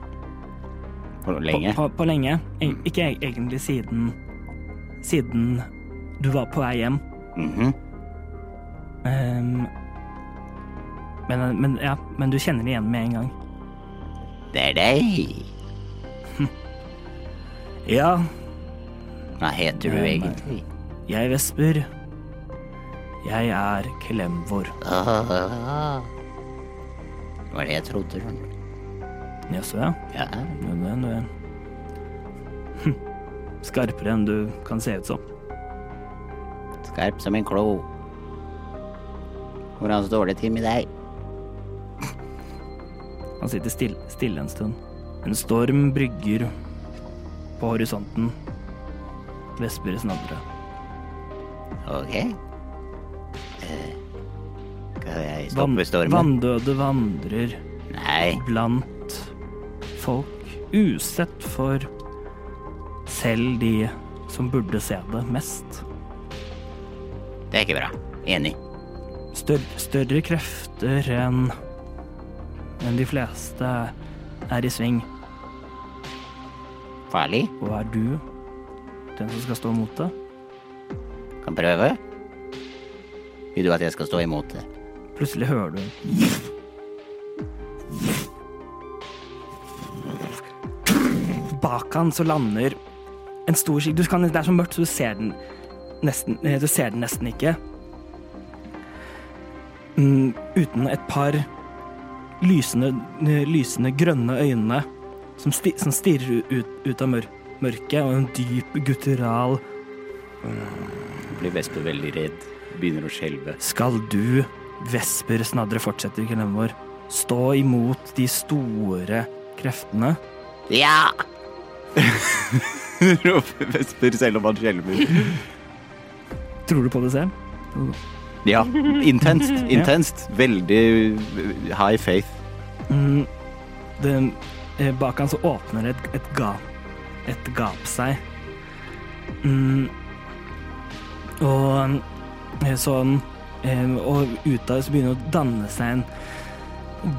Speaker 1: på lenge.
Speaker 3: På, på, på lenge. E- Ikke e- egentlig siden siden du var på vei hjem.
Speaker 1: Mm
Speaker 3: -hmm. um, men, men, ja, men du kjenner det igjen med en gang.
Speaker 5: Det er deg.
Speaker 3: Ja,
Speaker 5: Hva heter du egentlig?
Speaker 3: jeg Vesper. Jeg er Klemvor.
Speaker 5: Det var det jeg trodde. skjønner du.
Speaker 3: Jaså, ja.
Speaker 5: Ja.
Speaker 3: Men du er skarpere enn du kan se ut som.
Speaker 5: Skarp som en klo. Hvordan står det til med deg?
Speaker 3: Han sitter stille, stille en stund. En storm brygger på horisonten. Vesper snadrer.
Speaker 5: Ok.
Speaker 3: Vanndøde vandrer
Speaker 5: Nei.
Speaker 3: blant folk, usett for selv de som burde se det mest.
Speaker 5: Det er ikke bra. Enig.
Speaker 3: Større, større krefter enn enn de fleste er i sving.
Speaker 5: Farlig.
Speaker 3: Og er du den som skal stå mot det?
Speaker 5: Kan prøve. Vil du at jeg skal stå imot det?
Speaker 3: Plutselig hører du Bak han så lander en stor skikk. Det er så mørkt, så du ser den nesten, eh, du ser den nesten ikke. Mm, uten et par lysende, eh, lysende grønne øyne som, sti, som stirrer ut, ut av mør, mørket, og en dyp guttural
Speaker 1: Blir Vesper veldig redd. Begynner å skjelve.
Speaker 3: Skal du, Vesper snadre, fortsetter klemmen vår, stå imot de store kreftene?
Speaker 5: Ja!
Speaker 1: Roper Vesper selv om han skjelver.
Speaker 3: Tror du på det selv?
Speaker 1: Ja, intenst. Intenst. Veldig high faith.
Speaker 3: Mm, det, eh, bak han så åpner et, et, gap et gap seg. Mm, og sånn Og ut av det så begynner det å danne seg en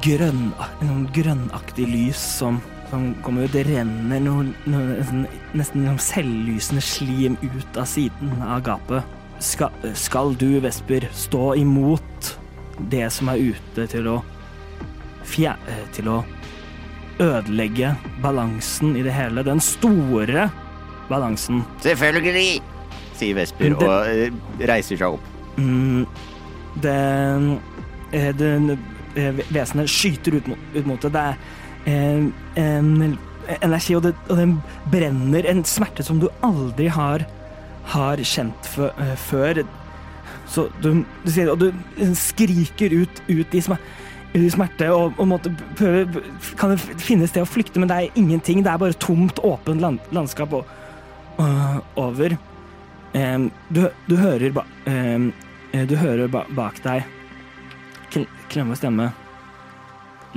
Speaker 3: grønn, en sånn grønnaktig lys som, som kommer ut. Det renner noe, noe nesten, nesten noe selvlysende slim ut av siden av gapet. Skal, skal du, Vesper, stå imot det som er ute til å fjer... eh, Til å ødelegge balansen i det hele. Den store balansen.
Speaker 5: Selvfølgelig!
Speaker 1: Sier Vesper
Speaker 3: Den,
Speaker 1: og eh, reiser seg opp.
Speaker 3: Mm, den, det, eh, vesenet skyter ut mot, ut mot det. Det er eh, en energi, og, det, og den brenner en smerte som du aldri har, har kjent fø, eh, før. Så du, du sier, og du skriker ut, ut i, smer, i smerte og, og måtte prøve Kan det finne sted å flykte, men det er ingenting. Det er bare tomt, åpent land, landskap og, og, over. Um, du, du hører ba, eh, Du hører bak deg kl klemme stemme.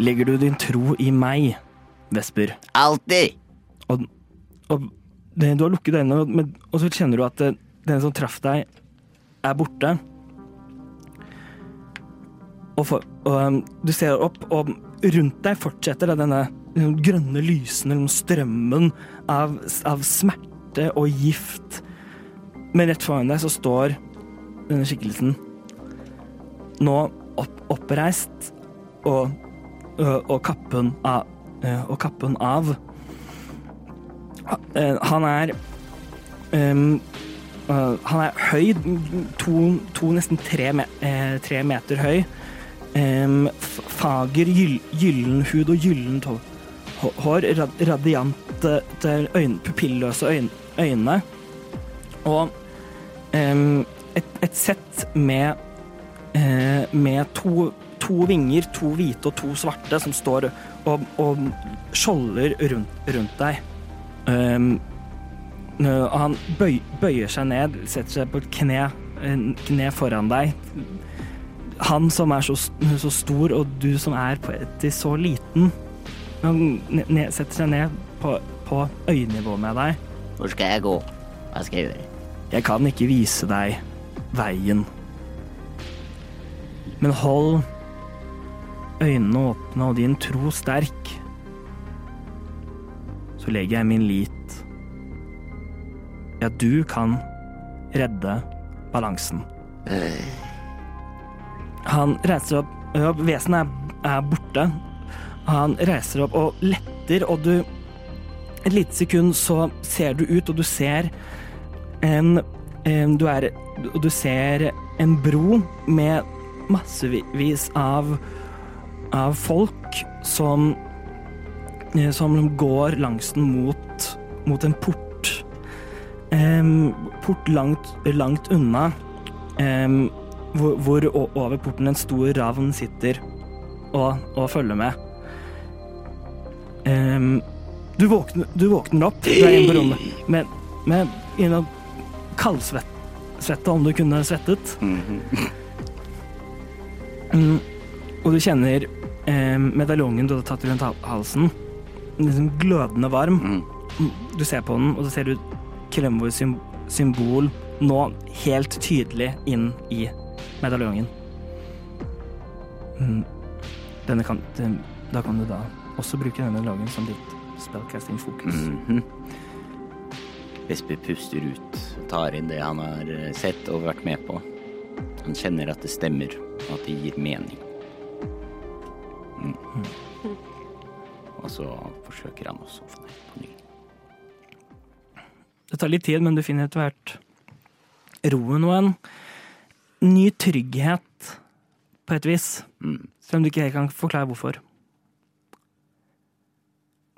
Speaker 3: Legger du din tro i meg, Vesper?
Speaker 5: Alltid!
Speaker 3: Og, og, det, du har lukket øynene, og- og så kjenner du at det, den som traff deg, er borte. Og, for, og um, du ser opp, og rundt deg fortsetter denne grønne lysende liksom, strømmen av, av smerte og gift. Men rett foran deg så står denne skikkelsen nå opp, oppreist og, og, og kappen av, og kappen av. Eh, Han er eh, Han er høy, to, to nesten tre, eh, tre meter høy. Um, fager, gyll, gyllen hud og gyllent hår, radiante øyne, pupilløse øyne. Og em, et, et sett med, eh, med to, to vinger, to hvite og to svarte, som står og, og skjolder rundt, rundt deg. Um, han bøy, bøyer seg ned, setter seg på et kne, kne foran deg. Han som er så, så stor, og du som er poetisk så liten. Han ne- ne- setter seg ned på, på øynivå med deg.
Speaker 5: Hvor skal jeg gå? Hva skal jeg gjøre?
Speaker 3: Jeg kan ikke vise deg veien. Men hold øynene åpne og din tro sterk. Så legger jeg min lit i at du kan redde balansen. Han reiser opp, Vesenet er, borte. Han reiser opp og letter, og du Et lite sekund så ser du ut, og du ser en du, er, du ser en bro med massevis av, av folk som, eh, som går langs den mot, mot en port. Um, port langt, langt unna, um, hvor, hvor over porten en stor ravn sitter og, og følger med. Um, du, våkner, du våkner opp, du er inne på rommet, men, men know, kaldsvette om du kunne svettet.
Speaker 1: Mhm.
Speaker 3: Mm, og du kjenner eh, medaljongen du hadde tatt rundt halsen, liksom glødende varm.
Speaker 1: Mhm.
Speaker 3: Mm, Du ser på den, og så ser du Kremvors sym symbol nå helt tydelig inn i medaljongen. Mm, Denne kan, den, da kan du da også bruke denne medaljongen som ditt spellcasting-fokus.
Speaker 1: Mhm. Vesper puster ut, tar inn det han har eh, sett og vært med på. Han kjenner at det stemmer, og at det gir mening. Mm. Og så forsøker han også å få det på ny.
Speaker 3: Det tar litt tid, men du finner etter hvert roen og en ny trygghet, på et vis.
Speaker 1: Mm.
Speaker 3: Selv om du ikke helt kan forklare hvorfor.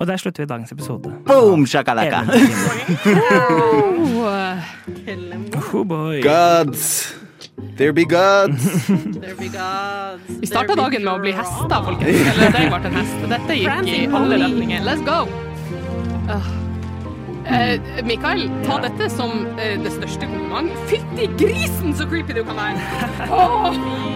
Speaker 3: Og der slutter vi dagens episode.
Speaker 1: Boom, shakalaka!
Speaker 2: Oh,
Speaker 3: Oh boy.
Speaker 1: Gods! There be gods!
Speaker 4: There be gods.
Speaker 2: vi starta dagen med å bli hester, folkens. Eller det ble en hest. Dette gikk i alle retninger. Let's go! Uh. Uh, Mikael, ta dette som uh, det største kompliment. Fytti grisen, så creepy du kan være! Oh.